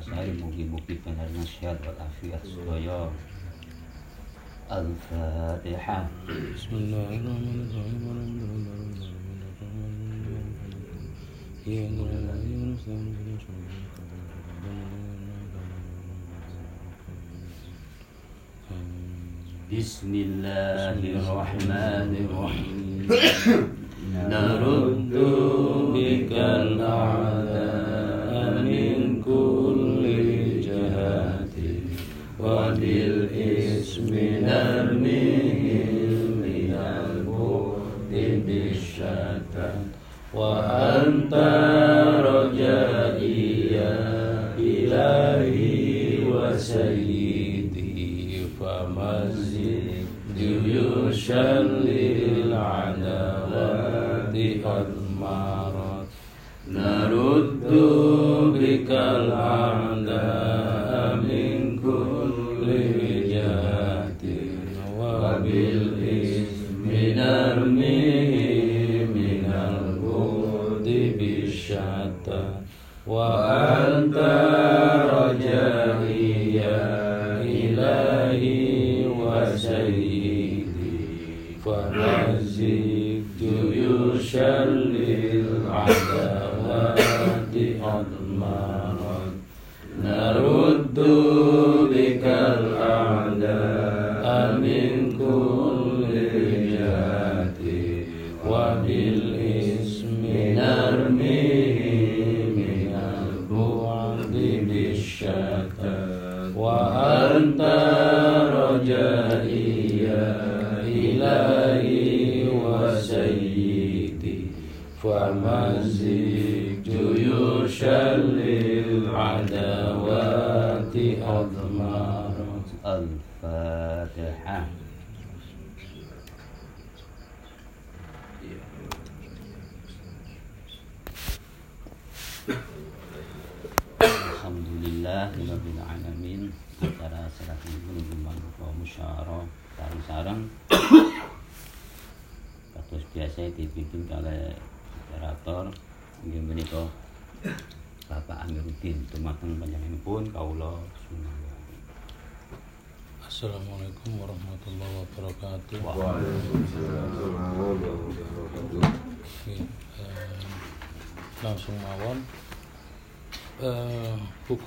الأشعار المجيب بك نشهد والعافية الصغير الفاتحة بسم الله الرحمن الرحيم الحمد لله رب العالمين الرحمن الرحيم إياك نعبد ونستعين بك شرور بسم الله الرحمن الرحيم نرد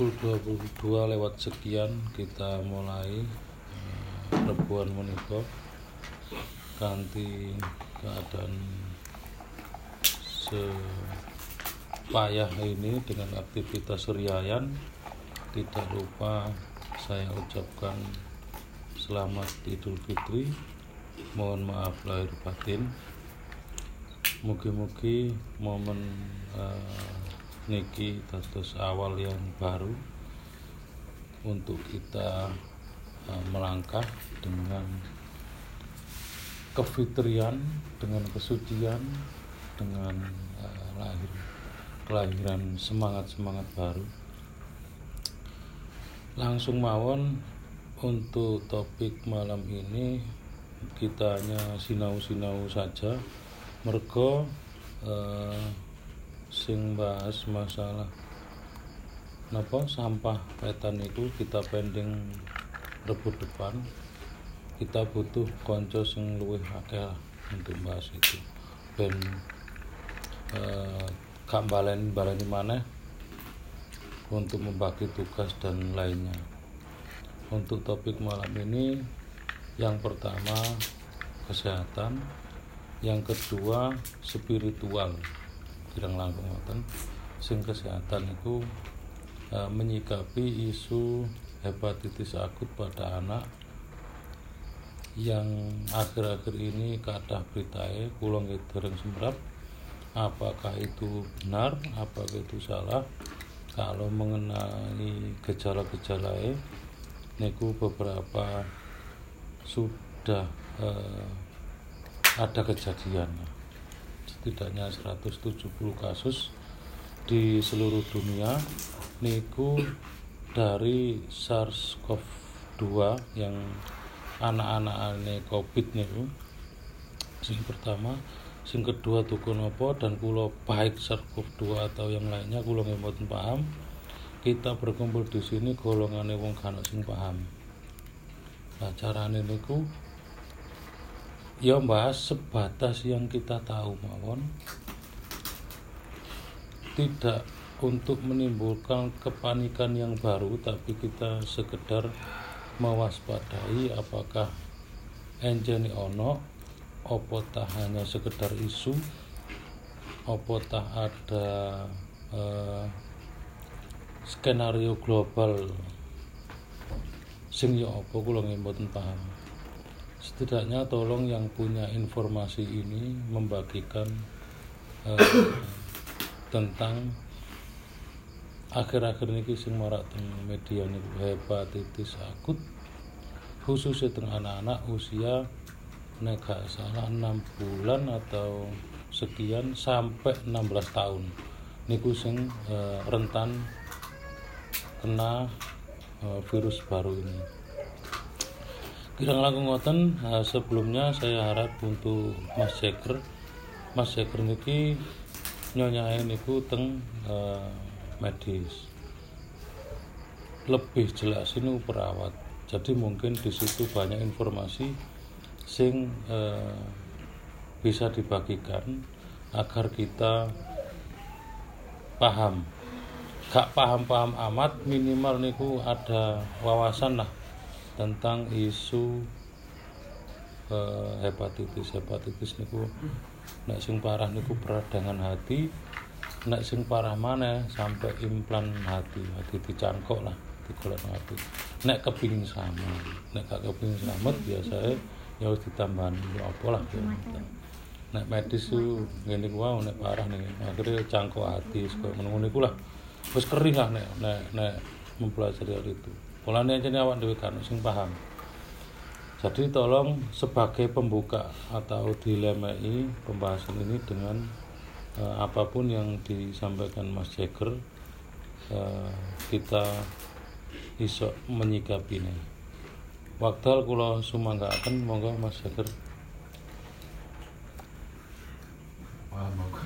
pukul 22 lewat sekian kita mulai eh, rebuan menika kanthi keadaan sepayah ini dengan aktivitas riayan. Tidak lupa saya ucapkan selamat Idul Fitri. Mohon maaf lahir batin. Mugi-mugi momen eh, niki dados awal yang baru untuk kita eh, melangkah dengan kefitrian dengan kesucian dengan eh, lahir kelahiran semangat-semangat baru. Langsung mawon untuk topik malam ini kita hanya sinau-sinau saja. Mergo eh, sing bahas masalah napa sampah petan itu kita pending rebut depan. Kita butuh konco sing luwih akeh untuk bahas itu. Ben eh, gak baleni baleni maneh untuk membagi tugas dan lainnya. Untuk topik malam ini yang pertama kesehatan. Yang kedua spiritual kirang langkung ngoten sing kesehatan itu eh, menyikapi isu hepatitis akut pada anak yang akhir-akhir ini kathah beritae kula nggih dereng semrap apakah itu benar apakah itu salah. Kalau mengenai gejala-gejala niku beberapa sudah eh, ada kejadian setidaknya 170 kasus di seluruh dunia niku dari SARS-CoV-2 yang anak-anak aneh COVID niku. Sing pertama sing kedua tuku nopo dan kulo baik SARS-CoV-2 atau yang lainnya kulo nggak paham. Kita berkumpul di sini golongan wong kan sing paham. Nah carane niku ya bahas sebatas yang kita tahu mawon tidak untuk menimbulkan kepanikan yang baru tapi kita sekedar mewaspadai apakah enjeni ono opo tak hanya sekedar isu opo tak ada uh, skenario global sing ya opo kula mboten paham setidaknya tolong yang punya informasi ini membagikan uh, tentang akhir-akhir ini sing marak teng media niku. Hepatitis akut khususnya teng anak-anak usia nek gak salah 6 bulan atau sekian sampai 16 tahun. Niku sing e, rentan kena e, virus baru ini kira langkung ngoten sebelumnya saya harap untuk Mas Jeker Mas Jeker niki nyonyae niku teng e, medis. Lebih jelas ini perawat. Jadi mungkin di situ banyak informasi sing eh, bisa dibagikan agar kita paham. Gak paham-paham amat minimal niku ada wawasan lah tentang isu eh, hepatitis. Hepatitis niku nek sing parah niku peradangan hati nek sing parah mana sampai implan hati hati dicangkok lah digolek hati. Nek kepingin sama nek gak kepingin selamat biasanya ya harus ditambahin ya apa lah ya. Nek medis tuh ngene ku wow, nek parah nih akhirnya cangkok hati kok menunggu niku lah. Wis kering lah nek nek nek mempelajari hal itu polane aja awak dhewe kan sing paham jadi tolong sebagai pembuka atau dilemai pembahasan ini dengan uh, apa pun yang disampaikan Mas Jagger uh, kita iso menyikapinya Waktal kula akan monggo Mas Jager. Wah, monggo.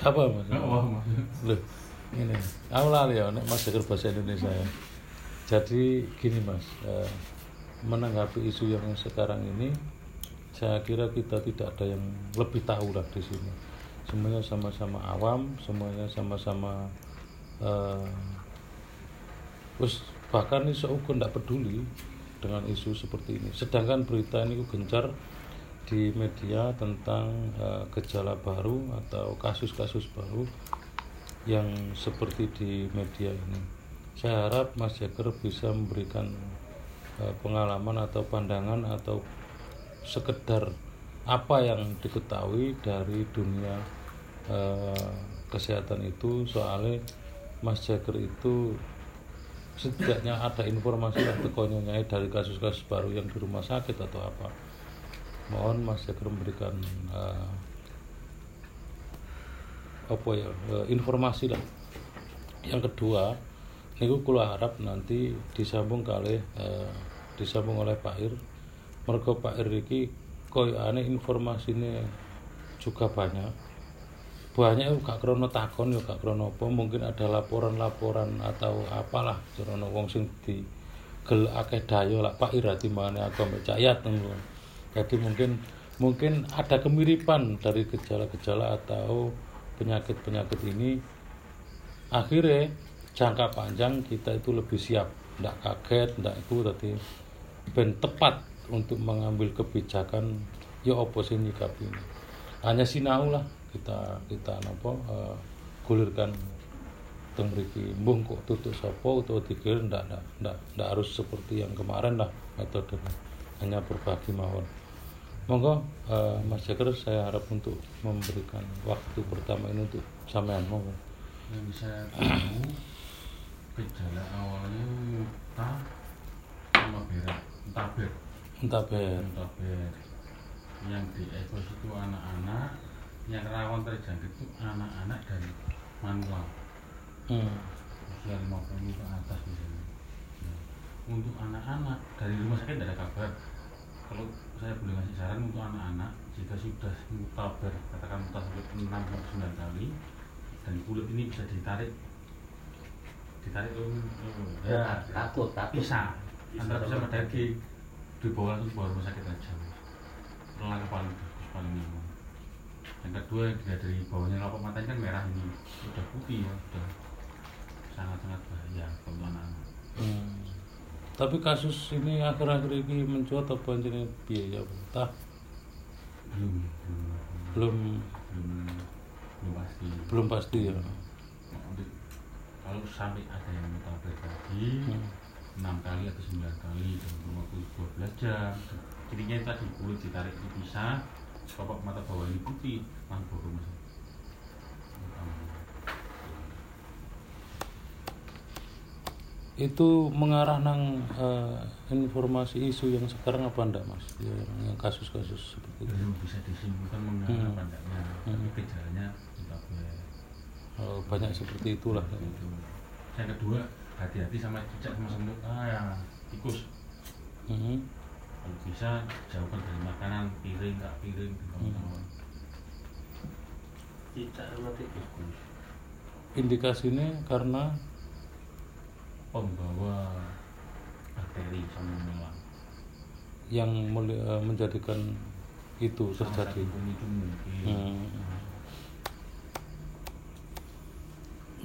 Apa Mas? Loh, ini. Aku lali ya Mas Jager bahasa Indonesia ya. Jadi gini Mas, eh, menanggapi isu yang sekarang ini saya kira kita tidak ada yang lebih tahu lah di sini semuanya sama-sama awam semuanya sama-sama uh, bahkan ini seukur tidak peduli dengan isu seperti ini sedangkan berita ini gencar di media tentang uh, gejala baru atau kasus-kasus baru yang seperti di media ini. Saya harap Mas Jager bisa memberikan uh, pengalaman atau pandangan atau sekedar apa yang diketahui dari dunia uh, kesehatan itu. Soalnya Mas Jagger itu setidaknya ada informasi yang tekonyanya dari kasus-kasus baru yang di rumah sakit atau apa mohon Mas Jagger memberikan uh, apa ya uh, informasi lah. Yang kedua ini gue harap nanti disambung kali uh, disambung oleh Pak Ir. Mereka Pak Ir koi aneh informasinya juga banyak. Banyak gak krono takon ya gak krono apa. Mungkin ada laporan-laporan atau apalah krono wong sing di gel akeh dayo lah. Pak Irati mana aku cayat jadi mungkin mungkin ada kemiripan dari gejala-gejala atau penyakit-penyakit ini. Akhirnya jangka panjang kita itu lebih siap. Tidak kaget tidak itu tadi ben tepat untuk mengambil kebijakan ya opo sih nyikap ini hanya sinau lah kita kita nopo uh, gulirkan teng mriki. Mbuh kok tutuk sapa utawa dikir ndak ndak ndak harus seperti yang kemarin lah metode hanya berbagi mawon monggo eh, Mas Jaker saya harap untuk memberikan waktu pertama ini untuk sampean. Monggo. Yang saya tahu gejala awalnya muntah sama berak tabir entah ber. Tabir yang di ekos itu anak-anak yang rawan terjangkit itu anak-anak dan manual. Hmm. usia 50 ke atas misalnya Nah, untuk anak-anak dari rumah sakit tidak ada kabar. Kalau saya boleh ngasih saran untuk anak-anak jika sudah mutaber katakan mutas sampai 6 sampai 9 kali dan kulit ini bisa ditarik. Ditarik ke ya takut takut. bisa antara bisa daging dibawa langsung ke rumah sakit aja pelan paling bagus paling nyaman yang kedua yang dilihat dari bawahnya kelopak matanya kan merah ini. Sudah putih ya sudah sangat sangat bahaya untuk anak-anak. Hmm. Tapi kasus ini akhir-akhir ini mencuat apa jadi biaya entah belum belum. belum pasti. Belum pasti ya. Untuk kalau sampai ada yang mutabir tadi Hmm. enam kali atau sembilan kali dalam waktu 12 jam jadinya tadi kulit ditarik bisa kelopak mata bawah ini putih langsung baru mas Itu mengarah nang eh, informasi isu yang sekarang apa enggak Mas? Yang, kasus-kasus seperti itu. belum bisa disimpulkan mengenai Hmm. apa enggaknya tapi Hmm. gejalanya mutabir Oh, banyak seperti itulah. itu yang kedua hati-hati sama cicak sama semut ah ya tikus Hmm. kalau bisa jauhkan dari makanan piring nggak piring dan kawan-kawan cicak sama tikus Indikasinya karena pembawa bakteri sama menular yang eh, menjadikan itu Salah terjadi. pemicu mungkin Hmm.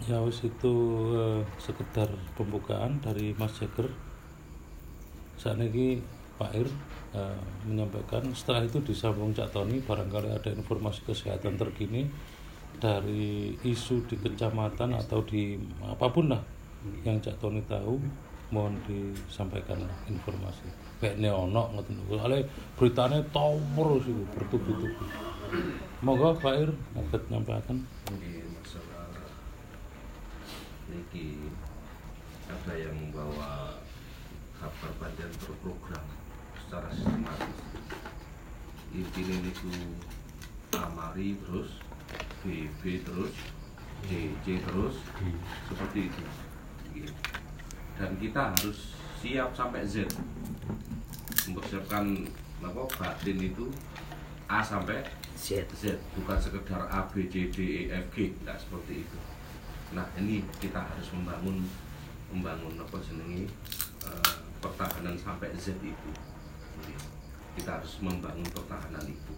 Ya wis itu eh, sekedar pembukaan dari Mas Jager. Saat ini Pak Ir eh, menyampaikan setelah itu disambung Cak Tony barangkali ada informasi kesehatan terkini dari isu di kecamatan atau di apa pun lah yang Cak Tony tahu mohon disampaikan informasi. Kayak neono ngoten ale beritanya terus itu bertubi-tubi. Monggo Pak Ir agak nyampaikan. Ini masalah niki ada yang membawa kabar panjang terprogram secara sistematis. Intinya niku amari terus BB terus JJ terus seperti itu. Dan kita harus siap sampai Z. Mempersiapkan apa batin itu A sampai Z. Z. Bukan sekedar A B C D E F G. Tidak seperti itu. Nah ini kita harus membangun membangun apa senengi eh, pertahanan sampai Z itu. Kita harus membangun pertahanan itu.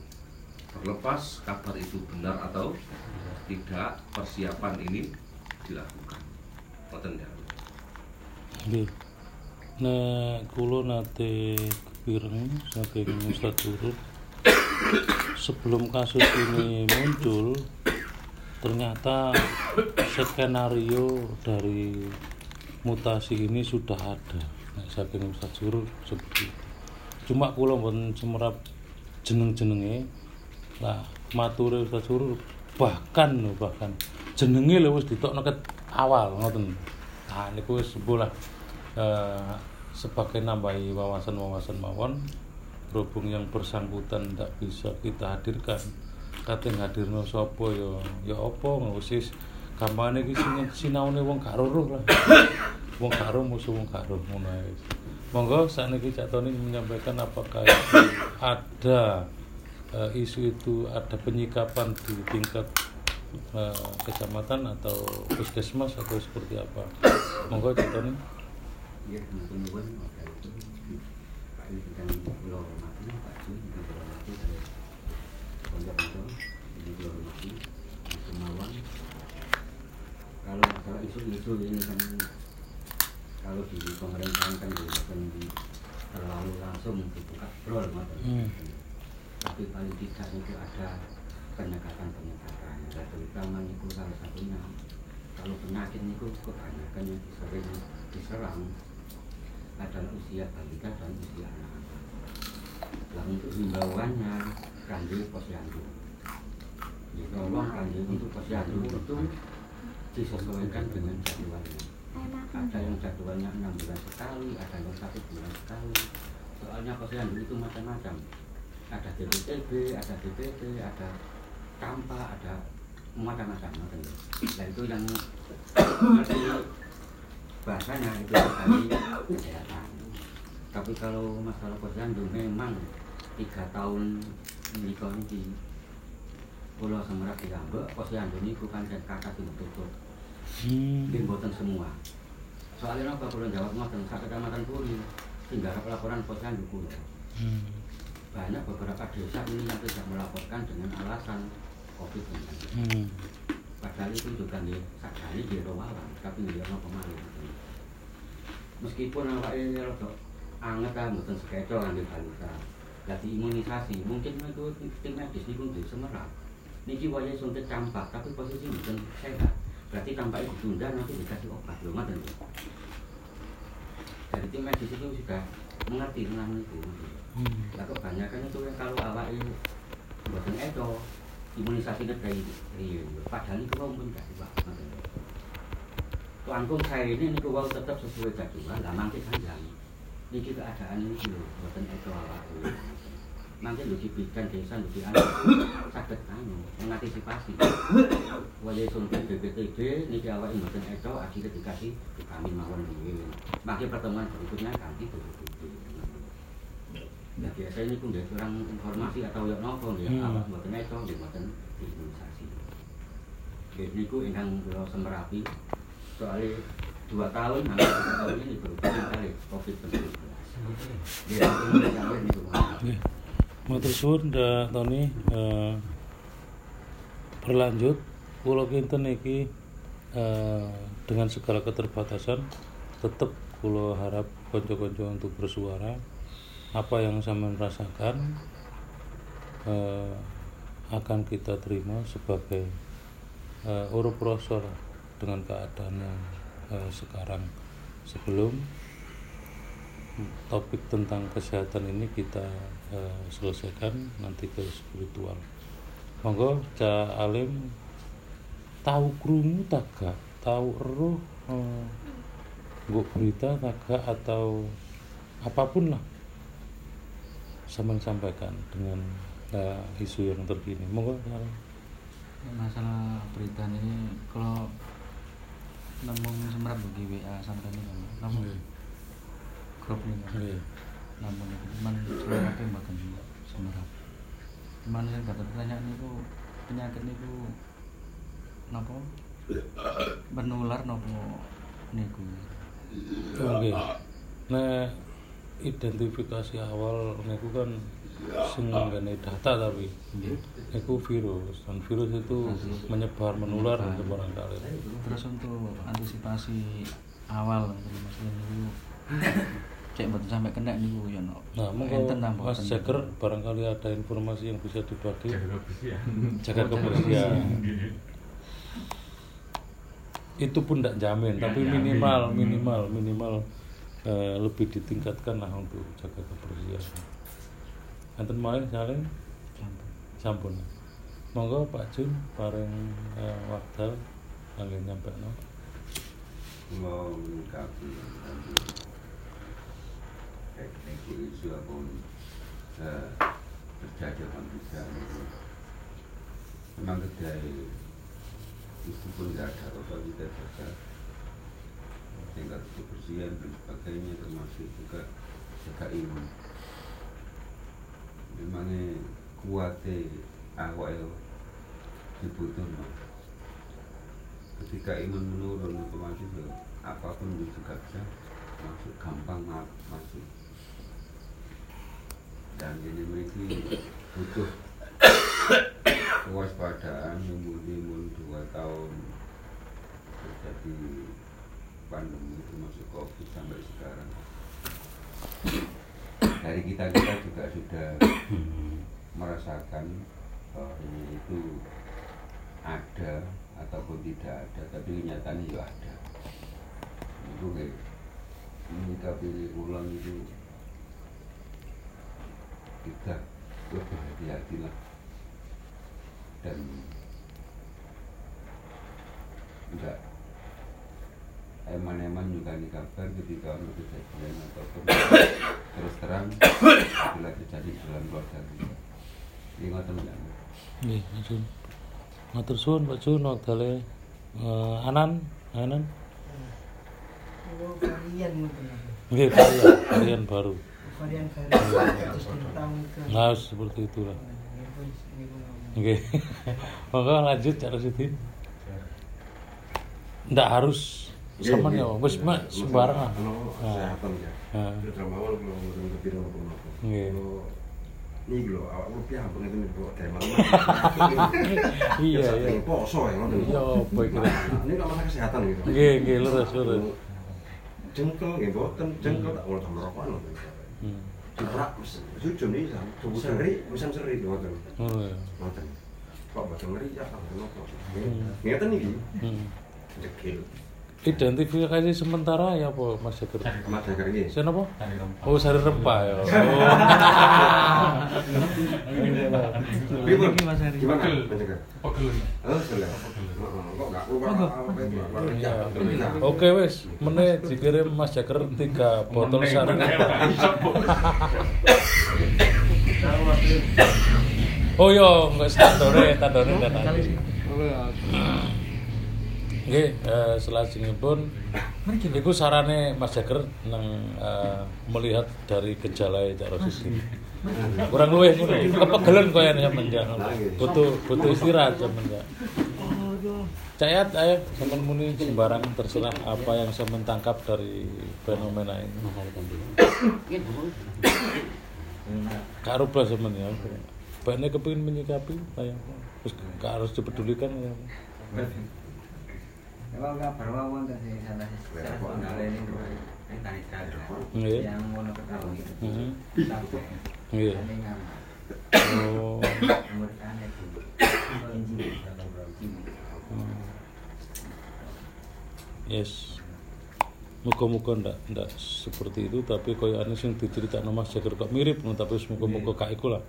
Terlepas kabar itu benar atau tidak persiapan ini dilakukan. Ngoten ya Nggih. Nek kula nate kepireng saking Ustaz Turut sebelum kasus ini muncul ternyata skenario dari mutasi ini sudah ada nek saking Ustaz Turut seperti. Cuma kula mboten semerap jeneng-jenenge lah mature Ustaz Turut bahkan bahkan jenenge lho wis ditokno awal ngoten. Nah niku wis sebuah eh, sebagai nambahi wawasan-wawasan mawon berhubung yang bersangkutan tidak bisa kita hadirkan kating hadirno sapa ya ya apa ngusis gampangane iki sinaune wong gak roh lah. Wong gak musuh wong gak roh ngono ae. Monggo sakniki Cak Tony menyampaikan apakah itu ada eh, isu itu ada penyikapan di tingkat eh, kecamatan atau puskesmas atau seperti apa? Monggo Cak Tony ya itu Pak hormati Pak juga hormati ini hormati Mas Kemawan kalau masalah isu-isu ini kan kalau di pemerintahan kan bukan terlalu langsung dibuka brol ngoten. Hmm. tapi paling tidak itu ada penyekatan-penyekatan dan terutama itu salah satunya kalau penyakit itu kebanyakan yang sering diserang adalah usia balita dan usia anak-anak. Nah untuk himbauannya kanjeng posyandu. Ya, tolong kanjeng untuk posyandu itu disesuaikan dengan jadwalnya. Ada yang jadwalnya enam bulan sekali, ada yang satu bulan sekali. Soalnya posyandu itu macam-macam. Ada DPTB, ada DPT, ada campa, ada macam-macam. macam. Nah itu yang bahasanya itu kali kesehatan. Tapi kalau masalah posyandu memang tiga tahun ini Pulau Semerak diambek, posyandu ini bukan dan kakak itu tutup. Hmm. Boten semua. Soalnya apa kalau jawab ngoten sak kecamatan Puri tinggal laporan posyandu kulo. Hmm. Banyak beberapa desa ini yang tidak melaporkan dengan alasan COVID-19. Hmm. Padahal itu juga nih sakjane di rawalan, tapi dia ono pemalu. Meskipun awak ini rada anget kan mboten sekeco kan di balita. Jadi imunisasi, mungkin itu tim medis niku di Semerak. Niki waya suntik campak, tapi posisi mboten sehat. Berarti tampaknya ditunda nanti dikasih obat lho ngoten. Jadi tim medis itu sudah mengerti tentang itu. Hmm. Lah kebanyakan itu kan kalau awak ini mboten edo imunisasi dari riyo. Padahal itu wau pun gak. Langkung saya ini niku wau tetap sesuai jadwal, lah mangke sanjang. Niki keadaan ini lho mboten edo awak. Mangke lho dibikin desa lho di anu saged anu mengantisipasi. Waya suntik BPTB niki awak mboten edo akhirnya dikasih vitamin mawon dhewe. Mangke pertemuan berikutnya ganti BPTB. Ya biasa ini pun dari kurang informasi atau ya nopo ya Hmm. mboten eto nggih mboten imunisasi. Nggih niku ingkang kula semerapi soalnya dua tahun hampir tiga tahun ini berubah kali COVID-19. Ya, ini sampai niku. Oke. Matur suwun Tony eh, berlanjut kula kinten iki eh, dengan segala keterbatasan tetap kula harap konco-konco untuk bersuara apa yang saya rasakan eh, akan kita terima sebagai rasa lah dengan keadaan yang eh, sekarang. Sebelum topik tentang kesehatan ini kita eh, selesaikan nanti ke spiritual. Monggo Ca Alim. Tahu krungu tak gak? Tahu eruh eh, nggo berita tak gak? Atau apa pun lah. Sama sampaikan dengan eh, isu yang terkini. Monggo masalah berita ini kalau namun semerap bagi WA sampai ini kan namun grup ini. Kan Oke. namun itu cuman yang bahkan semerap cuman yang kata pertanyaan itu penyakit itu napa menular nopo niku? Oke. Nah, identifikasi awal niku kan sing nggane data tapi niku virus dan virus itu menyebar menular sembarang kali. terus untuk antisipasi awal maksudnya niku cek betul sampai kena niku ya no Nah, nambah, Mas. Jager barangkali ada informasi yang bisa dibagi Jaga kebersihan. jaga kebersihan. Itu pun tidak jamin, tapi jamin. minimal minimal minimal eh, lebih ditingkatkan lah untuk jaga kebersihan. Enten malih saling sampun. Monggo Pak Jun paring eh, wakdal kangge nyampekno. Menyikapi tadi teknik isu apun eh, terjadi itu memang kedai itu pun tidak ada apa. Kita jaga tingkat kebersihan dan sebagainya termasuk juga jaga imun memangnya kuatnya awal dibutuhkan ketika imun menurun otomatis ya, apa pun juga bisa masuk gampang ma- masuk. Dan ini memiliki butuh kewaspadaan imun-imun dua tahun terjadi pandemi termasuk covid sampai sekarang dari kita kita juga sudah merasakan bahwa ini itu ada ataupun tidak ada tapi kenyataannya ya ada. Itu kayak menyikapi ulang itu kita lebih hati-hati lah. Dan enggak eman-eman juga di kabar ketika ono kejadian ataupun terus terang bila terjadi dalam keluarga kita ini ngoten enggak Nggih, matur. Matur suwun Pak Jun wektale eh, Anan, Anan. Oh, varian? Nggih, varian, varian baru. varian tentang ke Nah, seperti itulah. Ini ini. Oke. Monggo lanjut Cak Rosidi. Ndak harus sama ya, wis mak sembarang lah. Kalau Nah. kesehatan ya. Nah. Itu teramal kalau ngomong ke apa apa. Nggih. Kalau ini lho, awak lu piye itu nih kok kayak malam. Iya, iya. Poso ya ngoten. Iya, apa iki? Ini kalau masalah kesehatan gitu. Nggih, nggih, lurus, lurus. Jengkel nggih boten, jengkel tak ngono sama rokokan ngoten. Hmm. Diprak jujur nih seri, bisa seri ngoten. Ngono ya. Ngoten. Kok boten ngeri ya ngono. Hmm. Ngeten iki. Hmm. Jekil. Identifikasi sementara ya apa Mas? Cari Mas Jagir iki. Sen apa? Oh, sari rempah ya. Oh. Mas. Gimana? Pegel. Oh, sudah. Kok enggak keluar? Iya. Oke wes, mene dikirim Mas Jagir tiga botol sari Oh iya, enggak standore, tandone dan nanti. Nggih, eh, selajengipun iku sarane Mas Jagir nang eh, melihat dari gejala Cak Rosidi. Kurang luwih ngono. Kepegelen koyo sampean ya. Butuh butuh istirahat sampean ya. Cayat, ayo sampean muni sembarang terserah apa yang sampean tangkap dari fenomena ini. Gak rubah sampean ya. Baiknya kepingin menyikapi, gak harus dipedulikan ya. Kalau kabar wawan tadi salah secara kenal ini ini tadi kado Nggih. yang mau ketahui itu Mhm. sampai Nggih. Oh. umur kan itu injil atau berarti Hmm. Yes. Muka-muka ndak ndak seperti itu tapi koyo ane sing diceritakno Mas Jagir kok mirip ngono tapi muka-muka gak iku lah.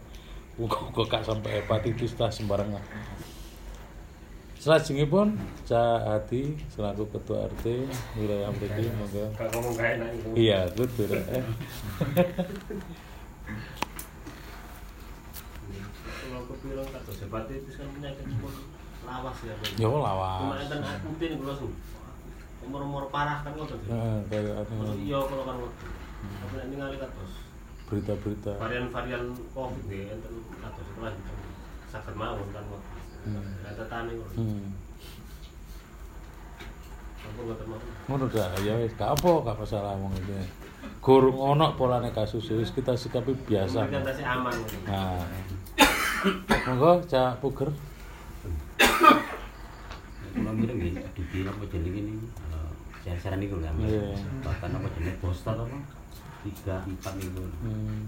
Muka-muka gak sampai hepatitis lah sembarangan. Selajengipun Cak Hadi selaku ketua RT wilayah mriki monggo. Itu. Iya, betul. Eh. Kalau kepikiran kata hepatitis kan penyakit pun lawas ya. Yo Cuma lawas. enten akutin kalau langsung umur-umur parah kan ngoten. Kalau anu iya kalau kan ngoten. Tapi nek ningali kados berita-berita. varian-varian Covid nih enten kados kelanjutan saged mawon kan ngoten. Hmm. Tani ngoten. Hmm. Ampun ngoten mawon. ngono dah ya wis gak apa gak masalah wong iki gurung ono polane kasus wis kita sikapi biasa Kan tasih aman nah monggo cak puger Kalau mirip nggih, di apa jenenge ini niku kan. Iya. Bahkan apa jenenge poster apa? Tiga, empat niku. hmm.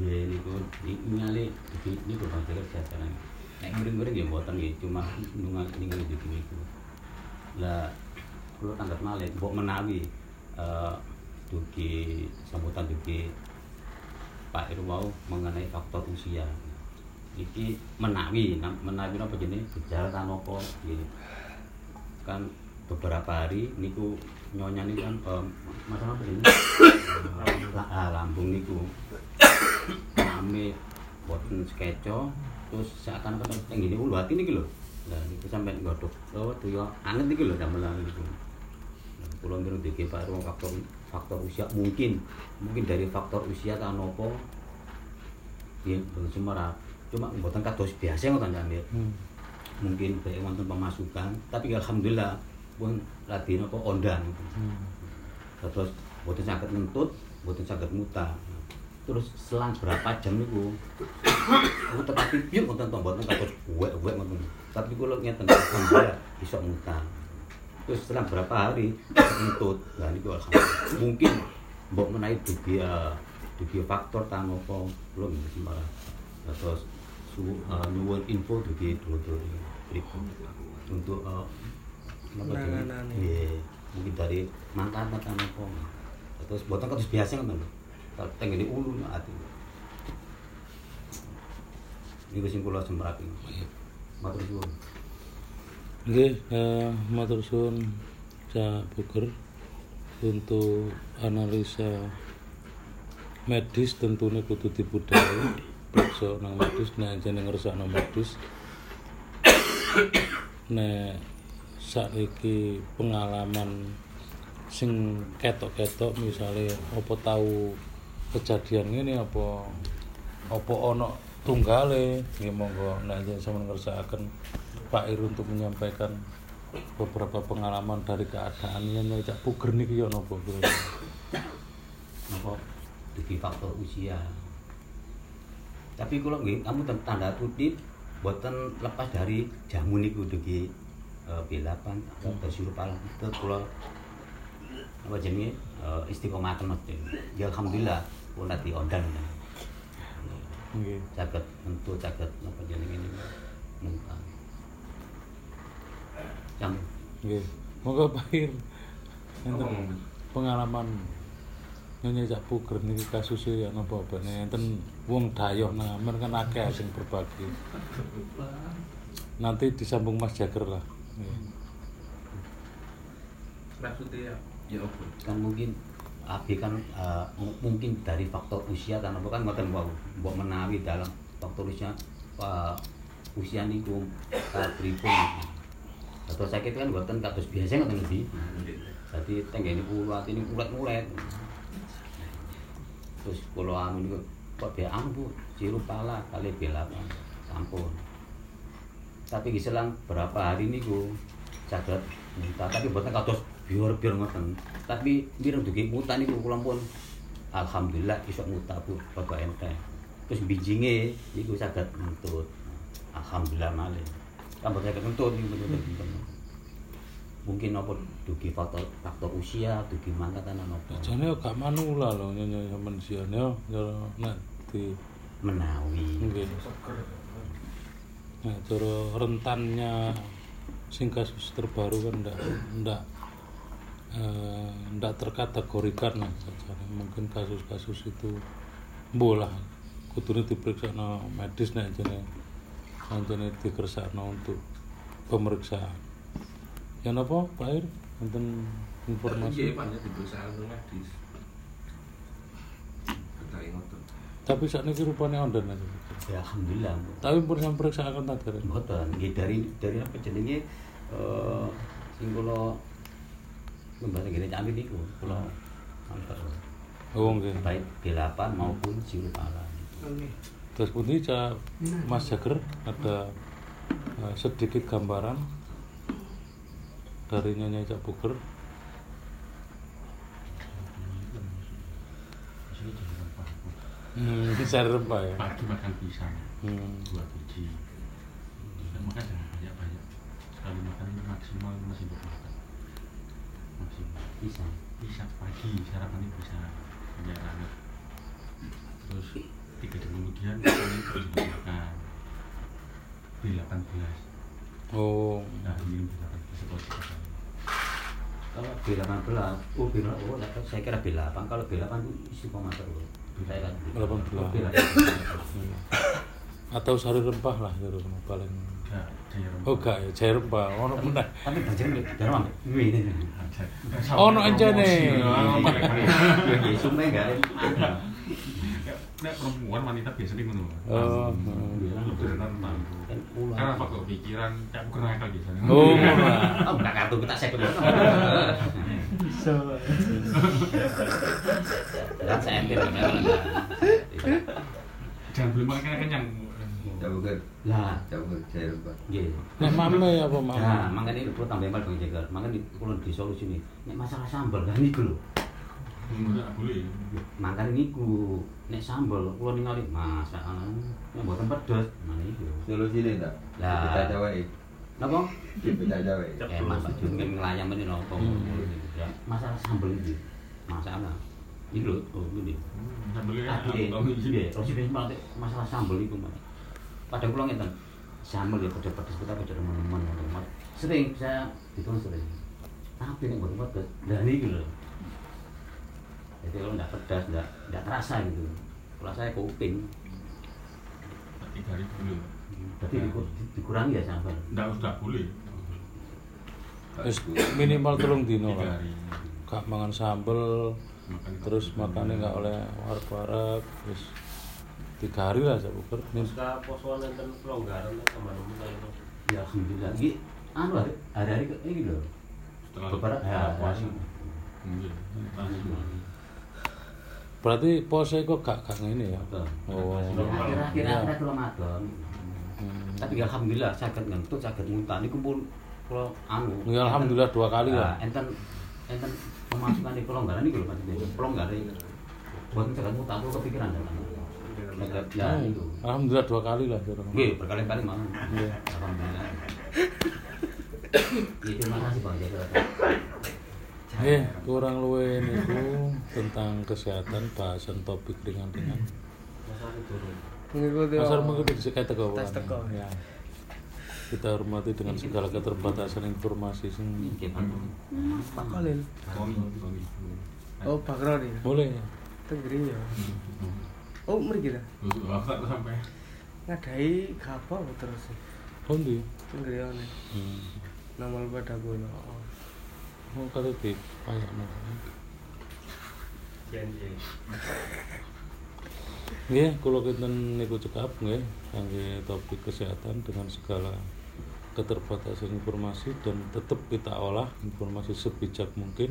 Iya niku ningali di niku kan jaga saya saran. Nek miring-miring ya mboten nggih, cuma nunggu ningali di niku. Lah kula tanggap malih mbok menawi eh sambutan dugi Pak Iru mau mengenai faktor usia. Iki menawi menawi apa jenenge gejala apa nggih. Kan beberapa hari niku nyonya niku kan em, masalah apa ini? Ah, lambung niku. Kami boten skeco terus seakan-akan yang gini ulu hati niki lho. Lah niku sampai nggodhok. Oh, tuh anget niki lho damelan niku. Kula ngiru dike Pak Iru faktor faktor usia mungkin mungkin dari faktor usia kan apa ya cuma cuma mboten kados biasa ngoten kan. Hmm. Mungkin baik wonten pemasukan, tapi alhamdulillah pun lagi apa ondan. Hmm. Terus mboten saged ngentut, mboten saged muta. Terus selang berapa jam niku aku tetap pipiuk ngoten to mboten kados uwek-uwek ngoten. Tapi kula ngeten alhamdulillah iso muta. Terus selang berapa hari ngentut. Lah niku alhamdulillah. Mungkin mbok menawi dugi eh, dugi faktor ta apa kula nggih sembarang. Terus su uh, nyuwun info dugi dulur-dulur. untuk eh, apa jenenge? Penanganane. Nggih, mungkin dari mangkat mangkat apa terus boten kados biasa ngoten lho kalau tenggene ulu ati niku sing kula semrapi matur suwun. Nggih, eh, matur suwun Cak Buker untuk analisa medis tentunya kudu dibudaya. Periksa nang medis nek jeneng ngersakno medis. Nek saiki pengalaman sing ketok-ketok misalnya apa tahu kejadian ini apa apa ono tunggale? Nggih monggo. Nek jeneng sampeyan ngersakaken Pak Ir untuk menyampaikan beberapa pengalaman dari keadaan. Yang cak puger niki ya napa kira-kira? napa dugi faktor usia. Tapi kalau nggih kamu tanda kutip boten lepas dari jamu niku dugi eh, B8 atau Surupal itu kula apa jenenge eh, istiqomaten mesti ya alhamdulillah kula diondang Nggih. caket tentu caket apa jenenge ini muka jam Nggih. Monggo Pak Ir. Enten pengalaman nyonya cak puger niki kasusnya ya napa Pak enten wong dayoh nang amen kan akeh sing berbagi. Nanti disambung Mas Jager lah. Nggih. maksudnya ya apa kan mungkin AB kan mu- mungkin dari faktor usia kan apa kan ngoten wau mbok menawi dalam faktor usia eh, usia niku kapripun atau sakit kan mboten kados biasa ngoten lebih jadi tenggene kulo atine ulet-ulet terus kulo anu niku kok be ambu ciru pala kali belapan sampun. Tapi diselang berapa hari niku caget muntah tapi mboten kados biar-biar ngoten. Tapi mireng dugi muntah niku kula pun alhamdulillah iso muntah Bu bapak enteng. Terus bijinge niku saged nuntut alhamdulillah malih. Boten saged nuntut niku mungkin apa dugi faktor faktor usia dugi mangkatan apa. Jane gak manula lho nyonya sian yo nek di menawi. Nggih. Nah, cara rentannya sing kasus terbaru kan ndak ndak eh, ndak terkategorikan lah secara mungkin kasus-kasus itu bola kudune diperiksa no medis nek jane jane dikersakno untuk pemeriksaan. Ya napa Pak Ir? Iya informasi. banyak diberusaha medis Betul ngoten Tapi saat ini rupanya onden aja. ya alhamdulillah. Tapi pun yang periksa akan tak ada. Mboten, nggih dari dari apa jenenge eh sing kula lembah ngene cami niku kula antar Oh nggih. baik B8 maupun. Oke. Terus pun Cak Mas Jager ada eh, sedikit gambaran dari Nyonya Cak Buker. Hmm, bisa rempah ya. Pagi makan pisang Hmm. dua biji. Dan makan jangan banyak-banyak. Sekali makan ini maksimal masih makan. Bisa. Bisa pagi sarapan ini bisa banyak banget. Terus tiga jam kemudian ini terus makan. B18 Oh, Nah ini B18 seperti apa? Kalau B18, oh B oh, saya kira B8. Kalau B8 itu isi koma terus. Saya kan 18. Oh, B8. hmm. atau sari rempah lah ya paling. Saya Oh gak ya, rempah. Ono meneh. Tapi banjir dalam ini. Oh, no aja nih. Ya nggih sume enggak. Nek perempuan wanita biasanya ngono. Oh, ulah. Karena apa kok pikiran cak bukan akal biasanya. Oh. Oh, enggak kartu kita saya Bisa. Dan saya ambil Jangan beli makan kenyang. Kan, Lah, kan, saya lupa. nggih. Nek mame apa Nah, mame? makanya itu tambah mal Bang Jegar. Makanya di kulon di solusi ini. Nek masalah sambal kan niku lho. Enggak boleh. Makanya niku nek sambal kulon ningali masakan nek mboten pedes. Nah niku. Solusi ini enggak? Lah. Kita jawai. Napa? Kita jawai. Eh, Mas Pak Jun kan ngelayam ini nopo. Ya, masalah sambal ini. Masalah. Ini lho, oh ini. Terus ini masalah sambal itu, Mas. Padahal kula ngeten. sambel ya pedes-pedes kita aja teman-teman teman sering saya itu sering. Tapi nih buat pedes dan ini loh. Jadi kalau nggak pedas nggak nggak terasa gitu. Kalau saya kuping. Tiga hari dulu. Berarti diku- dikurangi ya sambal nggak usah boleh. Minimal telung dino lah. gak mangan sambel makan terus makannya nggak oleh warak-warak terus tiga hari lah saya ukur Pasca posoan enten pelonggaran sama nemu itu. ya alhamdulillah ini anu hari hari ke ini loh. Setelah beberapa ya, puasa. hari. semua. berarti pose kok gak gak ngene ya? Oh. Akhir-akhir Ya. akhir Ramadan. Hmm. tapi alhamdulillah saged ngentut saged muntah niku pun kula anu. Ya, alhamdulillah dua kali lah. Nah, enten enten pemasukan di pelonggaran niku lho maksudnya pelonggaran buat saged muntah aku kepikiran kan ya Hmm. itu alhamdulillah dua kali lah. Nggih, berkali-kali malah. Iya. Alhamdulillah. Ya, terima kasih Bang Jaka. Eh, kurang luwe niku tentang kesehatan bahasan topik ringan-ringan. Mengikuti Pasar mengikuti sekat teko. Tes teko. Ya. Kita hormati dengan segala keterbatasan informasi sing. Pak Kolil. Oh, Pak Roni. boleh ya. Oh, mriki ta. Tuh sampai Ngadai gapa apa terus? Kondi. Tenggeri ne. Hmm. Namal pada gula. Oh. Mau kata di kayak mau. Janji. Nggih, kula kinten niku cekap nggih kangge topik kesehatan dengan segala keterbatasan informasi dan tetap kita olah informasi sebijak mungkin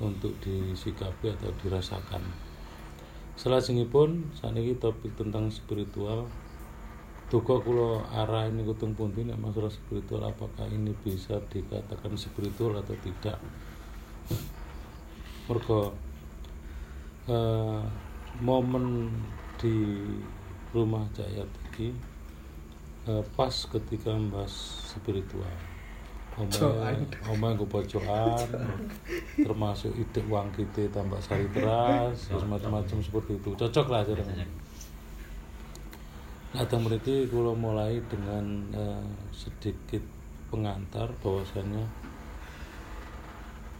untuk disikapi atau dirasakan. Selajengipun saniki topik tentang spiritual. Duka kula arah ini kutung pundi nek masalah spiritual apakah ini bisa dikatakan spiritual atau tidak. Mergo eh, momen di rumah Jayat ini eh, pas ketika membahas spiritual Pojokan. omah gue pojokan termasuk ide uang kita tambah sari teras terus macam-macam seperti itu. Cocok lah jadi Datang berarti kalau mulai dengan eh, sedikit pengantar bahwasanya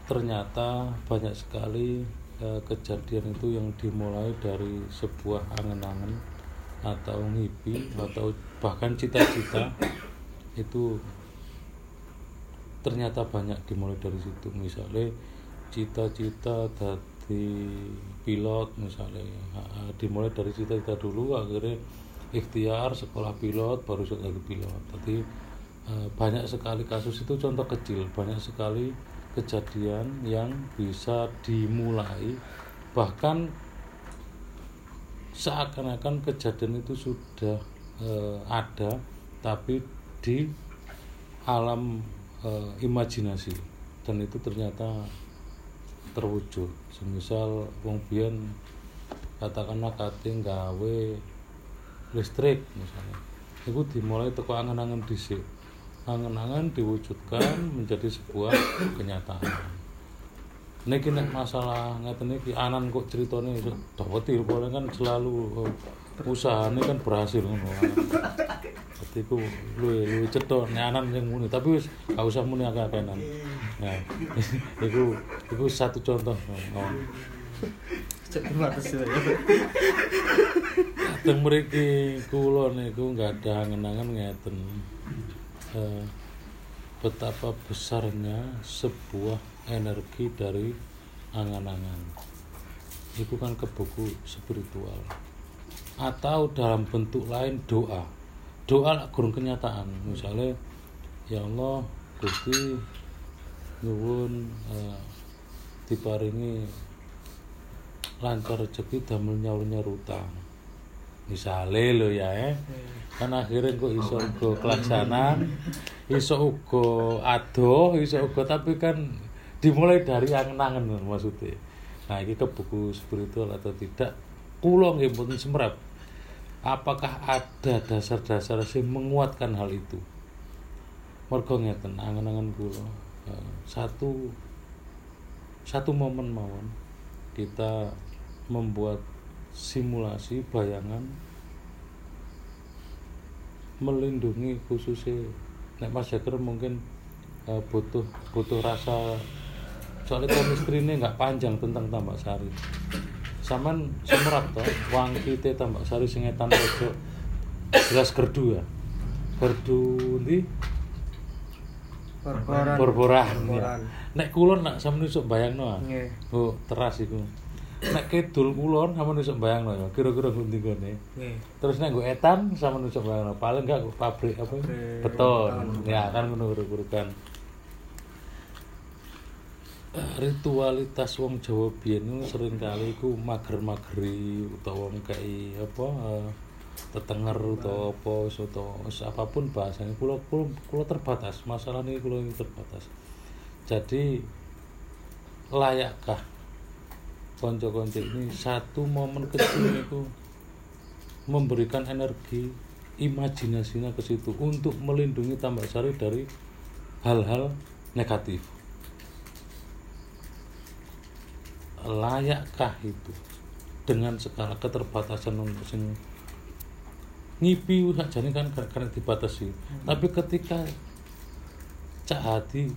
ternyata banyak sekali eh, kejadian itu yang dimulai dari sebuah angen-angen atau mimpi atau bahkan cita-cita itu ternyata banyak dimulai dari situ. Misalnya cita-cita dari pilot misalnya. Dimulai dari cita-cita dulu akhirnya ikhtiar sekolah pilot baru jadi pilot. Jadi eh, banyak sekali kasus itu contoh kecil. Banyak sekali kejadian yang bisa dimulai. Bahkan seakan-akan kejadian itu sudah eh, ada tapi di alam eh, imajinasi. Dan itu ternyata terwujud. Semisal wong biyen katakanlah kate gawe listrik misalnya. Itu dimulai teko angan-angan dhisik. Angan-angan diwujudkan menjadi sebuah kenyataan. Niki nek masalah ngeten iki anan kok iso daweti rupane kan selalu eh, usahane kan berhasil. Iku luwe luwe cetha nek anan sing muni tapi wis gak usah muni akeh-akehan. Nah, iku iku satu contoh. Oh. Ya. Teng mriki kula niku nggak ada angen-angen ngeten. Eh, betapa besarnya sebuah energi dari angan-angan. Itu kan ke buku spiritual. Atau dalam bentuk lain doa. Doa lah kurang kenyataan. Misalnya ya Allah Gusti nyuwun eh, diparingi lancar rezeki damel nyaur-nyaur utang. Misale lho ya eh. Kan akhirnya kok iso uga kelaksanan, iso uga adoh, iso uga tapi kan dimulai dari angen-angen maksudnya. Nah, ini ke buku spiritual atau tidak? Kula nggih mboten semrep. Apakah ada dasar-dasar yang menguatkan hal itu? Mergo ngeten angen-angen kula. eh, Satu satu momen mawon kita membuat simulasi bayangan melindungi khususnya nek Mas Jager mungkin eh, butuh butuh rasa soalnya chemistry ini nggak panjang tentang tambak sari saman semerap toh wang kita tambak sari sing etan pojok. Jelas gerdu ya? Gerdu ndi borboran ya. Borboran. nek kulon nak sampeyan iso bayangno ah. Nggih. oh teras iku. Nek kidul kulon sampeyan iso bayangno ya? Kira-kira ngendi gone? Nggih. terus nek gue etan sama nusa bayangno paling enggak pabrik apa? Beton. ya kan ngono guru kan ritualitas wong Jawa biyen sering kali iku mager-mageri utawa ngkai apa eh, tetenger utawa apa utawa apa pun bahasanya kula kula terbatas masalah ini kula terbatas. Jadi layakkah konco-konco ini satu momen kecil itu memberikan energi imajinasinya ke situ untuk melindungi tambak sari dari hal-hal negatif layakkah itu dengan segala keterbatasan untuk sing ngipi sakjane kan gak kena dibatasi. Tapi ketika Cak Hadi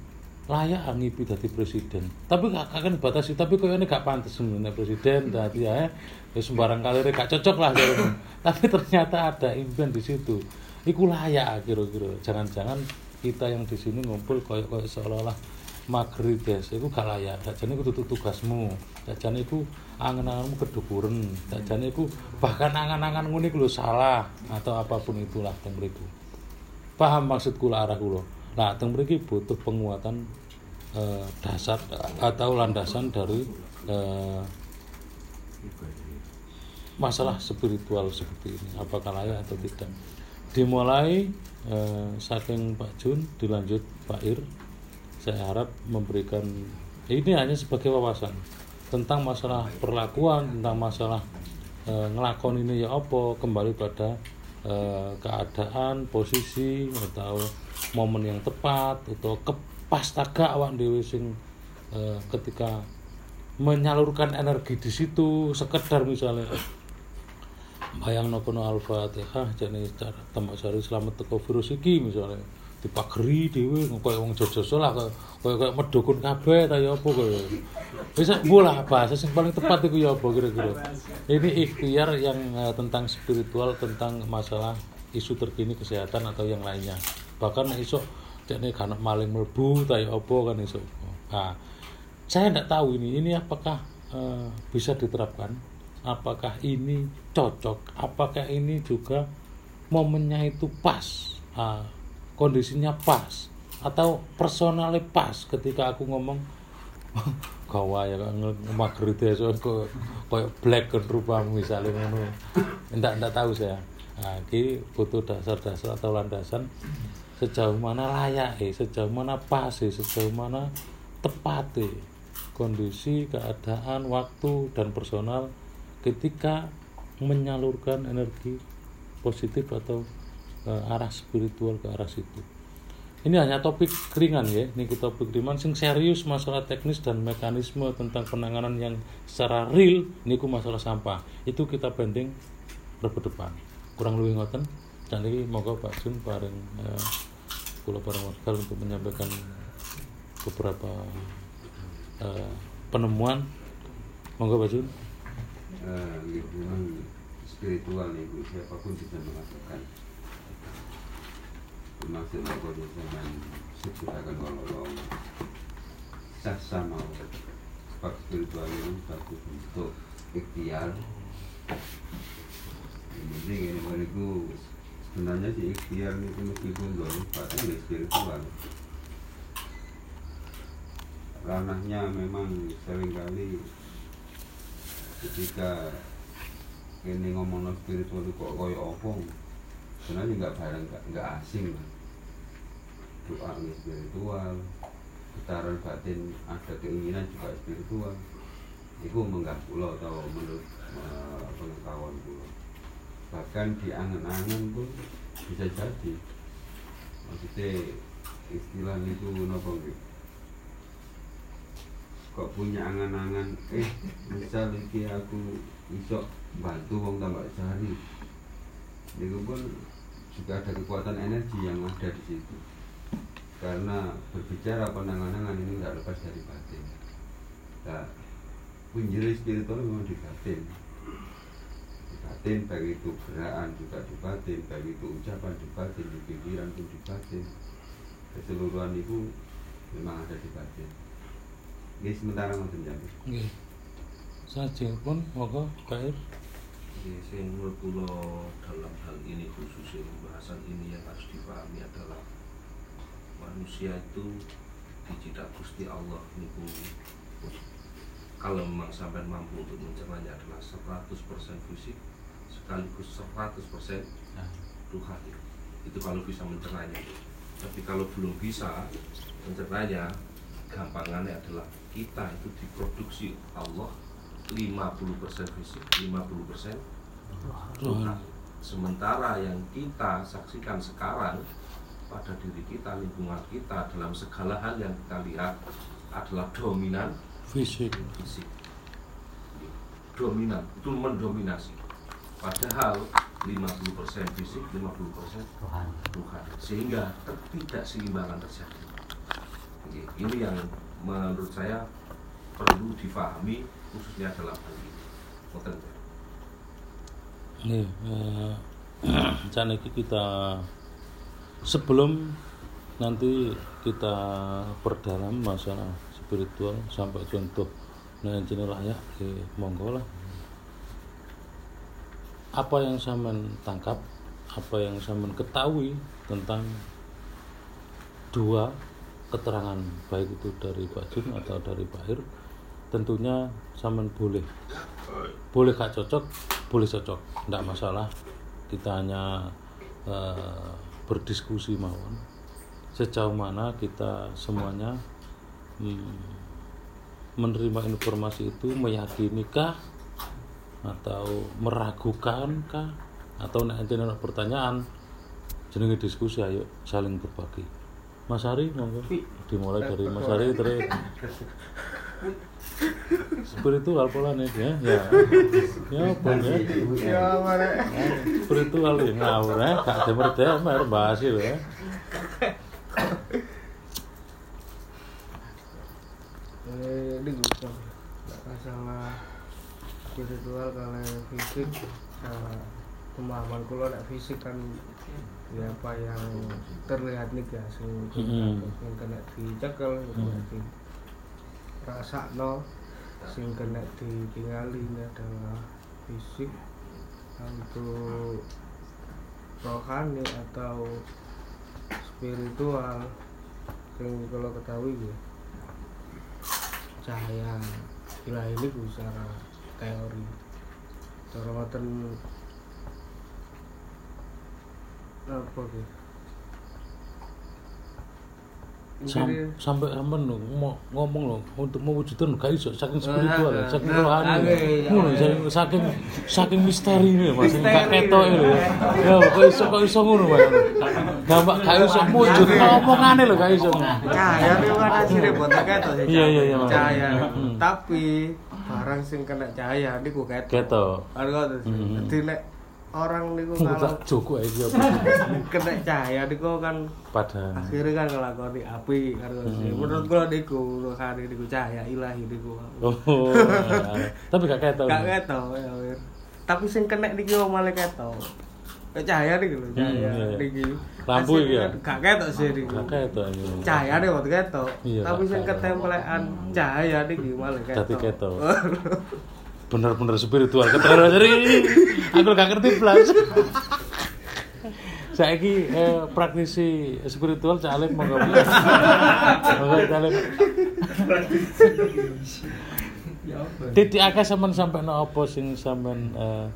layak ah ngipi dadi presiden tapi gak akan dibatasi tapi kok ini gak pantas sebenarnya presiden dadi ya ya sembarang kali gak cocok lah tapi ternyata ada impian di situ. Iku layak kira-kira. Jangan-jangan kita yang di sini ngumpul koyo koyo seolah-olah magri des iku gak layak. Iku tutu tugasmu. Sakjane iku angen-angenmu kedukuren. Sakjane iku bahkan angan-angan ngene lho salah atau apa pun itulah teng mriku. Paham maksud kula arah kula? Nah teng mriki butuh penguatan eh, dasar atau landasan dari eh, masalah spiritual seperti ini. Apakah layak atau tidak? Dimulai eh, saking Pak Jun dilanjut Pak Ir saya harap memberikan ini hanya sebagai wawasan tentang masalah perlakuan tentang masalah eh, ngelakon ini ya apa kembali pada eh, keadaan posisi atau momen yang tepat atau kepas tagak awak dhewe sing eh, ketika menyalurkan energi di situ sekedar misalnya bayang no kono al-fatihah jadi cara tambah sari selamat teko virus iki misalnya dipageri dhewe koyo wong jojoso lah koyo koyo medukun kabeh ta ya apa koyo bisa bola bahasa sing paling tepat iku ya apa kira-kira? Ini ikhtiar yang eh, tentang spiritual tentang masalah isu terkini kesehatan atau yang lainnya. Bahkan iso jadi karena maling melbu ta ya apa kan iso. Nah saya tidak tahu ini ini apakah eh, bisa diterapkan? Apakah ini cocok? Apakah ini juga momennya itu pas? Ah, kondisinya pas atau personalnya pas ketika aku ngomong gawa ya mager desa kok kayak black kan rupamu misalnya ngono. Enggak enggak tahu saya. Nah, butuh dasar-dasar atau landasan sejauh mana layak eh sejauh mana pas eh sejauh mana tepat eh kondisi keadaan waktu dan personal ketika menyalurkan energi positif atau eh, arah spiritual ke arah situ. Ini hanya topik ringan ya. Ini topik ringan sing serius masalah teknis dan mekanisme tentang penanganan yang secara real ini masalah sampah. Itu kita berapa depan. Kurang lebih ngoten. Dan ini moga Pak Jun bareng eh, kula bareng warga untuk menyampaikan beberapa eh, penemuan. Monggo Pak Jun. Eh, spiritual itu siapa pun bisa mengatakan termasuk kalau zaman sebutakan ngolong sah sama sebab spiritual itu satu bentuk ikhtiar yang penting ini menurutku sebenarnya si ikhtiar itu meskipun dulu bahkan ya spiritual ranahnya memang sering kali ketika ini ngomong spiritual itu kok koyo apa sebenarnya nggak bareng nggak asing lah. Doa ini spiritual getaran batin ada keinginan juga spiritual. Itu menggak pulau atau menurut eh, pengetahuan pulau. Bahkan di angan-angan pun bisa jadi. Maksudnya istilah itu nopo kok punya angan-angan eh misal iki aku iso bantu wong tambah sehari? Itu pun juga ada kekuatan energi yang ada di situ. Karena berbicara penanganan ini nggak lepas dari batin. Nah, punjeri spiritual memang di batin. Di batin baik itu gerakan juga di batin baik itu ucapan di batin di pikiran pun di batin. Keseluruhan itu memang ada di batin. Ini sementara jami Nggih. Sajengipun monggo Kair. Jadi sing menurut kula dalam hal ini khususnya pembahasan ini yang harus dipahami adalah manusia itu dicipta Gusti Allah niku kalau memang sampai mampu untuk mencernanya adalah 100% fisik sekaligus 100% Tuhan itu kalau bisa mencernanya. Tapi kalau belum bisa mencernanya gampangannya adalah kita itu diproduksi Allah 50% fisik 50% Tuhan sementara yang kita saksikan sekarang pada diri kita lingkungan kita dalam segala hal yang kita lihat adalah dominan Fisik. fisik dominan itu mendominasi padahal 50% fisik 50% Tuhan. Tuhan sehingga ketidakseimbangan terjadi Oke, ini yang menurut saya perlu difahami khususnya dalam hal ini. Nih, eh, kita sebelum nanti kita perdalam masalah spiritual sampai contoh nah jenis layak eh, monggo lah. Apa yang saya tangkap apa yang saya ketahui tentang dua keterangan baik itu dari Pak Jun atau dari Pak tentunya saman boleh. Boleh gak cocok boleh cocok. Tidak masalah. Kita hanya eh, berdiskusi mawon. Sejauh mana kita semuanya hmm, menerima informasi itu meyakinikah atau meragukan kah atau enten ana pertanyaan jenenge diskusi ayo saling berbagi. Mas Ari monggo. Dimulai dari Mas Ari terus spiritual pola nih ya. Ya. Ya apa ya? Ya mana? spiritual ya ngawur ya. Gak demer demer bahas lho ya. Eh, ini. Nggak masalah spiritual kalau fisik pemahaman kulo nek fisik kan ya apa yang terlihat nih ya sing yang kena dicekel di rasakno sing kena ditingali adalah fisik untuk rohani atau spiritual yang kalau ketahui ya. Cahaya ilahi ini secara teori. Cara apa gitu Sam, Jadi- sampai sampai lho ngomong lho untuk mewujudkan gak iso saking Ah, spiritual ah, saking ah, rohani. ah, iya, ngono iya. saking saking saking misteri nih mas. Gak ketok lho ya kok iso kok iso ngono mas? Gampang gak iso wujud omongane lho gak iso. Cahaya itu kan hasilnya buat ketok sih Iya, iya, iya, cahaya. Hmm. tapi barang sing kena cahaya niku ketok. Sih Hmm. Dadi nek orang niku kalau joko iki apa kena cahaya niku kan pada akhirnya kan ngelakoni api sih. Hmm. menurut kula niku rohani niku cahaya ilahi niku oh tapi gak ketok gak ketok ya Wir. tapi sing kena niki malah ketok cahaya niki lho cahaya Hmm, iya. niki Lampu iki ya? Gak ketok sih niku gak ketok iki cahaya nih waktu ketok Iya, tapi sing ketok. ketemplean cahaya niki malah ketok Dadi ketok. bener-bener spiritual keterangan dari aku gak ngerti blas. Saiki eh, praktisi spiritual Cak Alif monggo monggo Cak Alif. Titik akeh sampean sampai no apa sing sampean eh,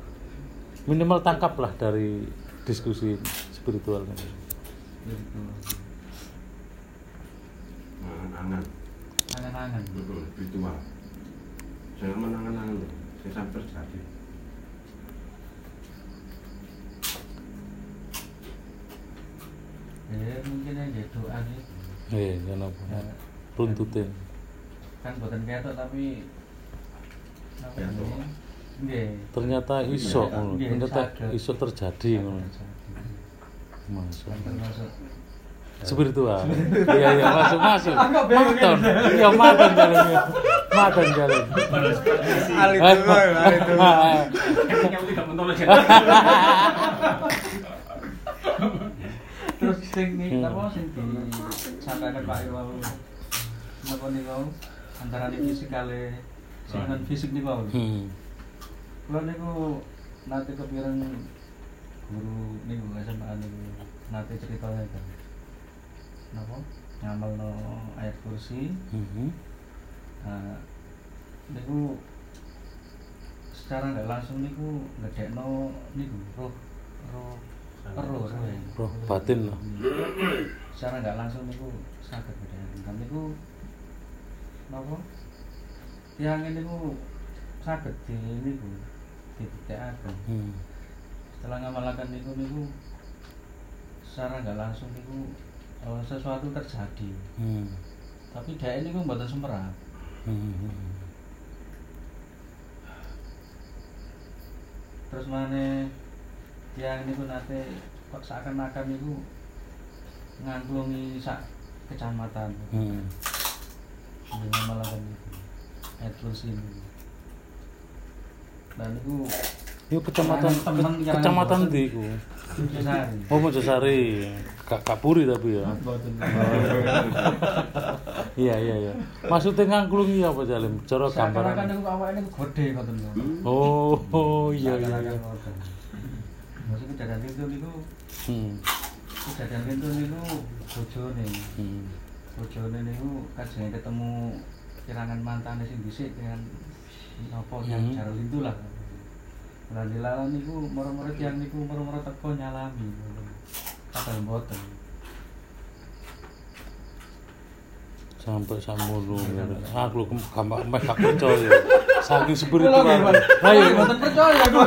minimal tangkap lah dari diskusi spiritual ini? Angan-angan. angan-angan Betul, ritual. Jangan menangan-angan sampai terjadi. ya mungkin aja doa gitu. Iya kenapa runtutin kan buatan ketok tapi apa nggih. Ternyata iso Iya, ngono. Iya, ternyata iso terjadi ngono. masuk. Spiritual iya iya masuk masuk. Maton. ini. iya maton jalannya maton jalan Ali tunggu, ali. Kayaknya aku tidak mentol aja. terus sing Hmm. apa sing disampaikan Pak Iwal napa niku antara fisik kali sing non fisik niku wau. hmm. Kula niku nate kepikiran guru niku SMA niku nate cerita kan. Napa? Ngamalno ayat kursi. Mhm. Nah, niku secara nggak langsung niku ngedekno niku roh roh roh roh. roh batin lah secara nggak langsung niku saged bedakan kan niku napa? Tiang ini niku saged di niku dibuktiaken hmm. setelah ngamalaken niku niku secara nggak langsung niku eh, sesuatu terjadi. Hmm. tapi dia ini niku mboten semerap Hmm. terus mana tiang niku nate kok seakan-akan niku ngangklungi sak kecamatan Hmm. dengan melakukan itu ini dan itu Itu kecamatan Temen yang kecamatan di iku. Sari Oh Mojosari. Kak Kapuri tapi ya. Iya iya iya. Maksudnya ngangklungi apa Jalim? Cara gambaran. itu awaknya itu gede ngoten lho. Oh, oh iya iya. Seakan-akan iya. ngoten. Maksud kejadian itu niku Hmm. kejadian itu niku bojone. Hmm. Bojone niku kajeng ketemu kirangan mantane sing dhisik dengan napa yang Hmm. itu lah. Lah dilalah niku moro-moro tiyang niku moro-moro teko nyalami. Kadang boten. Sampai samono. Aku kem- gampang meh gak percaya. Saking spiritual. Mas. Ayo. Boten percaya kok.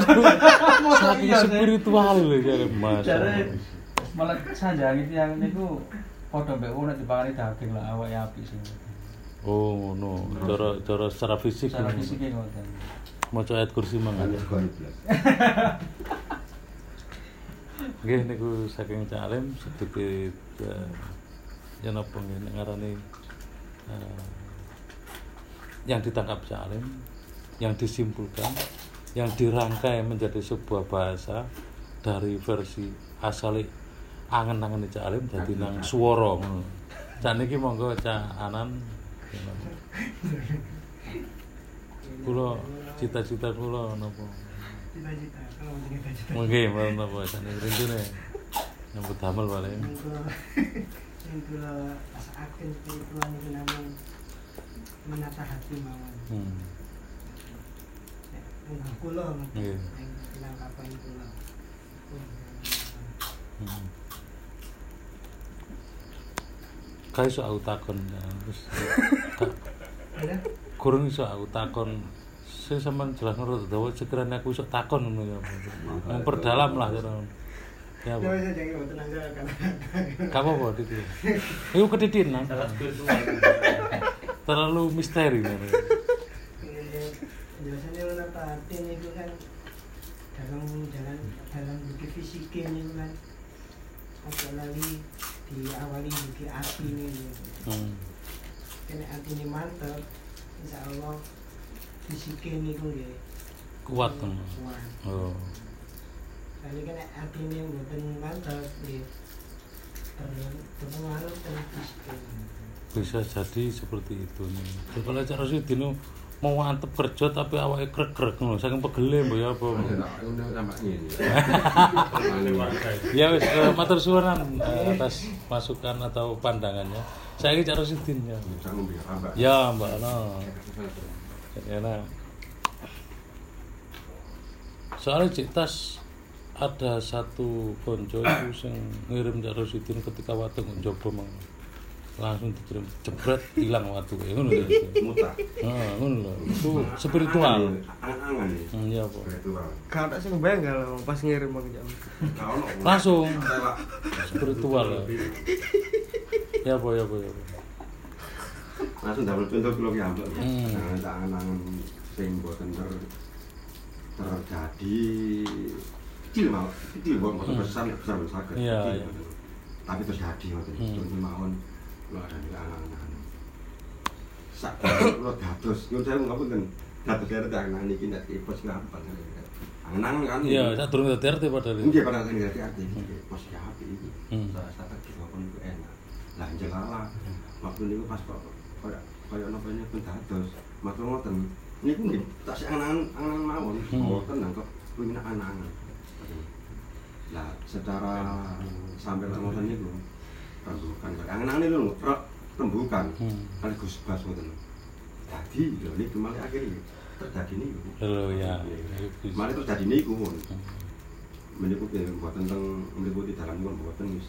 Saking iya, spiritual lho Jalim Mas. Jare malah sanjangi tiyang niku padha mbek wong nek dipakani daging lah awake apik sih. Oh ngono. Cara cara secara fisik. Secara ngono. fisiknya ngoten. Maca ayat kursi goiblas. Nggih niku saking Calim sedikit eh, napa nggih nek ngarani eh, yang ditangkap Calim, yang disimpulkan, yang dirangkai menjadi sebuah bahasa dari versi asale angen-angen Calim dadi nang swara ngono. Cak niki monggo Cak Anan. Kula cita-cita kula napa? cita-cita kalau cita-cita. Mungkin malam apa? Sana rintune. Nyambut damel yang kula yang kula rasakan spiritual itu namun menata hati mawon. Hmm. kula yang penangkapan kula. Hmm. Aku takon ya, terus kurang iso aku takon sing sampean jelas nurut dawa sekiranya aku iso takon ngono ya. Memperdalam lah cara. Ya Coba apa? saya kan Diti. Iku ketitin nah. Terlalu misteri ngono. biasanya menata hati itu kan dalam dalam dalam bukti fisiknya itu kan apa lagi diawali bukti hati ini Hmm. kena hati ini mantap insya Allah fisiknya itu ya Kuat kan. kuat Oh. kali kena hati ini buatan mantap ya terpengaruh dengan fisiknya bisa jadi seperti itu nih. Kalau Cak Rosidin nu mau antep kerja tapi awake krek-krek ngono, saking pegele mbok ya apa. Ini sama ini. Ya wis eh, matur suwun eh, atas masukan atau pandangannya. Saya ini Cak Rosidin ya. Jangan biar apa. Ya Mbak Ana. Ya nah. Soalnya Cik Tas ada satu konco itu sing ngirim Cak Rosidin ketika waktu njoba mang langsung dikirim jebret hilang waktu ya ngono ya. Mutar. Nah, ngono lho. Itu spiritual. Hmm, iya apa? Spiritual. Kalau tak sing bengkel pas ngirim aku jam. Langsung spiritual ya. Ya apa ya apa ya. apa. Langsung dapat contoh kalau ya mbak. Hmm. Jangan angan-angan sing boten ter terjadi kecil mau kecil buat Hmm. besar besar besar sakit Iya, kecil, iya. ngoten. tapi terjadi waktu Hmm. itu hmm. mawon lo ada di anak-anak sak lo dados nyun saya ngapun kan dados dari anak ini kita pos gampang angan kan Iya, saya turun ke RT padahal itu. Iya pada kan ngerti arti ini pos gapi ini saya kata kita pun enak lah jelala waktu itu pas kok kayak kayak apa ini pun dados maka ngoten ini pun nggih, tak angan mawon. Hmm. ngoten nang kok punya anak-anak lah secara sampai lah ngoten niku rembukan. Angan-angan lho rek rembukan. Hmm. kali Gus Bas ngoten jadi lho niku malah akhirnya terjadi niku. Lho ya. malah terjadi niku pun Hmm. menipu ke buatan tentang meliputi dalam pun buatan wis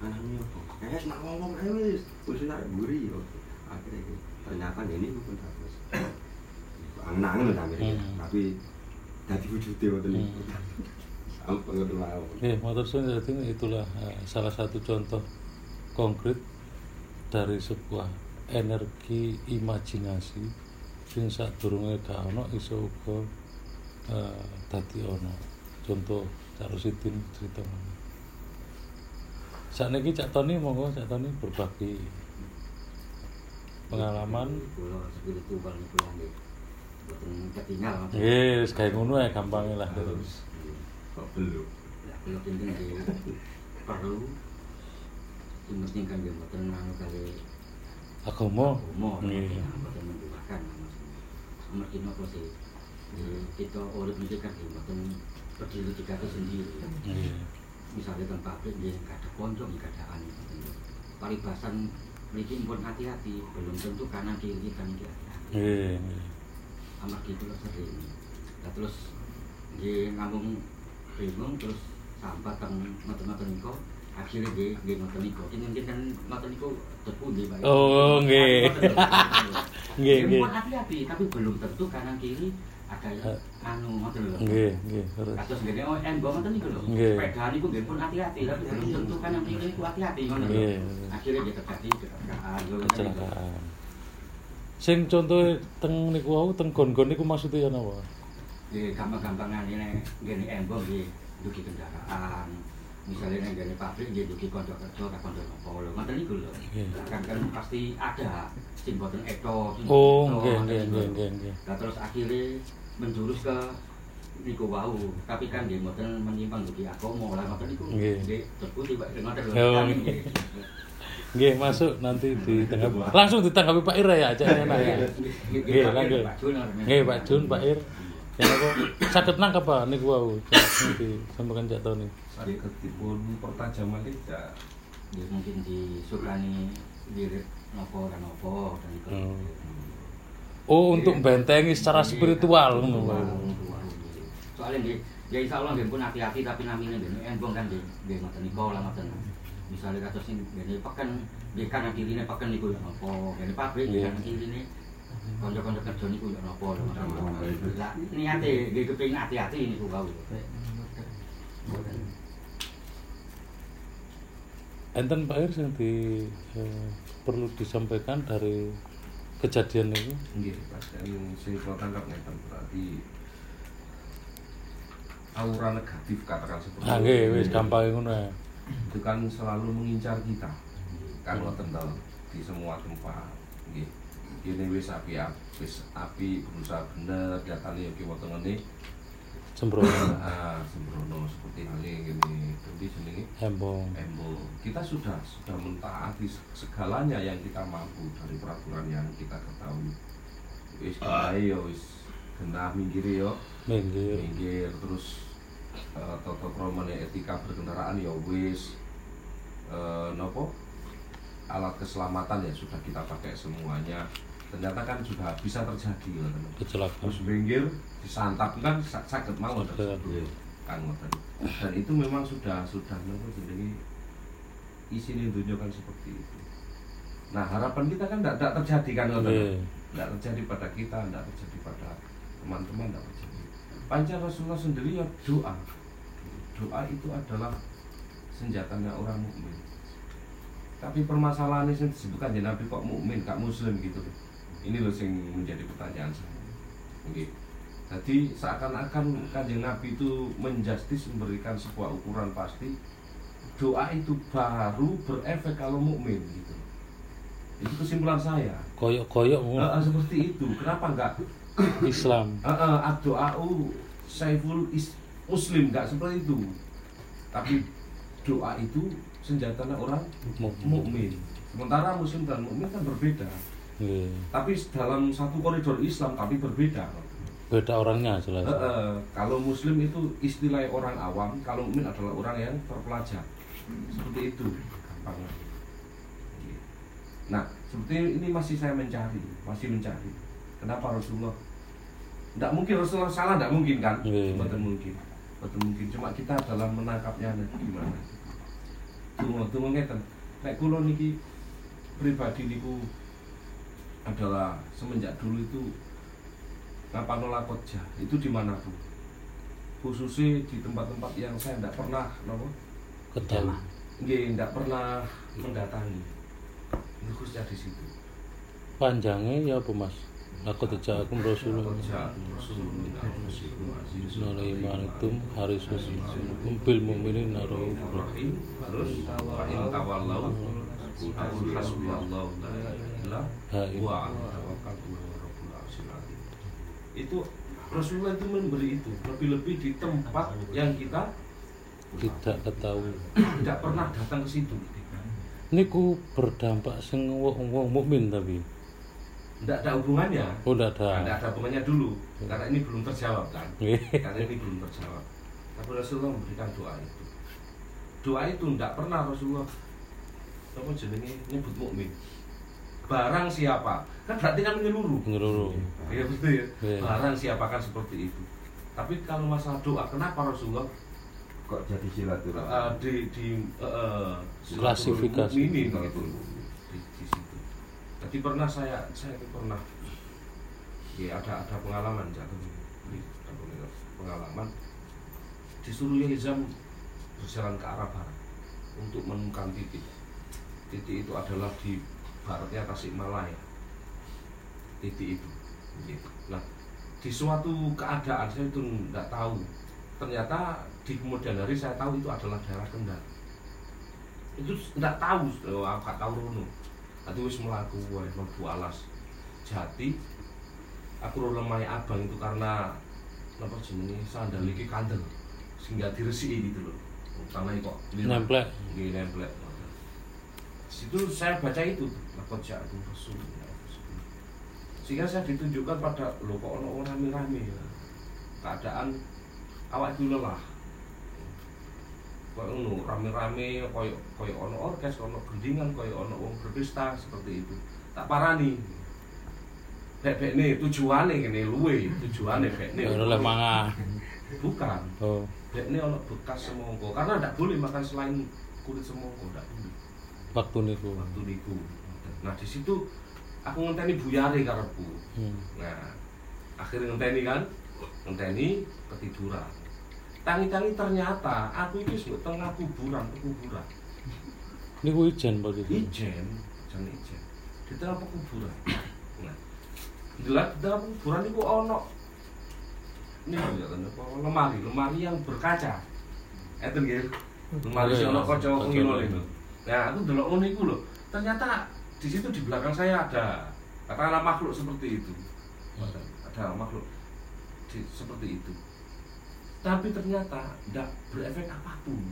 anaknya apa ngomong ayo wis wis nak buri yo. Akhirnya ternyata ini pun terus angen-angen lah akhirnya tapi jadi wujudnya waktu mau Oke, motor jadi itulah eh, salah satu contoh konkret dari sebuah energi imajinasi sing sadurunge gak ono iso uga eh, dadi ono. Contoh Cak Rosidin cerita ngono. Sakniki Cak Toni monggo Cak Toni berbagi pengalaman. Ketinggal. Wis kayak ngono ya gampangnya lah terus. kok belum Ya kulo pinten nggih perlu sing penting kan nggih boten anu kali Agama. menduakan nopo sih Nggih, kita kan nggih boten berdiri di kaki sendiri Nggih. misalnya teng pabrik nggih gak ada pojok gak ada anu paribasan mriki pun hati-hati belum tentu kanan kiri kan iki hati-hati Nggih, nggih. amargi kula sering nah terus nggih ngambung bingung terus sampai teng ngoten-ngoten niku akhirnya nggih nggih ngoten niku ini mungkin kan niku tepu nggih Pak Oh, nggih. Nggih, nggih. hati-hati tapi belum tentu kanan kiri ada yang anu ngoten lho Nggih, nggih, terus. Kados ngene embong ngoten niku lho. Sepeda niku nggih pun hati-hati tapi belum tentu kan yang kiri niku hati-hati ngono lho. Dia terjadi kecelakaan kecelakaan. Sing contoh teng niku wau teng gon-gon niku napa? Nggih gampang-gampangan ini ngene embong nggih duki kendaraan. Misalnya ngene pabrik kerja tak kanca apa lho. Ngoten niku lho. Kan kan pasti ada sing boten eto Oh, nggih, ngoten nggih, nggih, nggih, terus akhirnya menjurus ke niku wau tapi kan nggih mboten menyimpang dugi agama lah ngoten niku Nggih. terputi Pak ngoten lho nggih. masuk nanti ditanggapi. Langsung ditanggapi Pak Ir ya, aja enak ya. Nggih, lanjut. Pak Jun, Nggih, Pak Jun, Pak Ir. Ya apa saged nangkep Pak niku wau. Nanti sampekan Cak Toni. Sakitipun pertajaman tidak Nggih, mungkin disukani lirik nopo dan nopo dan itu. Oh, untuk bentengi secara spiritual ngono Pak. Soalnya nggih, ya insya Allah nggih pun hati-hati tapi namanya nggih embong kan nggih nggih ngoten niku lah ngoten. Misalnya kados sing ngene peken nggih kanan kirine peken niku ya nopo, ngene pabrik nggih Iya. kanan kirine kanca-kanca kerja niku ya nopo lho. Lah niate nggih kepengin hati-hati niku wau. Enten Pak Ir sing di eh, perlu disampaikan dari kejadian ini. Nggih, Pak. Dan sing kula tangkap ngeten berarti aura negatif katakan seperti Ah nggih, wis gampang ngono ya. itu kan selalu mengincar kita kan ngoten to di semua tempat nggih ini wis api wis api berusaha bener datane yo ki wonten ngene Sembrono, ah sembrono seperti hal ini jadi jenenge embong. embo kita sudah sudah mentaati segalanya yang kita mampu dari peraturan yang kita ketahui wis genah yo wis genah minggir yo Minggir. minggir terus eh, tata krama etika berkendaraan ya wis eh, nopo alat keselamatan ya sudah kita pakai semuanya ternyata kan juga bisa terjadi ya, teman. Kecelakaan. terus minggir disantap. Kan sa- sakit mawon. Kan ngoten. dan itu memang sudah sudah nopo jenenge isine dunia kan seperti itu. Nah harapan kita kan tidak terjadi kan ngoten Nggih. tidak terjadi pada kita tidak terjadi pada teman-teman tidak terjadi. Panca Rasulullah sendiri ya doa. Doa itu adalah senjatanya orang mukmin. Tapi permasalahannya yang disebutkan ya Nabi kok mukmin kak muslim gitu. Ini loh yang menjadi pertanyaan saya. Oke. Jadi seakan-akan kanjeng Nabi itu menjustis memberikan sebuah ukuran pasti doa itu baru berefek kalau mukmin gitu. Itu kesimpulan saya. koyok-koyok Eh, eh, seperti itu. Kenapa enggak Islam uh, uh, doau saiful is muslim nggak seperti itu tapi doa itu senjatanya orang Mukmin. sementara muslim dan mukmin kan berbeda Nggih. tapi dalam satu koridor Islam tapi berbeda beda orangnya jelas. Eh, kalau muslim itu istilah orang awam kalau mukmin adalah orang yang terpelajar. Seperti itu gampangnya. Nah seperti ini masih saya mencari masih mencari. Kenapa Rasulullah? Tidak mungkin Rasulullah salah tidak mungkin kan? Iya. betul mungkin. Betul mungkin. Cuma kita dalam menangkapnya nah, gimana tunggu tunggu ngeten. Nek kula niki pribadi niku adalah semenjak dulu itu ngapa nolak koja itu di mana bu? Khususnya di tempat-tempat yang saya tidak pernah nopo? Ketahui nggih tidak pernah mendatangi. Itu khususnya di situ. Panjangnya ya apa mas. Aku aku Rasulullah koja Rasulullah Nala imanitum harisus bil mu'minin naruh terus wa in tawallau la ilaha illa huwa azim. Itu Rasulullah itu memberi itu lebih-lebih di tempat yang kita tidak ketahui tidak pernah datang ke situ. niku berdampak sing wong mukmin tapi Tidak ada hubungannya. oh tidak Tidak ada ada hubungannya dulu karena ini belum terjawab kan. Nggih. Karena ini belum terjawab. Tapi Rasulullah memberikan doa itu. Doa itu tidak pernah Rasulullah apa jenenge nyebut mukmin. Barang siapa? Kan berarti kan menyeluruh. ngeluruh Iya betul ya. Iya. Barang siapa kan seperti itu. Tapi kalau masalah doa, kenapa Rasulullah kok jadi silaturahmi uh, di di uh, Klasifikasi. ini gitu di, di situ. Jadi pernah saya saya itu pernah ya ada ada pengalaman jatuh di ada pengalaman disuruh Yezam berjalan ke arah barat untuk menemukan titik. Titik itu adalah di baratnya Tasikmalaya. Titik itu. Gitu. Nah, di suatu keadaan saya itu nggak tahu ternyata di kemudian hari saya tahu itu adalah daerah Kendal itu nggak tahu oh, aku nggak tahu rono nanti wis melaku wae mlebu alas jati aku lemai abang itu karena apa jenenge sandal iki kandel sehingga diresiki gitu loh tanah kok Nemplek. Nggih, nemplek situ saya baca itu lakot jatuh rasul sehingga saya ditunjukkan pada lo kok ono orang rame-rame ya. keadaan awak itu lelah. Kok ngono rame-rame koyo koyo ono orkes ono gendingan koyo ono wong berpesta seperti itu. Tak parani. Bek bek nih tujuannya gini luwe tujuannya bek nih oleh mangan bukan. Oh. Nih ono bekas semongko. Karena tidak boleh makan selain kulit semongko tidak boleh. Waktu niku. Waktu niku nah di situ aku ngenteni buyare karepku hmm. Nah, akhirnya ngenteni kan, ngenteni ketiduran. Tangi-tangi ternyata aku itu sebut tengah kuburan, kuburan. niku ijen Pak itu Ijen, jangan ijen. Di tengah kuburan. Nah, jelas di tengah kuburan itu ono ini ya kan lemari, lemari yang berkaca. Eten nggih. Lemari sing ono kaca pengilo itu. Nah, aku delok ngono iku lho. Ternyata di situ di belakang saya ada katakanlah makhluk seperti itu. Ada makhluk di- seperti itu. Tapi ternyata tidak berefek apa pun.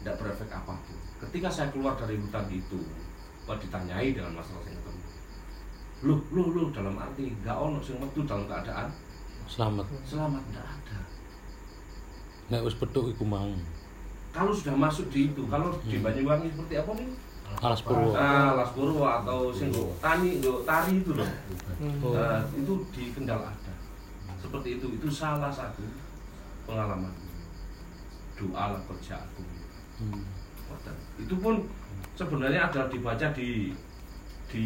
Tidak berefek apa pun. Ketika saya keluar dari hutan itu, ditanyai dengan masalah yang ketemu. Loh, loh, loh, dalam arti nggak ono sing metu dalam keadaan selamat selamat tidak ada. nek wis petuk iku mang Kalau sudah masuk di itu, kalau di Hmm. Banyuwangi seperti apa nih? Alas purwo Ah, Las Purwo atau sing tani, nggo tari itu loh. Oh. Nah, itu di Kendal ada. Seperti itu, itu salah satu pengalaman. Doa lah kerja aku. Hmm. Itu pun sebenarnya adalah dibaca di di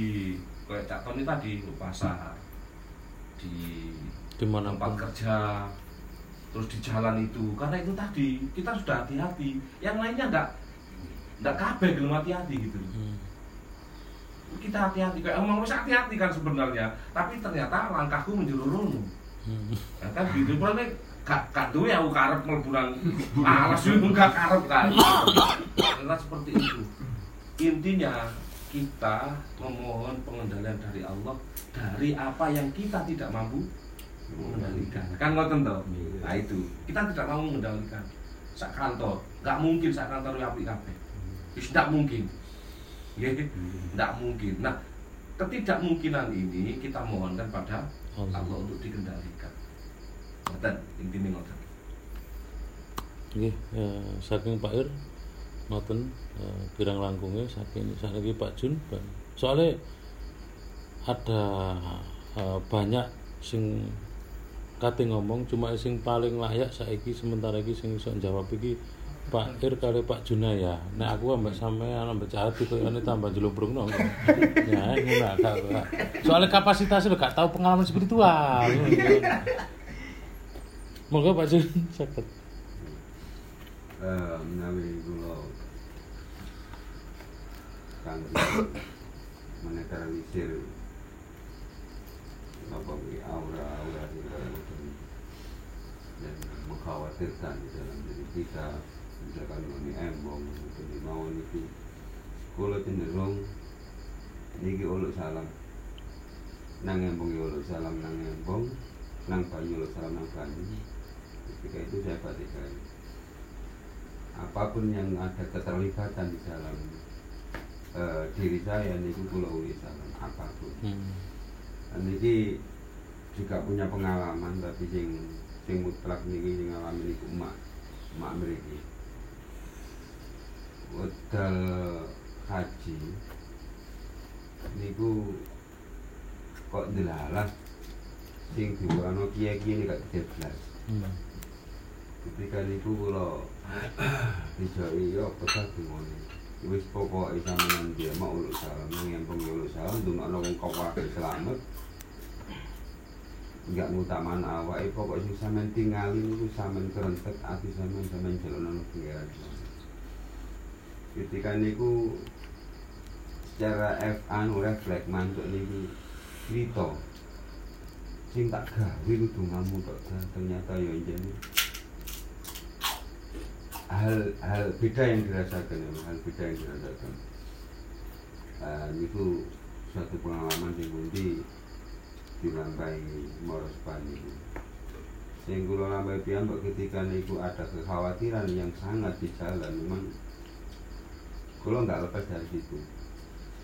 kayak Cak Tony tadi di pasar, di di mana tempat kerja, terus di jalan itu. Karena itu tadi kita sudah hati-hati. Yang lainnya enggak enggak kabeh gelem hati-hati gitu. Hmm. kita hati-hati kayak ngomong wis hati-hati kan sebenarnya tapi ternyata langkahku menjuru rono Hmm. Ya kan gitu nek gak gak duwe aku karep mlebu nang alas itu gak karep kan. Karena seperti itu. Intinya kita memohon pengendalian dari Allah dari apa yang kita tidak mampu mengendalikan. Kan ngoten to? Nah itu. Kita tidak mau mengendalikan. Sak kantor, nggak mungkin sak kantor apik kabeh. Nggak mungkin. Nggih, nggak mungkin. Nah, ketidakmungkinan ini kita mohonkan pada Allah. Untuk dikendalikan. Ngoten, intinya ngoten. Nggih, ya, saking Pak Ir ngoten eh, pirang langkungnya saking saiki Pak Jun soalnya ada eh, banyak sing kate ngomong cuma sing paling layak saiki sementara iki sing iso jawab iki Pak Ir kali Pak Junaya. Nek aku ambek sampean ambek Cahati koyone tambah jelumbrung no. Ya, ngono gak. gak. Soalnya kapasitasnya gak tahu pengalaman spiritual. Moga Pak Jun sakit. Eh, menawi kula kangge menetralisir apa aura-aura kaya ngoten dan mengkhawatirkan di dalam diri kita misalkan ini embong itu di mawon itu. Kula cenderung niki uluk salam. Nang embong ya uluk salam nang embong nang banyu uluk salam nang banyu. Ketika itu saya perhatikan apa pun yang ada keterlibatan di dalam eh, diri saya niku kula uli salam apa pun. Hmm. dan ini juga punya pengalaman tapi sing sing mutlak niki sing ngalami niku emak emak mriki wedal haji niku kok delalah sing diwono ini gak diblas Hmm. ketika niku kula dijoi yo petah ngono wis pokoke sampeyan dia mau uluk salam yang uluk salam ndongakno wong kawake selamat. Enggak ngutaman awake pokoke sing sampeyan tingali niku sampeyan kerentet ati sampeyan sampeyan jalono pengiran ketika niku secara F anu refleks mantuk niku cerita. Sing tak gawe kudu ngamu tok ternyata ya jadi hal hal beda yang dirasakan ya, hal beda yang dirasakan. Uh, itu suatu pengalaman yang pundi dilampai moros itu sing kula lambai ketika niku ada kekhawatiran yang sangat di jalan memang kula nggak lepas dari situ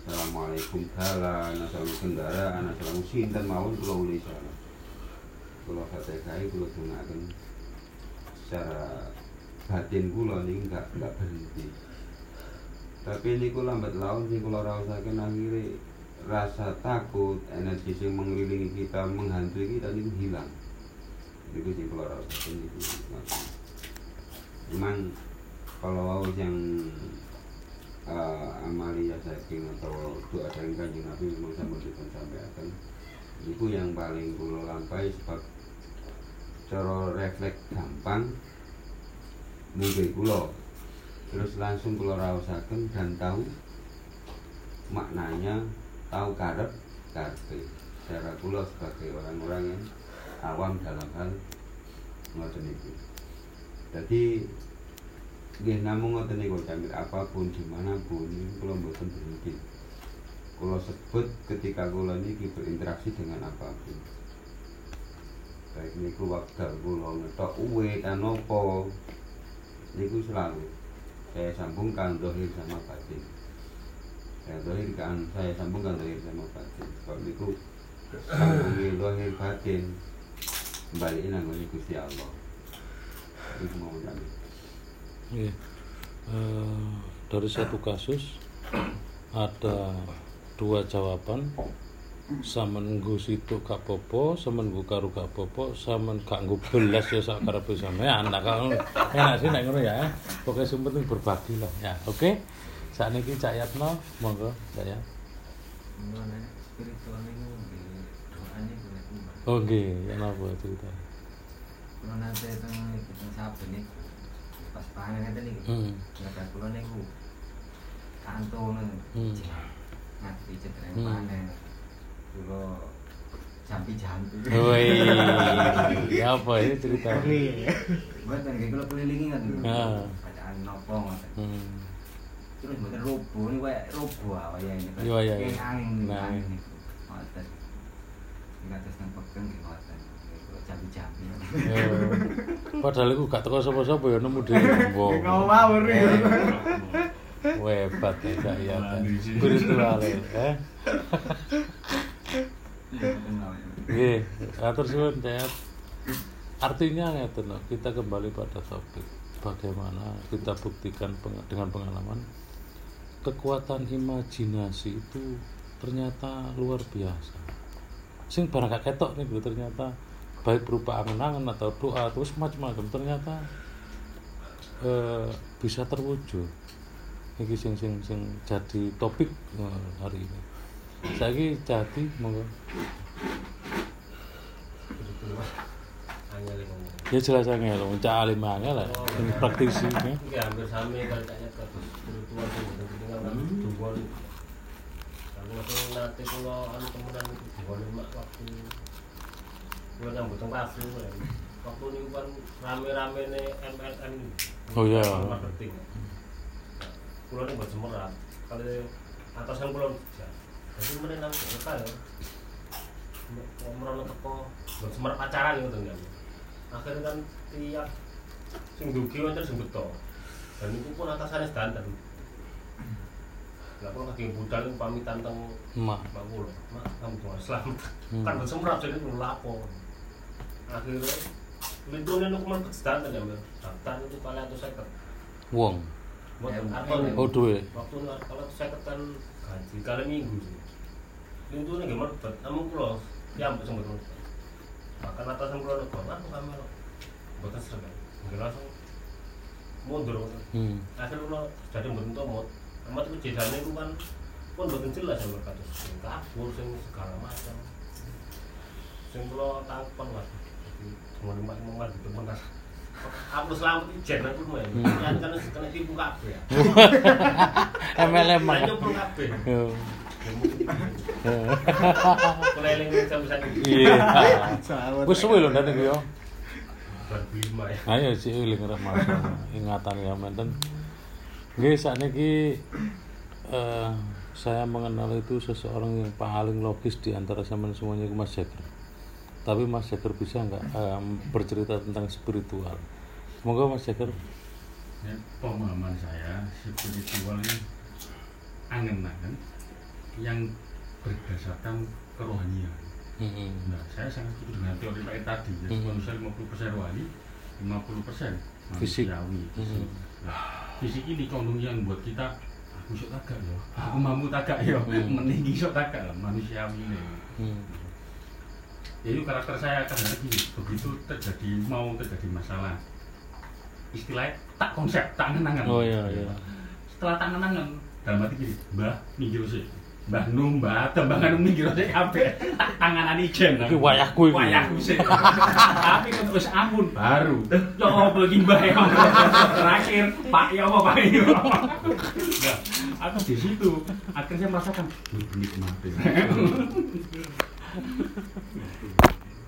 Assalamualaikum jalan, assalamualaikum kendaraan, assalamualaikum sinten mawon kula uli salam kula fatihah kula dongaken secara batin kula niku enggak enggak berhenti. Tapi niku lambat laun sing kula rasaken akhirnya rasa takut, energi sing mengelilingi kita, menghantui kita niku hilang. Sing kula rasaken niku. ngoten. Cuman kalau yang uh, amalia saking atau doa dari kanjeng Nabi memang sama dipun sampaikan itu yang paling kula lampai sebab cara refleks gampang mungkin kula terus langsung kula raosaken dan tahu maknanya tahu karep karepe. Secara kula sebagai orang-orang yang awam dalam hal ngoten itu. Jadi nggih namung ngoten niku Camil apa pun di mana pun kula mboten berhenti. Kula sebut ketika kula niki berinteraksi dengan apa pun. Baik niku waktu kula ngetok uwe kan apa niku selalu. Saya sambungkan dohir sama batin saya dohir kan saya sambungkan dohir sama batin sebab niku sambungi dohir batin kembaliin nang Gusti Allah. Itu mau kami Iya. Eh, dari satu kasus ada dua jawaban samen nggo situ gak popo, samen nggo karo gak popo, samen gak nggo belas ya sak karepe sampean. Nah, kalau enak sih nek ngono ya. Pokoke sing penting berbagi lah ya. Oke. Sakniki Cak Yatno, monggo Cak ya. Itu doanya boleh kumpul. Oh nggih, ya napa cerita. Kalau nanti itu kita saben nih pas pangan itu nih, Hmm. nggak ada kulo nih ku kantung Hmm. ngerti cedera Hmm. panen kula jampi-jampi Woi, apa ini cerita? mboten nggih kula kelilingi ngoten Ah. bacaan napa ngoten Hmm. terus mboten rubuh niku kayak rubuh awake ini Iya, iya, iya. Kayak angin Nah. angin niku ngoten atas nang peken nggih ngoten jampi-jampi Eh, Padahal iku gak teko sapa-sapa ya nemu dhewe. Wong. Ngawur ya. Webat ya Kak ya. Spiritual ya. Eh. Nggih, atur suwun Cep. Artinya ngeten loh, kita kembali pada topik bagaimana kita buktikan peng- dengan pengalaman kekuatan imajinasi itu ternyata luar biasa. Sing barang gak ketok nih ternyata baik berupa angen-angen atau doa terus macam-macam ternyata eh, bisa terwujud. Iki sing sing sing jadi topik eh, hari ini. Saiki jadi monggo. Ya jelas angel, wong cak alim angel lah, sing praktisi. ya. Ini hampir sama kalau tak nyata spiritual sih betul betul kan dua Aku langsung nanti kalau anu temenan dua lima waktu gue nyambut teng kafe waktu ini kan rame-rame nih MLM ini. Oh, iya. Marketing. Kulo nih buat. Kalau atasan kulo jadi mana nang mereka ya. Merono teko buat semerat pacaran gitu kan. Akhirnya kan tiap sing dugi wancen sing beto. Dan itu pun atasannya standar. Lah kok kaki budal pamitan teng Mak. Mbak kulo. Mak kamu selamat. Hmm. Kan semerat jadi lapo. Akhirnya ya. Daftar itu atau seket. Wong. Mboten. Oh duwe. Waktu kalau kan gaji kali minggu nggih kulo ya sing. Makan atasan nek. Mboten. Nggih langsung mundur. Hmm. Akhirnya kulo jadi mboten tomot. Amat itu jedane itu kan pun mboten jelas ya mereka tuh. Sing kabur sing segala macam. Sing. Cuma lima lima gitu menang. Aku selamat ijen aku main. Hmm. Yang kan kena tipu kabeh ya. MLM mah. nyumpul kabeh. Yo. Keliling sampai sana. Iya. Wis suwe lho niku yo. Ya. Ayo sih eling masa ingatan ya menten. Nggih sakniki eh saya mengenal itu seseorang yang paling logis di antara sampean semuanya itu Mas Jagger. Tapi Mas Jagger bisa nggak eh, bercerita tentang spiritual? Semoga Mas Jagger Ya, pemahaman saya spiritual ini angen-angen yang berdasarkan kerohanian. Mm-mm. Nah, saya sangat setuju dengan teori Pak tadi. Ya, Mhm. manusia 50% rohani, 50% Fisik. manusiawi. Mhm. Nah, fisik ini condong yang buat kita aku sok tagak ya, aku mampu tagak ya, Mhm. meninggi sok tagak lah, manusiawi ini. Hmm. Jadi karakter saya akan ada gini, begitu terjadi mau terjadi masalah, istilahnya tak konsep, tak angen-angen. Oh iya iya. Setelah tak angen-angen, dalam hati gini, mbah minggir sih. Mbah Nu, mbah Nganu minggir sih kabeh. Tak tanganan ijen. Iki wayahku iki. Wayahku sih. Tapi kan terus ampun baru. Coba lagi mbah ya. Terakhir, Pak ya apa Pak ya. Nah, aku di situ akhirnya merasakan "Duh, nikmati.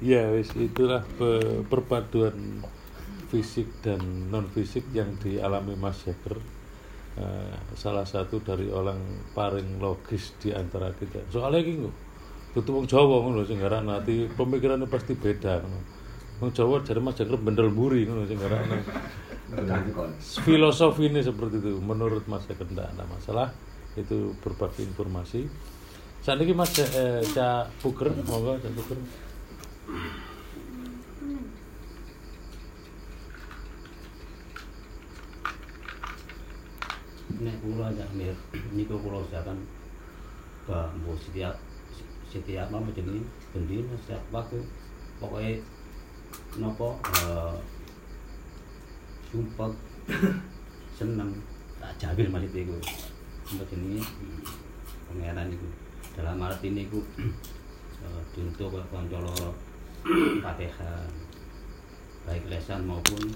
Ya wis itulah pe- perpaduan fisik dan non fisik yang dialami Mas Jagger. Eh, salah satu dari orang paling logis di antara kita. Soalnya kok dudu wong Jawa ngono sing nanti pemikirannya pasti beda ngono. Wong Jawa jare Mas Jagger bendel buri ngono sing filosofi ini seperti itu menurut Mas Jagger tidak ada masalah itu berbagi informasi saat ini Mas eh, Cak Puger monggo Cak Puger. Nek kula aja mir niku kula usahakan bah mbok setiap setiap mau jenenge bendi setiap waktu pokoknya nopo eh sumpah seneng tak jabil maksud iku sumpah jenenge pangeran iku dalam arti eh, diuntuk kok kanca loro Fatihah baik lesan maupun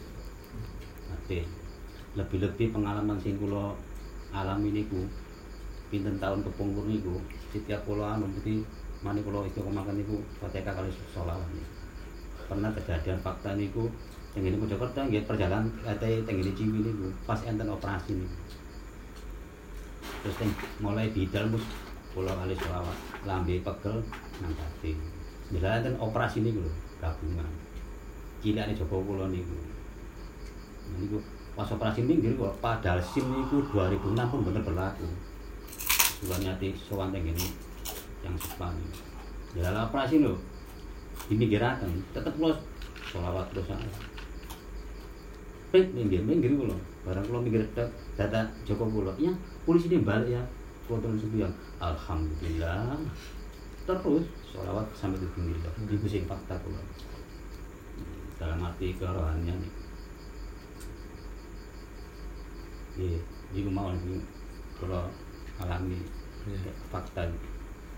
hati lebih-lebih pengalaman sing kula alami niku pinten tahun kepungkur niku setiap kula anu mesti mani kula istiqomahkan niku Fatihah kali sholawat niku. Pernah kejadian fakta niku yang ini Mojokerto nggih perjalanan kate teng ngene Ciwi niku pas enten operasi niku. Terus mulai bidal mus kula kali sholawat lambe pegel nang batin. Jalan enten operasi niku lho gabungan. Cilane Joko kula niku. Nah, niku pas operasi minggir kok padahal SIM niku 2006 pun bener berlaku. Sudah nyati sowan teng ngene yang Jepang. Jalan operasi lho. Dimiggiraken tetep kula sholawat terus. Pit minggir minggir kula. Barang kula minggir data Joko kula. Ya, polisi ini balik ya. Terus yang alhamdulillah. Terus sholawat sampai di dunia. Iku sing fakta kula. Dalam arti kerohanian nih. Iya, iku mau nih kalau alami Iya. fakta.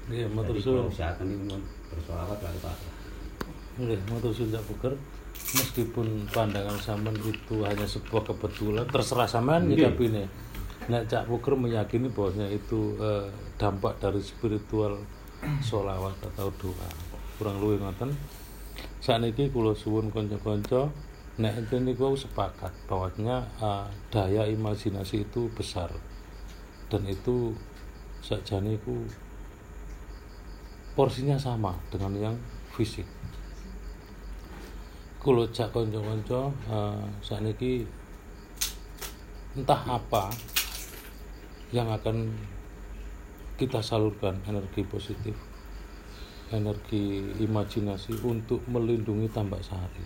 Jadi suwun. kalau usahakan ini mau bersolawat lalu pasrah. Nggih, matur suwun Cak Buker. Meskipun pandangan sampean itu hanya sebuah kebetulan, terserah sampean Nggih. nyikapine. Nek Cak Buker meyakini bahwasanya itu eh, dampak dari spiritual sholawat atau doa. Kurang luwih ngoten. Sakniki kula suwun kanca-kanca nek enten niku sepakat bahwasanya eh, daya imajinasi itu besar. Dan itu sakjane iku porsinya sama dengan yang fisik. Kulo cak kanca-kanca uh, sakniki entah apa yang akan kita salurkan energi positif, energi imajinasi untuk melindungi tambak sari.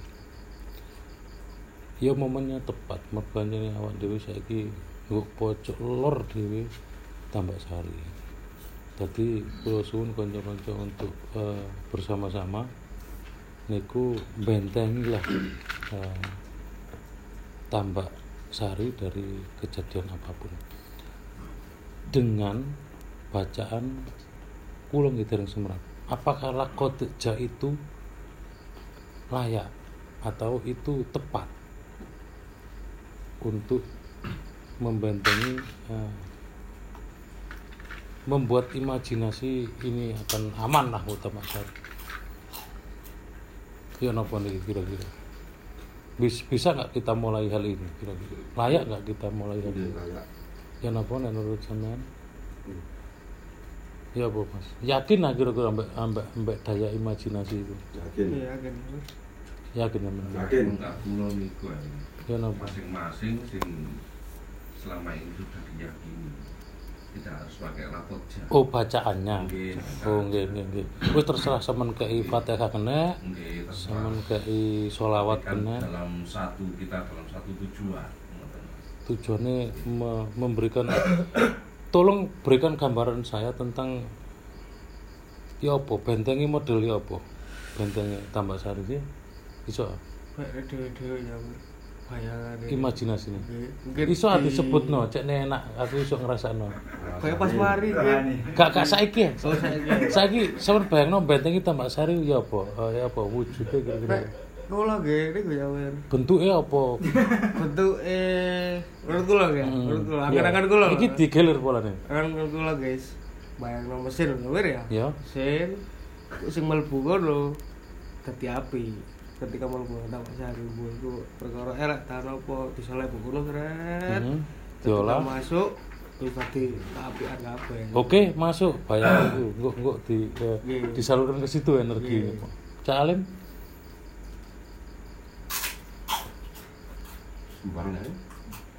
Ya momennya tepat, merbanjane awak dhewe saiki nggo pojok lor dhewe tambak sari. Tadi kula suwun kanca-kanca untuk eh, bersama-sama niku bentengilah eh, tambak sari dari kejadian apa pun dengan bacaan kula nggih dereng semerap. Apakah lakoteja itu layak atau itu tepat untuk membentengi eh, membuat imajinasi ini akan aman lah utama. Ya nih kira-kira? Bis, bisa nggak kita mulai hal ini kira-kira? Layak nggak kita mulai hal ini? kayak Ya napa nek menurut sampean? Ya apa Mas? Yakin lah kira-kira ambek ambek ambek daya imajinasi itu. yakin Iya kan. Yakin ya Men? yakin Enggak kulo niku ya. Ya napa? masing-masing sing selama ini sudah diyakini tidak harus pakai rapot jam. Oh bacaannya. Nggih, Oh nggih nggih nggih. Wis terserah sampean kei Fatihah kena, Nggih, terserah. sampean kei sholawat Kan kena. dalam satu kita dalam satu tujuan. Tujuannya me- memberikan tolong berikan gambaran saya tentang ya apa bentengi model ya apa? Bentengi tambah sari sih iso? Ya. Imajinasi nih Mungkin iso ati di- sebut no cek nih enak aku iso ngerasakno Kayak pas mari gak gak saiki ya? Oh saiki. saiki sampean bayangno bentengi tambah sari ya apa? Eh, ya apa? Kira-kira kula nggih niku ya wer. bentuknya apa Bentuk eh menurut kula ya. Menurut kula. Ya. Akan-akan kula. iki digelir polane Akan kula guys. Bayangno mesin lho wer ya. ya Mesin sing mlebu kono dadi api. Ketika mlebu tak sari bu iku perkara elek ta napa disoleh kono keren. Diolah. masuk terus tadi apian kabeh. Oke, masuk. Bayang itu. Engko engko di eh, disalurkan ke situ energi. Nggih. Cak Alim, sembarang aja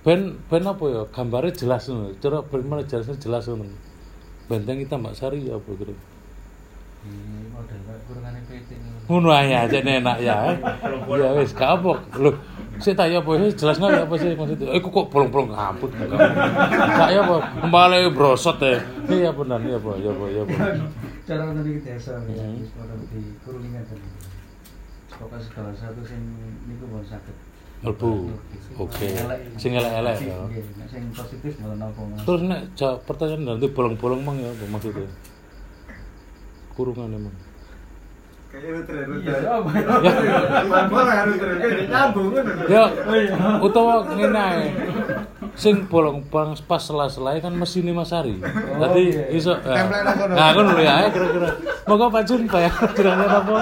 ben ben apa ya? Gambarnya jelas ngono. Cara ben mana jelasnya jelas ngono. Benteng kita Mbak Sari ya apa kayak ini. Ngono ae aja enak ya. Ya wis gak apa. Lho, sik tak ya apa sih jelas nggak ya apa sih maksudnya? Eh kok bolong-bolong ngaput kok. Gak ya apa? Kembali brosot ya. Iya benar, iya apa, iya apa, iya apa. Cara tadi kita desa ya, Hmm. di kurulingan tadi. Pokoknya segala satu sing niku bon sakit. Melbu. Oke. Sing elek-elek ya. Sing positif. Terus nek jawab pertanyaan nanti bolong-bolong mang ya apa maksudnya? Kurungan emang. Iya. Ya, utawa ngene ae. sing bolong-bolong pas sela-sela kan mesin Mas Ari. Dadi iya. iso ya. Template nang kono. Nah, ngono lho ya kira-kira. Moga Pak Jun bayang jenenge apa?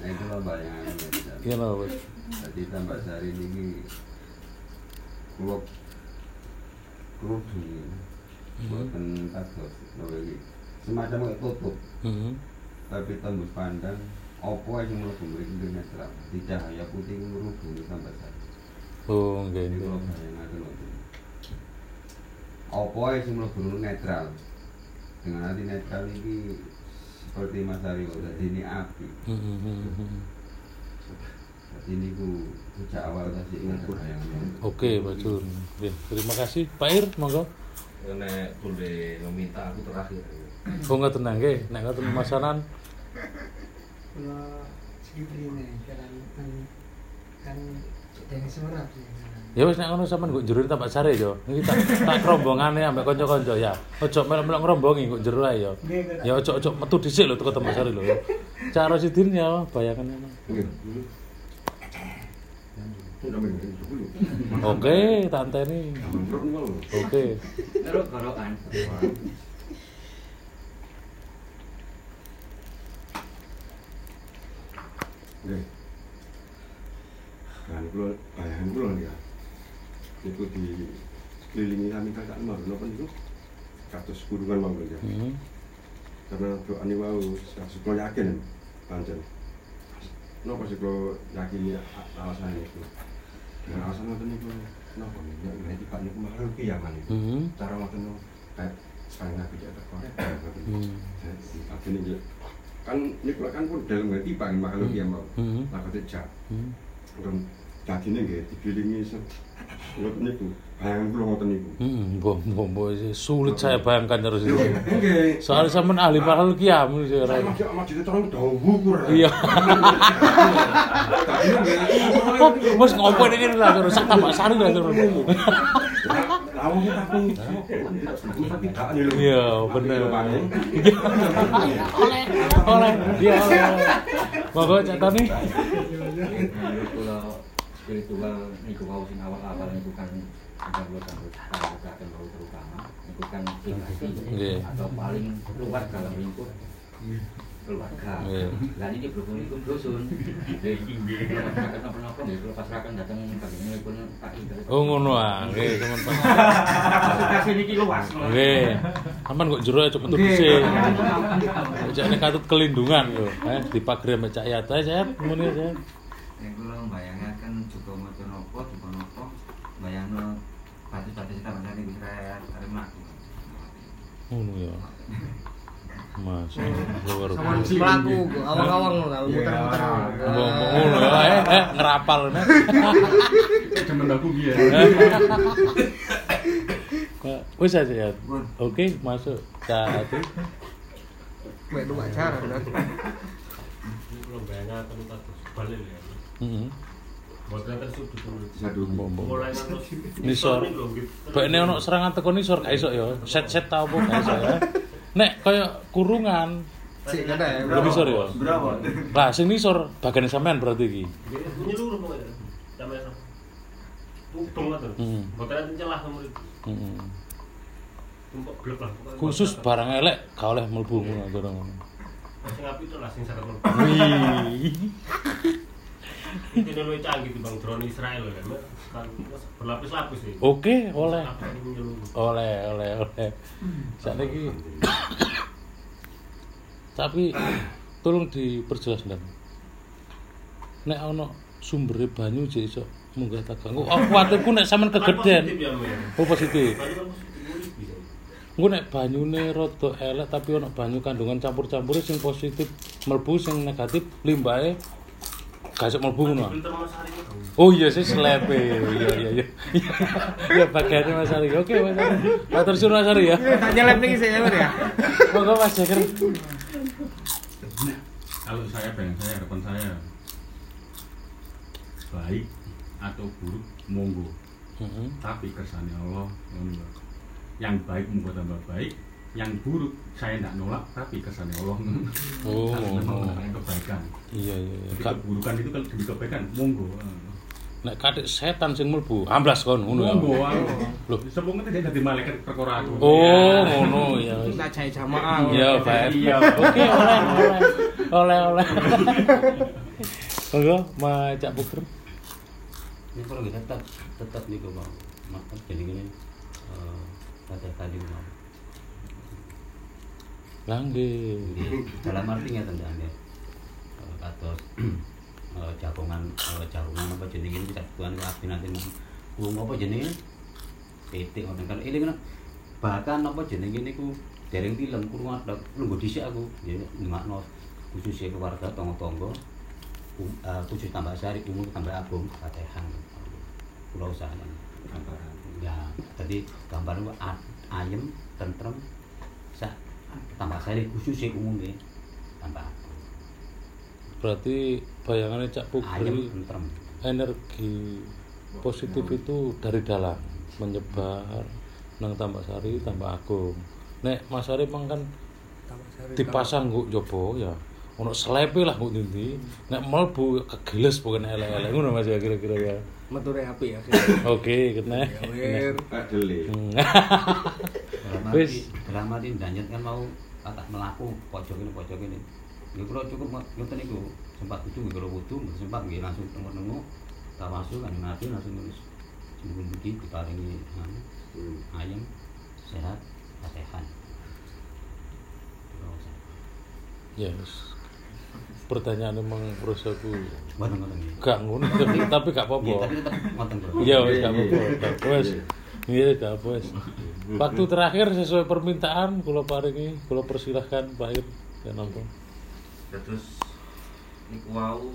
Nah itu lah bayangan Iya lho. Bos. Jadi tambah sehari ini Kulok Kulok ini Buatan kados Nopo iki. Semacam kayak tutup Heeh. Tapi tembus pandang Opo yang mlebu mriki dengan terang Di cahaya putih ngerubungi tambah sehari Oh, nggih. Ngoten. Apa yang sing mlebu netral? Dengan arti netral ini seperti Mas Ari kok dadi ini api. Heeh, heeh, heeh. Jadi ini ku sejak awal tadi ingat. Oke, Pak Jun. Terima kasih. Pak Ir, monggo. nek boleh meminta aku terakhir Oh, ngoten nggih. Nek ngoten masanan Kalau segitu ini kan kan dari semerap sih. Ya wis nek ngono sampean kok jero tambah sare yo. Iki tak tak rombongane ambek kanca-kanca ya. Ojo melok-melok ngrombongi kok jero ae yo. Ya ojo ojo metu dhisik lho teko tambah sare lho. Cara sidin ya bayangan Nggih. Oke, niku lho. Oke. Terus gorokan. Nggih. Kan kula bayangan kula ya. Niku di kelilingi kami kakak nomor napa niku? Kados kurungan mawon ya. Hmm. Karena doa ini wau kula yakin pancen. Napa sih kula yakini a- alasan itu? Dengan alasan ngoten niku napa niku nek nek Pak niku makhluk kiaman itu. Hmm. Cara ngoten niku kayak sekali nabi ya. Hmm. Akhirnya ya kan niku kan pun dalam hati Pak makhluk kiaman. Hmm. Lakate jak. Hmm. Kan dadine nggih ngoten niku. Bayangan kula ngoten niku. Hmm, bom bom bom sulit saya bayangkan terus itu. Nggih. Soalnya sampean ahli makhluk kiam Saya ora. terang dawu kur. Iya. Wes ngopo ini lah terus sak tambah sari lah terus. Iya, bener. Oleh, oleh, dia oleh. Spiritual niku wau sing awal-awal niku kan ada kula kawukaken wau terutama niku kan pribadi atau paling luar dalam lingkup keluarga. Lah ini berhubung iku dusun. Napa-napa nggih kula pasrakan dateng pun tak ibarat. Oh ngono ah, nggih teman Pak. Kasih niki luas. Nggih. Aman kok jero aja metu dhisik. Jane katut kelindungan lho. Eh dipagri ambek Cak Yata, Cak. Muni Cak. Yang kula juga maca napa, juga napa, bayangno batu-batu kita bahasa niku saya terima. Ngono ya. Mas, luar Sama biasa. pelaku, awang-awang lho, kalau muter-muter. Ngono ya, eh eh ngerapal nih. Demen aku biar. Wis aja ya. Oke, masuk. Satu. Mek lu gak cara kan. belum bayangnya balik ya Heeh. Nisor. ini lho, gitu. Baiknya ono serangan teko nisor gak iso ya. Set-set tau apa gak iso ya. Nek kaya kurungan Sik kata ya. Lu nisor ya. Berapa? Lah sing nisor bagian sampean berarti iki. Jadi bunyi luruh pokoknya jamnya sama Tung tuh Hmm. buatnya celah nomor itu Heeh. tumpuk lah. Khusus barang elek gak oleh mlebu ngono cara ngono. Masih ngapi itu lah sing sangat mlebu. Wih. Ini lebih canggih bang drone Israel kan, kan berlapis-lapis sih. Oke, oleh. Oleh, oleh, oleh. Saiki Tapi tolong diperjelas Dan. Nek ono sumbere banyu jek iso munggah tagang. Oh, aku kuwatirku nek sampean kegeden. positif ya. Oh, positif. Engko nek banyune rada elek tapi ono banyu kandungan campur-campure sing positif mlebu sing negatif limbahe iso mlebu ngono. Oh iya sih slepe. Iya iya iya. Iya bagiannya Mas Ari. Oke Mas Ari. Matur suwun Mas Ari ya. Tak nyelip nih saya ya. Monggo Mas Jager. Kalau saya bayang saya harapan saya baik atau buruk monggo. Heeh. Tapi kersane Allah. Yang baik monggo tambah baik, yang buruk saya tidak nolak tapi kersane Allah. Oh, Harus oh. menolak yang kebaikan. Iya iya iya. Jadi keburukan itu kalau demi kebaikan monggo. nek katik setan sing mlebu amblas kon ngono ya. Monggo. Lho. Sepung tidak dadi malaikat perkara aku. Oh, ngono ya. Tak jahit jamaah. Iya, baik. Iya. Oke, oleh, oleh. Oleh, oleh. Monggo, Ma Cak Puger. Ini kalau kita tetap tetap nih kok bang, maka jadi gini kata tadi mau. Langge. Dalam artinya tentang ya, atau eh, jagongan eh, jagongan apa jenis ini jagongan api nanti mau apa jenis titik orang kan ini kan bahkan apa jenis ini ku dereng film kurang ada lu gue dhisik aku jadi nggak khususnya keluarga tonggo-tonggo um, eh, khusus tambah sari umum tambah abung fatehan pulau sana ya tadi gambar gua a- ayem tentrem tambah sari khususnya umumnya. Tambah. Abung Berarti bayangannya Cak tentrem. energi positif itu dari dalam menyebar nang tambak sari tambak agung. Nek mas Ari emang kan dipasang nguk jopo ya. Ono slepe lah nguk ndi nek mlebu kegeles bukan elek-elek. Ngono Mas ya kira-kira ya Meture api ya. oke kena Ya, wir. Adele. Hmm. Wis. arti dalam arti danjet kan mau kata melaku pojok ini pojok ini ya kalau cukup ngoten niku sempat nggih kalau wudu sempat nggih langsung tengok-tengok tawasul kan nabi langsung nulis sebelum begini diparingi anu, ayam sehat fatehan yes pertanyaan emang ngoten nggih. gak ngono tapi, tapi gak Iya, apa-apa tapi tetap ngoten, Bro. iya wis gak apa-apa. wis. Iya gak apa wis. Waktu terakhir sesuai permintaan kula paringi kula persilahkan Pak Ir ya nonton. Terus niku wau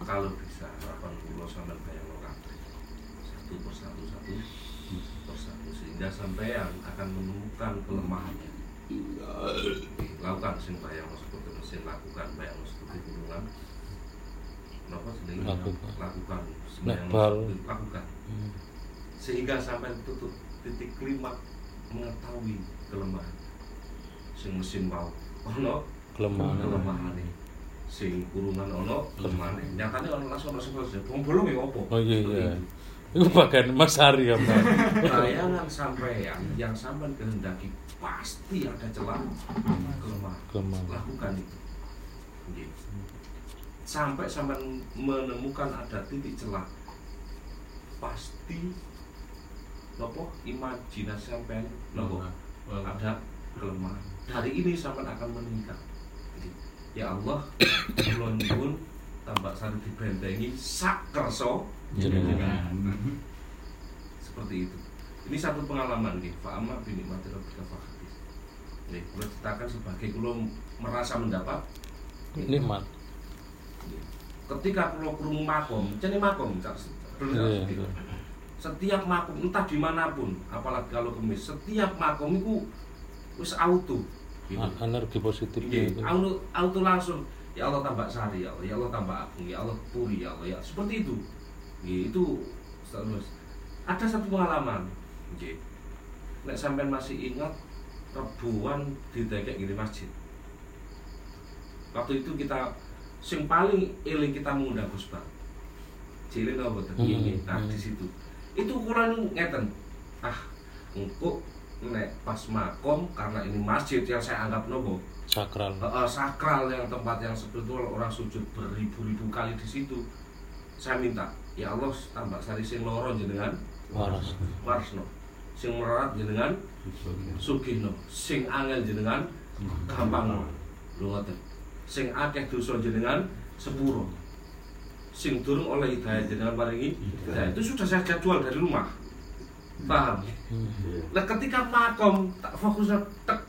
kalau bisa harapan kula sampean bayang kabeh. Satu persatu satu persatu sehingga sampean akan menemukan kelemahannya lakukan sing bayang seperti mesin lakukan bayang seperti gunungan kenapa sendiri Lakukan. lakukan. Seperti- lakukan. Hmm. sehingga sampai tutup titik klimak mengetahui kelemahan. Sing mesin mau ono kelemahan. kelemahan sing kurungan ono kelemahan nyatanya ono langsung selesai wong bolong ya opo oh iya iya itu. bagian Mas ya Pak bayangan sampean yang sampean kehendaki pasti ada celah kelemahan. Kelemahan. Lakukan itu. Nggih. sampai sampean menemukan ada titik celah pasti nopo imajinasi sampean nopo ada kelemahan. Dari ini sampean akan meningkat. Jadi, ya Allah nyuwun tambah sari dibentengi sak kerso Jenengan. seperti itu. Ini satu pengalaman nih Pak Amma bin Nikmati Rabbika Fakhatis nih kula ceritakan sebagai kula merasa mendapat nikmat. Ketika kula krungu makom jadi makom bener, Iya, iya. setiap makom entah di mana pun apalagi kalau kemis setiap makom itu wis auto gitu. A- energi positif Nggih, itu auto, auto langsung. Ya Allah tambah sari ya Allah, ya Allah tambah agung, ya Allah puri ya Allah ya. Seperti itu. Nggih, itu ada satu pengalaman. Nggih. Nek sampean masih ingat rebuan di kayak gini masjid. Waktu itu kita sing paling eling kita mengundang Gus Bang. Cilik apa boten? Hmm, Nggih, Nah, hmm. di situ. Itu kula nu ngeten. Ah, engko nek pas makom karena ini masjid yang saya anggap nopo sakral uh, sakral yang tempat yang spiritual orang sujud beribu-ribu kali di situ saya minta ya Allah tambah sari sing loro jenengan. Waras. Warsno sing merat jenengan. Sugihno. Sing angel jenengan. Gampang. Lho ngoten. Sing akeh dosa jenengan sepuro. Sing durung oleh hidayah jenengan paringi hidayah. Itu sudah saya jadwal dari rumah. Paham? Nah ketika makom tak fokusnya tek.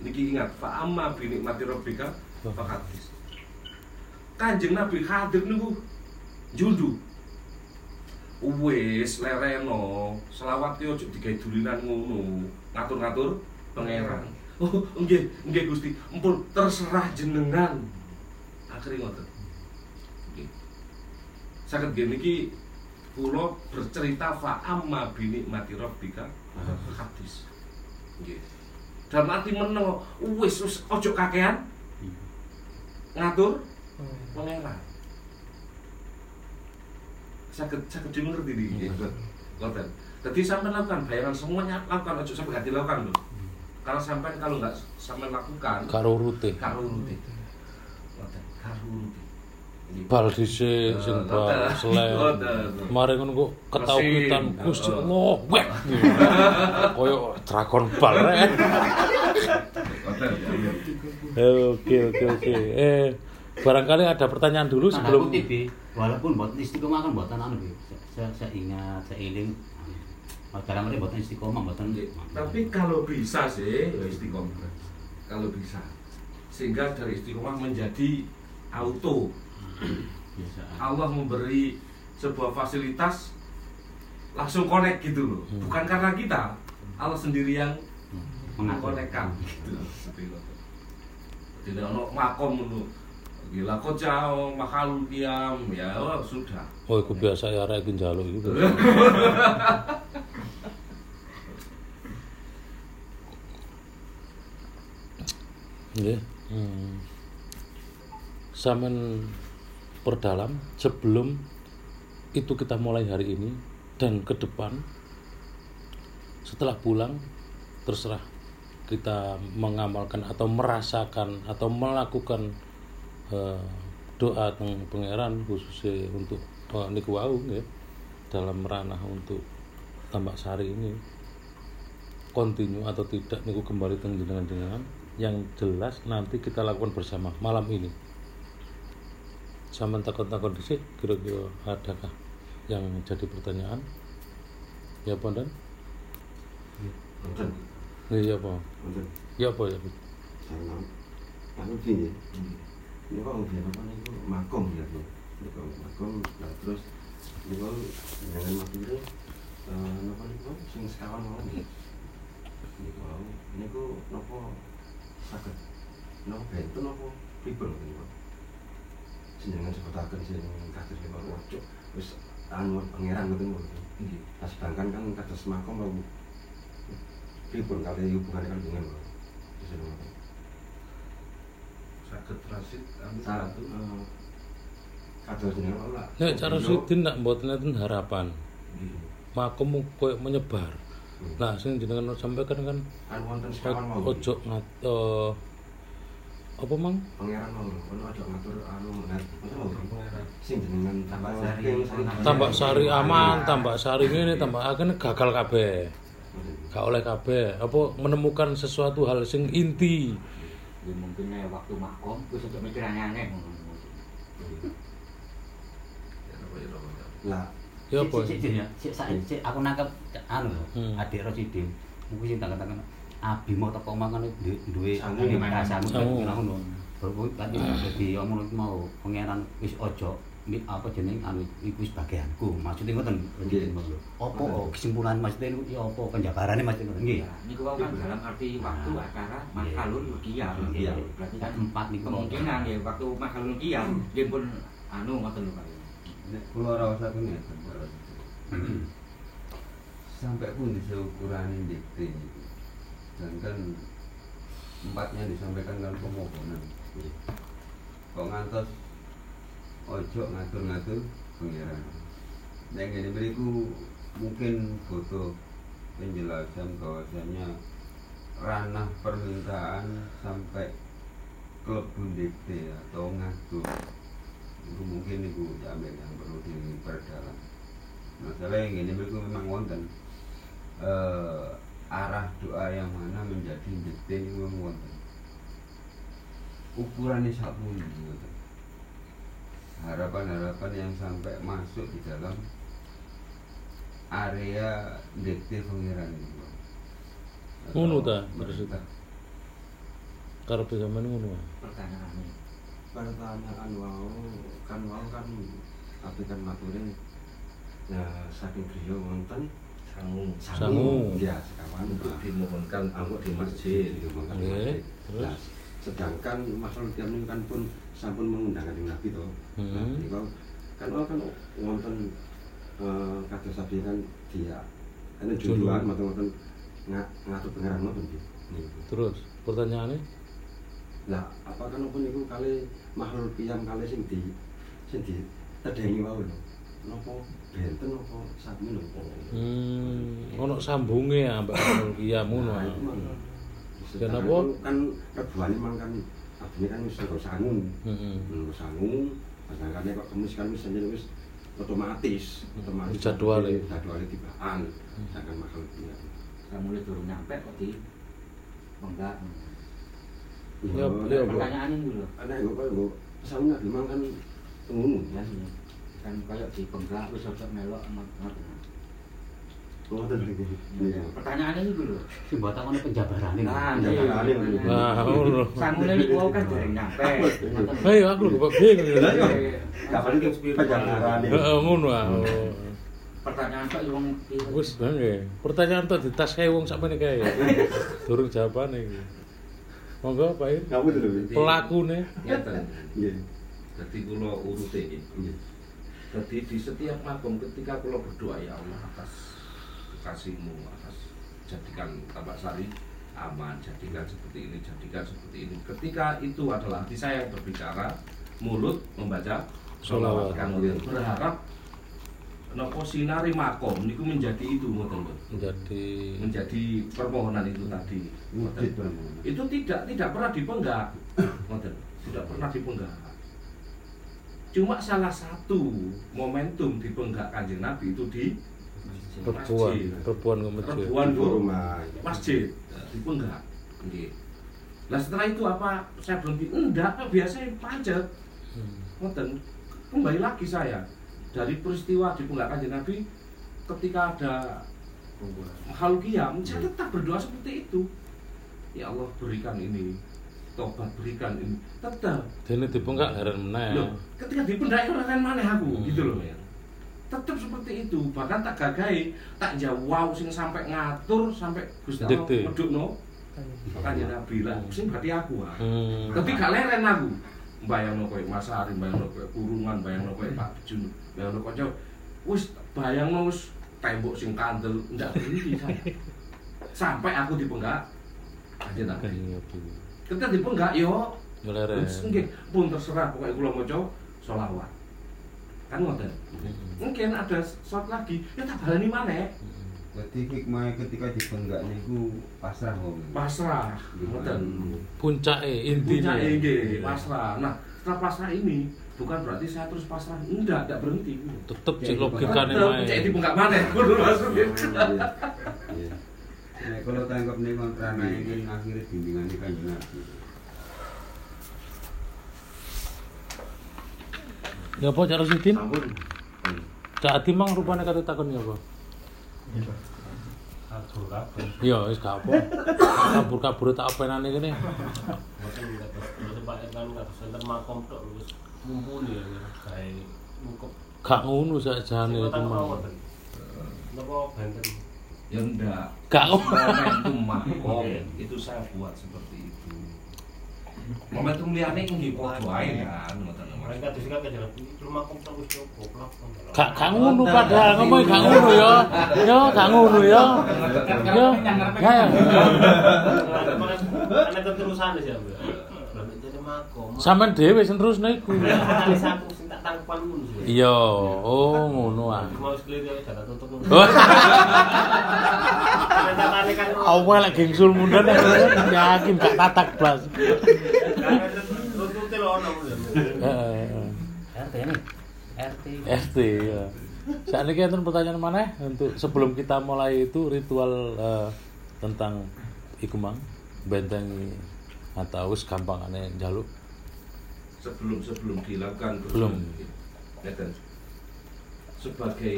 Niki ingat Fa amma bi nikmati rabbika fakatis Kanjeng Nabi hadir niku jundu Wis lereno. Selawat yo ojo digawe dulinan ngono. Ngatur-ngatur pangeran. Oh nggih nggih Gusti. Ampun terserah jenengan. Akhirnya ngoten. Nggih. Saged nggih niki kula bercerita fa amma bi nikmati rabbika hadis. Nggih. Dalam arti menawa wis wis ojo kakean. Ngatur pangeran. Sakit sakit ngerti di Ngoten. Jadi sampai lakukan bayangan semuanya lakukan aja sampai hati lakukan loh. Kalau sampai kalau nggak sampai lakukan, karo rute karo rutin. Ngoten, karo rutin. Ini bal dhisik sing Eh, bal ngoten. selek Ngoten. mari ngono kok ketaukitan. Gusti. Allah wek koyo dragon ball rek Ngoten, ya, iya. oke oke oke eh barangkali ada pertanyaan dulu sebelum Bi. Walaupun buat istiqomah kan buatan anu saya, saya ingat saya iling dalam arti buatan istiqomah buatan Tapi kalau bisa sih ya istiqomah. Kalau bisa. Sehingga dari istiqomah menjadi auto. Allah memberi sebuah fasilitas langsung connect gitu loh. Hmm. Bukan karena kita. Allah sendiri yang mengkonekkan gitu. Tidak ono makom. Gila kok jauh makhluk diam ya oh, sudah. oh iku biasa ya iki njaluk iki Nggih. Hmm. Perdalam sebelum itu kita mulai hari ini dan ke depan setelah pulang terserah kita mengamalkan atau merasakan atau melakukan eh, doa teng pangeran khususnya untuk eh, niku wau nggih, dalam ranah untuk tambak sari ini. Kontinu atau tidak niku kembali teng jenengan-jenengan. Yang jelas nanti kita lakukan bersama malam ini. Sama takut-takut dhisik kira-kira adakah yang jadi pertanyaan? Ya apa dan Nonton, ya apa ya apa ya anu. Ini kok biar apa nih? kok Makom ya. Ini kok makom. Nah terus ini kok jangan makom itu. Apa nih kok? Sing sekawan mau nih. Ini kok ini kok nopo sakit. Nopo benten nopo pribel ini kok. Senjangan sebutakan sing kados lima wajib. Wis anu pangeran ngoten kok. Nggih. Nah, sedangkan kan kados makom mau pribel kali hubungan kan dengan kok. Sakit transit ambil Saat satu. eh, kados jenengan ora. Nek cara Iya. sidin nak mboten enten harapan. Nggih. Makom koyo menyebar. Nah, sing jenengan sampaikan kan ojo ngat eh, apa mang? pangeran mau ono ngatur anu sing jenengan tambah Sari. Tambak sari aman, tambak sari ini tambak akan gagal kabeh. Gak oleh kabeh. Apa menemukan sesuatu hal sing inti. Ya mungkin nek waktu makom wis aja mikir aneh-aneh ngono. Ya, ya, ya. Lah, Ya apa? Ya. Cik, sa- cik, aku nangkep anu Hmm. adik Rosidin. Mungkin sing tangan-tangan Abi mau teko mangan duwe duwe Sangu. ngono. Baru kan dadi omong mau pangeran wis ojo mi- apa jeneng anu iku wis bagianku. Maksudnya ngoten. Nggih. Apa kesimpulan maksudnya niku ya apa penjabarane maksudnya ngoten nggih. Ya, niku wau kan dalam arti waktu acara makhluk kiam. Iya. Berarti kan Empat niku. kemungkinan ya waktu makhluk kiam dia pun anu ngoten lho Pak. Nek kula rasaken ngeten Pak. Sampai pun bisa ukuran dikte. Dan kan empatnya disampaikan kan pemohonan. Kok ngantos ojo ngatur-ngatur pengiran. Yang ini beriku mungkin butuh penjelasan bahwasanya ranah permintaan sampai kelebun dikte atau ngatur itu mungkin itu jamin yang perlu diperdalam. Masalah yang ini itu memang wonten. Eh, arah doa yang mana menjadi ini memang wonten. Sabun gitu harapan-harapan yang sampai masuk di dalam area dikte pengiran itu Ngono ta, maksudnya? Karepe sampean ngono. wae. Pertanyaan ini. pertanyaan wau kan wau kan tapi kan maturin ya saking griya wonten Sangu. Sangu. ya sekawan Untuk dimohonkan angkut di masjid. masjid dimakan di Oke, masjid. terus? Nah, sedangkan makhluk tiap ini kan pun sampun mengundang kanjeng Nabi. Nah, Hmm. niku kan kan wonten eh kados sapi kan dia Junduan. junduan mboten-mboten nga- ngatur pengeran. Niku. Terus pertanyaannya Lah, apa kan apa niku kali makhluk piyam kali sing di sing di tedengi wau lho. nopo benten nopo sami nopo Hmm, ono sambunge ya Mbak Iya ngono. Nah, ah. itu mah. Dan apa? kan rebuane mang kan abine kan wis nggo sangu Heeh. nggo sangu sedangkan kok kemis kan wis jenenge wis otomatis otomatis Jadwale. jadwale tibaan sedangkan mahal dia Kamu mulai turun nyampe kok di enggak. Ya, ya, Bu. Pertanyaan ini dulu. ana nggo kok nggo sangu nabi mang kan ngono Ya, kan kayak di penggak wis ojo melok ngoten. Iki iya Pertanyaan ini dulu. Sing mboten ngono penjabarane. Nah, Penjabarane, iya. Bu. Wah, ngono. Niku wau kan dereng nyampe. Hei, aku lho kok bingung. Lah, iya. ya. kapan iki penjabarane Heeh, ngono ah. Oh. Pertanyaan kok wong Wis nggih. Pertanyaan tok di tas kae wong sakmene kae. Durung jawabane iki. Monggo Pak Ir. kamu tuh lho Pelakune. Ngeten. iya Jadi kula urute iki. iya Jadi di setiap makom ketika kula berdoa ya Allah atas kasihmu atas jadikan tambak sari aman, jadikan seperti ini, jadikan seperti ini. Ketika itu adalah hati saya yang berbicara, mulut membaca Sholawat. Kemudian berharap nopo sinari makom niku menjadi itu ngoten. Menjadi menjadi permohonan itu tadi. Itu tidak tidak pernah dipenggak. Ngoten. Tidak pernah dipenggak. Cuma salah satu momentum dipenggak Kanjeng Nabi itu di rebuan, Masjid. rebuan ke masjid. Rebuan Di Bu. rumah masjid dipenggak. Nggih. Nah setelah itu apa saya berhenti? Enggak, biasanya pancet. Hmm. Ngoten. Kembali lagi saya dari peristiwa dipenggak Kanjeng Nabi ketika ada makhluk kiam, saya tetap berdoa seperti itu. Ya Allah berikan ini, tobat berikan ini, tetap. Dene dibengkak heran meneh. Loh, ketika dipendak itu kan mana aku, Hmm. gitu loh ya. Tetap seperti itu, bahkan tak gagai, tak jawab sing sampai ngatur sampai Gusti Allah medukno kanjeng Nabi lah, sing berarti aku ah. Hmm. Tapi gak leren aku. Bayangno koyo Mas Ari, bayangno koyo Kurungan, bayangno koyo Pak Jun, bayangno koyo wis bayangno wis tembok sing kandel ndak berhenti. Sampai aku dipenggak kanjeng Nabi. Ketika dipenggak yo nggih pun terserah pokoknya kula maca sholawat. Kan ngoten. Mungkin ada shot lagi, ya tak balani maneh. Jadi hikmah ketika dibenggak niku pasrah wong. Pasrah, ngoten. Puncake intinya. Puncak nggih, pasrah. Nah, setelah pasrah ini bukan berarti saya terus pasrah. Enggak, enggak berhenti. Tetep cek logikane wae. Cek dipenggak maneh, kudu. Iya. Nek kalau tangkap nih kontrana ini akhirnya bimbingan kanjeng Ya apa cara sidin? Ampun. Cak Adi mang rupane kate takon ya apa? Iya, wis gak apa. Kabur-kabur tak openane kene. Mungkin kados terus Pak kan ya mungkep. Gak ngono sakjane Sing itu mawon. Napa benten? Ya enggak. Gak Momentum makom itu saya buat seperti itu. Momentum liyane nggih padha ae kan, ngoten Gak gak ngono padahal ngomong gak ngono ya. Ya gak ngono ya. Ya. Ya. ya. Ana keterusan ya. Sampeyan dhewe sing terus niku. Iya, oh ngono ah. Oh. Kan. Apa lek gengsul mundur yakin gak tatak blas. Heeh. RT ya. Saat ini enten pertanyaan mana untuk sebelum kita mulai itu ritual eh, tentang iku mang bentengi atau wis gampangane njaluk sebelum sebelum dilakukan Belum. Ngeten. sebagai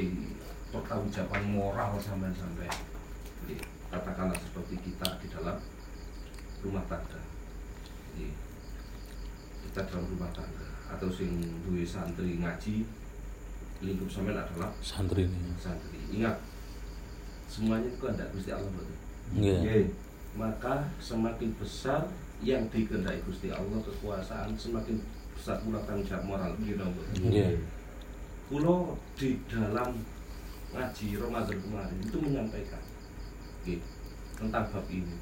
pertanggungjawaban moral sampai sampai katakanlah seperti kita di dalam rumah tangga Jadi, kita dalam rumah tangga atau sing duwe santri ngaji lingkup sampean adalah santri ini. santri ingat semuanya itu ada Gusti Allah betul Nggih. maka semakin besar yang dikehendaki Gusti Allah kekuasaan semakin besar pula tanggung jawab moral gitu Bu. Nggih. Kulo di dalam ngaji Ramadan kemarin itu menyampaikan gitu, tentang bab ini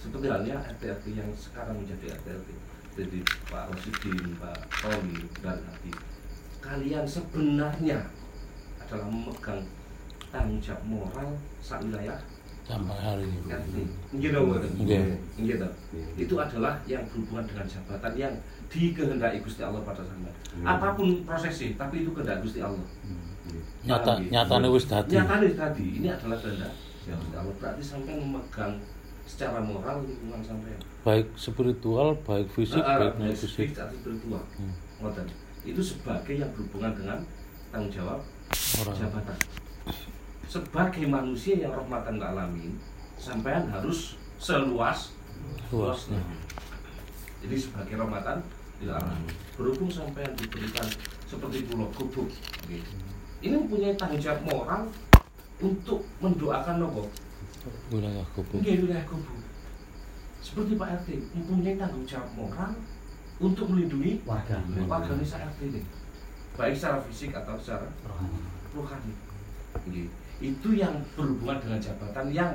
seperti halnya RT-RT yang sekarang menjadi RT-RT jadi Pak Rosidin, Pak Tommy dan Hadi kalian sebenarnya adalah memegang tanggung jawab moral sak wilayah sampai hari ini. Nggih to. Itu adalah yang berhubungan dengan jabatan yang dikehendaki Gusti Allah pada sampean. Apa pun prosesnya, tapi itu kehendak Gusti Allah. nyata nyatane wis dadi Nyatane tadi ini adalah kehendak Gusti Allah. Berarti sampean memegang secara moral lingkungan sampean. baik spiritual baik fisik Ah, baik non baik fisik atau spiritual. Hmm. Ngoten. Itu sebagai yang berhubungan dengan tanggung jawab Moral. jabatan. Sebagai manusia yang rahmatan alamin, sampean harus seluas luasnya Jadi sebagai rahmatan lil alamin. Berhubung sampean diberikan seperti pulau gubuk, gitu. ini mempunyai tanggung jawab moral untuk mendoakan nopo wilayah gubuk Nggih wilayah gubuk. Seperti Pak RT mempunyai tanggung jawab moral untuk melindungi warga warga desa RT ini. Baik secara fisik atau secara rohani. Nggih. Itu yang berhubungan dengan jabatan yang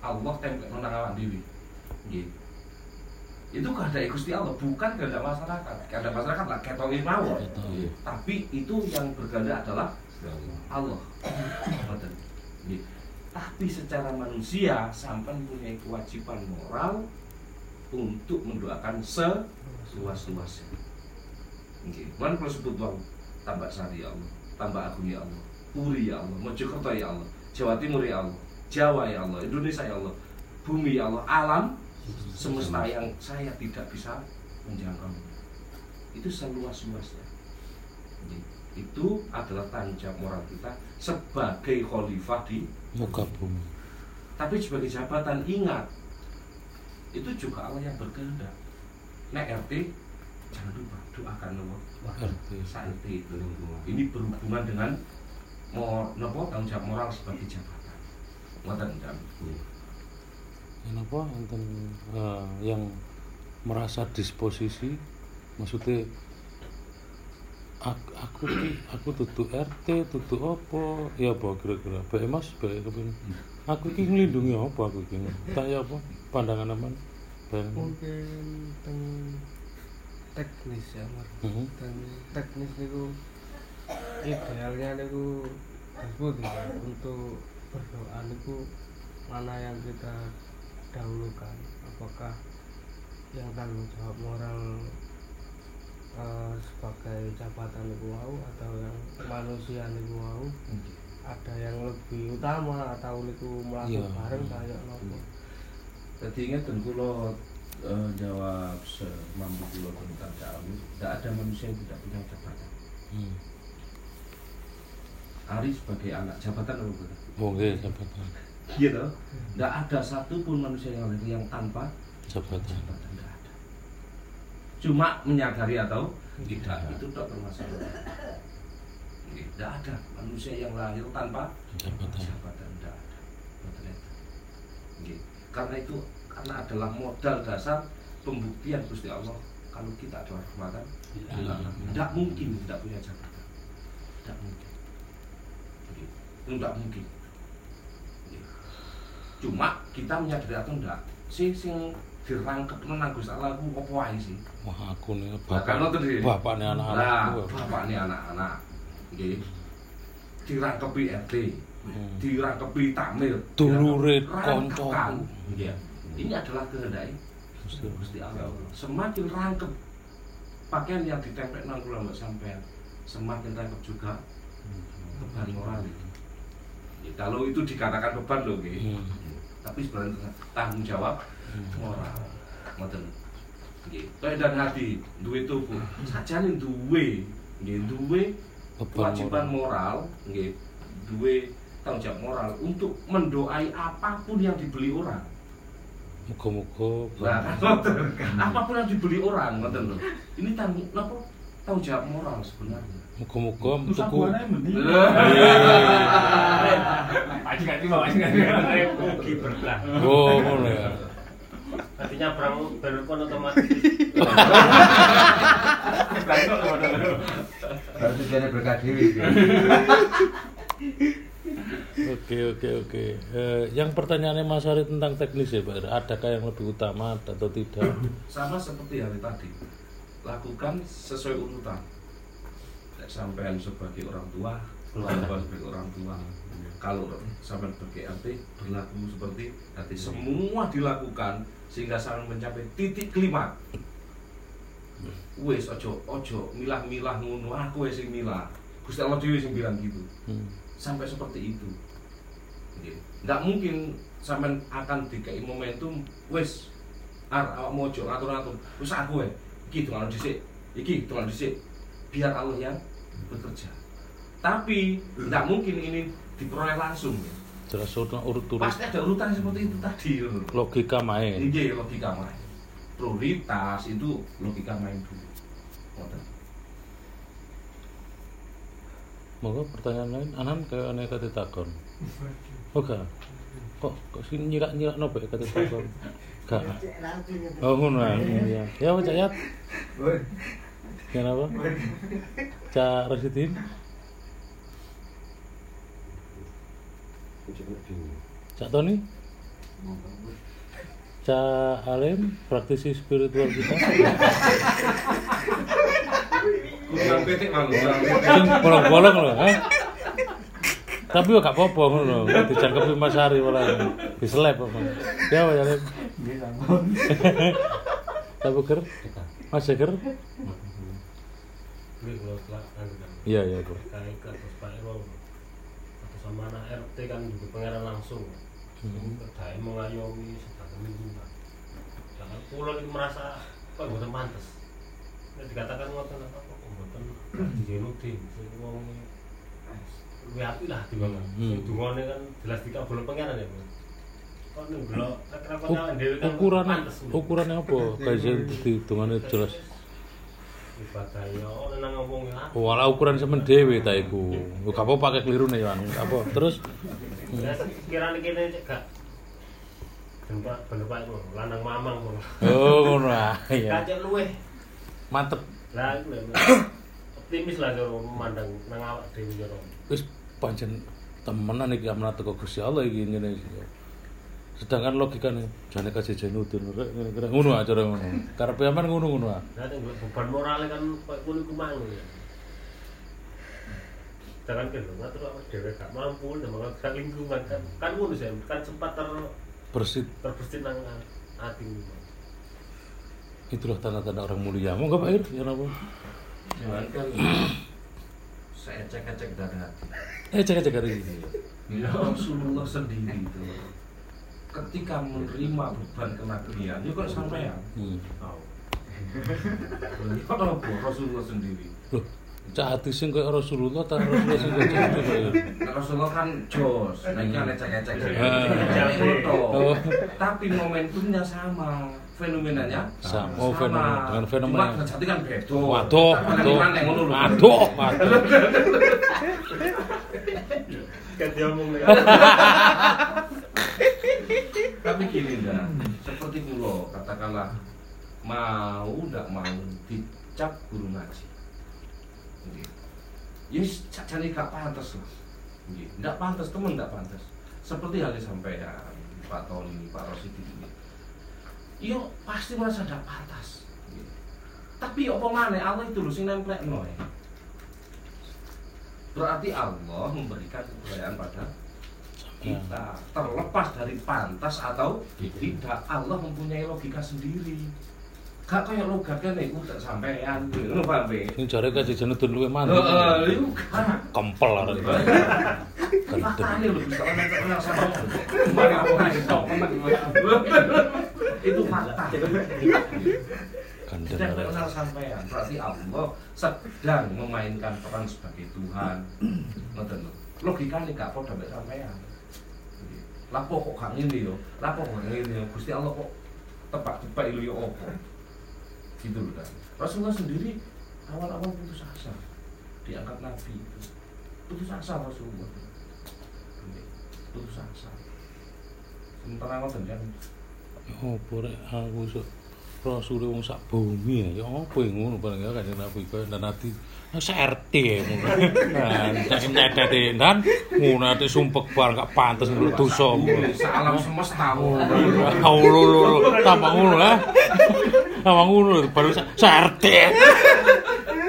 Allah tempel nang awak. Itu kehendak Gusti Allah, bukan kehendak masyarakat. Kehendak masyarakat lah ketoke mawon. Tapi itu yang berkehendak adalah Allah. Tapi secara manusia sampai punya kewajiban moral untuk mendoakan seluas-luasnya. Nggih. Kan kalau sebut wau tambah sari ya Allah, tambah agung ya Allah, Puri ya Allah, Mojokerto ya Allah, Jawa Timur ya Allah, Jawa ya Allah, Indonesia ya Allah, bumi ya Allah, alam semesta yang saya tidak bisa menjangkau. Itu seluas-luasnya. Itu adalah tanggung jawab moral kita sebagai khalifah di muka bumi. Tapi sebagai jabatan ingat itu juga Allah yang berkehendak. Nek RT jangan lupa doakan nomor RT itu ini berhubungan dengan mau nopo tanggung jawab moral sebagai jabatan. Ngoten jam. kenapa enten eh, yang merasa disposisi maksudnya aku aku aku tutu RT tutu apa? Ya apa kira-kira. Baik mas baik kepin aku ki ngelindungi apa aku ki tak ya apa? Pandangan aman bayangan mungkin teng teknis ya Mas. Dan teknis itu idealnya itu disebut ya. Untuk berdoa itu mana yang kita dahulukan? Apakah yang tanggung jawab moral eh, sebagai jabatan itu mau atau yang manusia itu mau ada yang lebih utama atau itu melakukan Iya. bareng kayak nopo Jadi ingat dan kulo eh, jawab semampu kulo tentang kami, tidak ada manusia yang tidak punya jabatan. hmm. Ari sebagai anak jabatan apa bukan? mungkin jabatan Gitu. Tidak ada satupun manusia yang lahir yang tanpa jabatan jabatan tidak ada. Cuma menyadari atau tidak itu tak permasalahan. Tidak ada manusia yang lahir tanpa jabatan jabatan tidak ada. Mboten enten. Nggih. Karena itu karena adalah modal dasar pembuktian Gusti Allah kalau kita adalah rahmatan. Tidak mungkin tidak punya jabatan. Tidak mungkin. Itu tidak mungkin. Cuma kita menyadari atau enggak sing sing dirangkep nang Gusti Allah ku apa wae sih? Wah aku nih Nah, kan bapak sih. nih Nah, anak-anak bapak ini anak-anak. Nggih. Dirangkepi RT Hmm. dirangkepi tamir Dulure rangkepan. koncoku. Iya. ini adalah kehendak Gusti Allah. Semakin rangkep pakaian yang ditempel nang kula mbak sampean semakin rangkep juga beban moral itu Ya, kalau itu dikatakan beban loh nggih. Hmm. tapi sebenarnya tanggung jawab Hmm. moral ngoten nggih dan hati duwe tubuh sajane duwe nggih duwe kewajiban moral moral nggih duwe tanggung jawab moral untuk mendoai apa pun yang dibeli orang muga-muga Nah, kan ngoten. apa pun yang dibeli orang ngoten lho. Ini tanggung napa tanggung jawab moral sebenarnya. muga-muga Usah tuku. Aji ganti bawa aji ganti. Rugi berbelah. oh ngono ya Artinya perang berpon otomatis. Baru tujuannya berkah dewi. Oke oke oke. Eh, yang pertanyaannya Mas Ari tentang teknis ya Pak. Adakah yang lebih utama atau tidak? Sama seperti hari tadi. Lakukan sesuai urutan. Nek sampean sebagai orang tua keluarga sebagai orang tua kalau sampai sebagai RT berlaku seperti nanti semua dilakukan sehingga sampai mencapai titik kelima wes ojo ojo milah-milah ngono aku wes sing milah Gusti Allah dhewe sing bilang gitu Hmm. Sampai seperti itu. Nggak mungkin sampai akan dikai momentum wes ar awak mojo ngatur-ngatur. Wis aku ya iki dongan dhisik iki dongan dhisik. Biar Allah yang bekerja. Tapi nggak mungkin ini diperoleh langsung ya. jelas pasti ada urutan seperti itu tadi loh. logika main. Iya logika main. Prioritas itu logika main dulu Moga pertanyaan lain, anan aneh kata takon. Oke. Kok kok sini nyirak nyirak nopo ya kata takon? Gak. Cek rapi gitu. Oh ngono iya. Ya Pak Cayat. Kenapa? Cak Rasidin. Cak Tony. Cak Alim, praktisi spiritual kita. kurang petik malu kurang petik. Sing bolong-bolong loh, ha? Tapi kok gak apa-apa ngono, dicangkepi Mas Ari malah diselep apa. Ya Pak Alim. Nggih sampun. Tapi ger, Mas? Gue setelah anu kan Iya iya bro. kayak ke Pak Irwan atau sama anak RT kan juga pangeran langsung Hmm. Kedai mengayomi sedang minta jangan pulang ini merasa kok buatan pantas dikatakan ngoten apa buatan dijenudin sing wong luwih apik lah timbangan Hmm. sing dungane kan jelas dikabul pangeran ya kok ning delok kelakuan Uk- awake dhewe kan Bro. ukurannya apa? Kajian di hitungannya jelas. ibadah ya ono nang ngomong ya Wala ukuran semen dhewe ta iku. Kok apa pakai keliru nih Wan? Apa? Terus sekiranya kene gak bener Pak lanang mamang oh ngono ah. Iya. Kacek luweh Mantep. Lah iku optimis lah kalau memandang nang awak dhewe yo Wis pancen temenan iki amanat teko Gusti Allah iki ngene iki. Sedangkan logikane jane kajejen udun rek ngene ngono acara ngono. Karepe aman ngono-ngono ah. Nah, tinggal beban moralnya kan kayak kulit kumang ya. Jangan kan lho, ngatur awak dhewe gak mampu gak lingkungan kan. Kan ngono sih, kan sempat ter Bersih terbesit nang ati. Itulah tanda-tanda orang mulia. Monggo Pak Ir, ya napa? jangan kan saya cek-cek dari hati Eh cek cek hari ini. Ya Rasulullah sendiri itu ketika menerima beban kenabian, itu kok sampean. Hmm. Tahu. Kok apa Rasulullah sendiri? Loh, cak hati sing koyo Rasulullah ta Rasulullah sing Ir? Nah, Rasulullah kan jos, nah ini kan ecek-ecek Ah. Oh. Tapi momentumnya sama, fenomenanya Sama. Oh, fenomena. Dengan fenomena. Cuma terjadi kan beda. Waduh, Kan waduh. lho. Waduh, waduh. Kan dia ngomong ya. Tapi gini dah, seperti pulau katakanlah mau ndak mau dicap guru ngaji. Nggih. Yes, cacane gak pantas lah. Nggih, ndak pantas temen ndak pantas. Seperti halnya sampean Pak Tony, Pak Rosidi Yo pasti merasa ndak pantas. Tapi apa mana Allah itu lho sing nemplekno ya. Berarti Allah memberikan kepercayaan pada kita terlepas dari pantas atau tidak Allah mempunyai logika sendiri gak kayak logat kan nih udah sampean ngono paham be Sing jare mantep. Heeh, iku kan Kempel arek. Lho bisa sama Itu fakta. Gandeng sampean. Berarti Allah sedang memainkan peran sebagai Tuhan. Ngoten lho. Logikane gak padha mek sampean. Lah kok gak ngene yo? Lah kok ngene yo? Gusti Allah kok tebak-tebak lho yo opo? Gitu loh kan. Rasulullah sendiri awal-awal putus asa diangkat nabi itu. Putus asa Rasulullah. Putus asa. Sementara ngoten kan Opo rek aku sok Rasul wong sak bumi ya. Ya apa ngono paling ya kanjeng Nabi kaya dan ati SRT ya ngono. Nah, dan ngono ati sumpek bar gak pantes ngono dosa. Salam semesta. Allah lho tambah ngono ha. Tambah ngono baru SRT.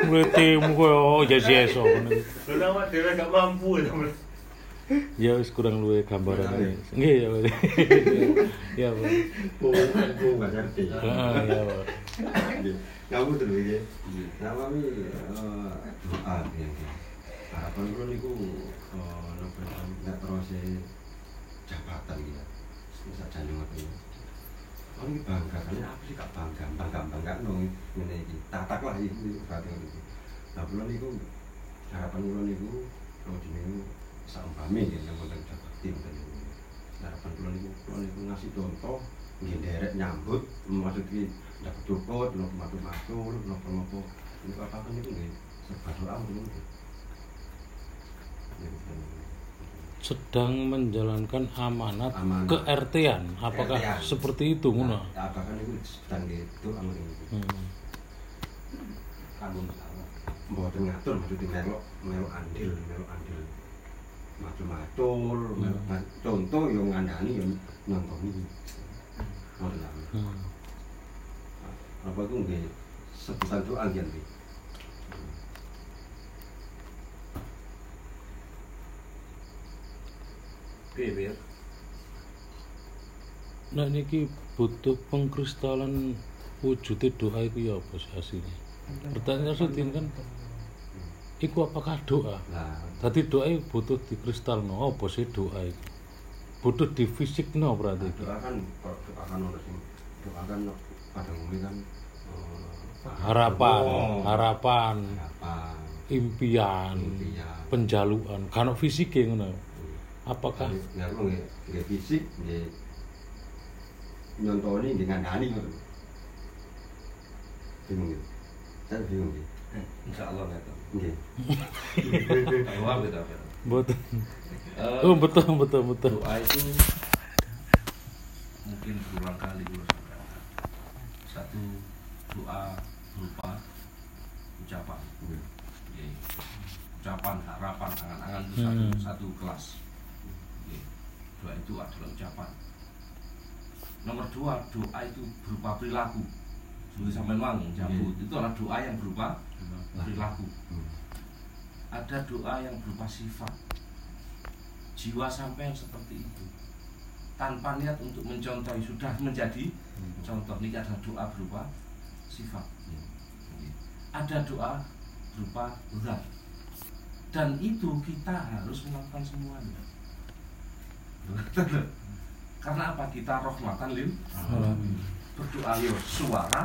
Mlitimu koyo yes ngono. Lho nama dhewe gak mampu ya. Ya wis kurang luwe gambarane. Nggih ya. Ya, Pak. Aku nggak ngerti. Heeh, ya, Pak. Kamu terus ya. Nama mi doa ya. Harapan gue niku eh, nopo nggak terus jabatan gitu. Bisa janjung apa ya. Oh ini bangga kan apa sih kak bangga bangga bangga nong ini iki. Tatak lah ini berarti itu. Nah bulan niku harapan bulan niku kalau di niku saumpami gitu yang penting jabatan dan harapan bulan niku bulan niku ngasih contoh nggih derek nyambut maksudnya dapat cukut nopo matu matu nopo nopo ini apa kan itu nggih serba doa mungkin sedang menjalankan amanat, Amanat. ke RT-an. Apakah RT-an. seperti itu? Nah, apa kan itu sedang gitu amal itu Hmm. kamu mboten ngatur maksudnya melok melok andil melok andil macul-macul melok Hmm. contoh yang ngandani yang nyontoni mboten amin Hmm. apa itu nggih sebutan doa nggih Piye? Nah niki butuh pengkristalan wujudnya doa itu ya apa sih hasilnya? Pertanyaan Sudin kan, iku apakah doa? lah Tadi doa itu butuh di kristal no, apa sih doa itu? Butuh di fisik no berarti. doa kan doa kan sing doa kan pada umumnya kan eh, Harapan, oh, harapan, harapan impian, Impian. penjaluan. Kalau fisik ngono. Apakah ya lu nggih nggih fisik nggih nyontoni nggih ngandani ngono bingung gitu saya bingung gitu Insya Allah nggak tahu. nggih Doa beda beda. betul? Eh, Oh betul betul betul. doa itu mungkin berulang kali sampaikan. Satu doa berupa ucapan. Ucapan, harapan, angan-angan itu satu, Hmm. satu kelas. Doa itu adalah ucapan. Nomor dua, doa itu berupa perilaku. Seperti sampai mang, jambut. Itu adalah doa yang berupa perilaku. Ada doa yang berupa sifat. Jiwa sampai yang seperti itu. Tanpa niat untuk mencontohi sudah menjadi contoh. Ini adalah doa berupa sifat. Oke. ada doa berupa zat. Dan itu kita harus melakukan semuanya karena apa kita rahmatan lil berdoa yo suara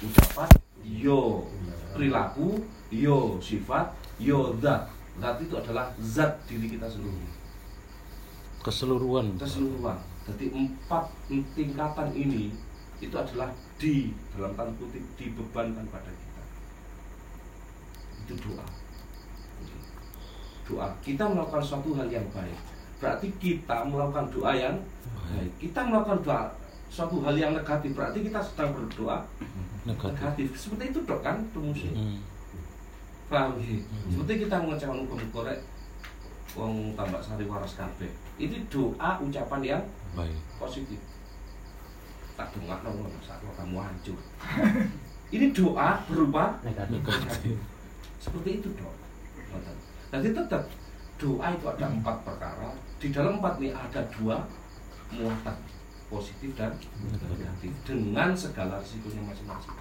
ucapan yo perilaku yo sifat yo zat zat itu adalah zat diri kita sendiri Keseluruhan. keseluruhan. Jadi empat tingkatan ini itu adalah di dalam tanda kutip dibebankan pada kita. Itu doa. Doa. Kita melakukan suatu hal yang baik. Berarti kita melakukan doa yang baik. Kita melakukan doa suatu hal yang negatif. Berarti kita sedang berdoa Negatif. negatif. Seperti itu dok kan rumusnya. Hmm. Paham ya? Seperti kita mengecewakan hukum korek Wong tambak sari waras kabeh. Itu doa ucapan yang Baik. positif. Tak dongak ngono saat kamu hancur. Ini doa berupa Negatif. negatif. Seperti itu dok. Jadi tetap doa itu ada empat perkara. Di dalam empat ini ada dua muatan positif dan negatif dengan segala risikonya masing-masing.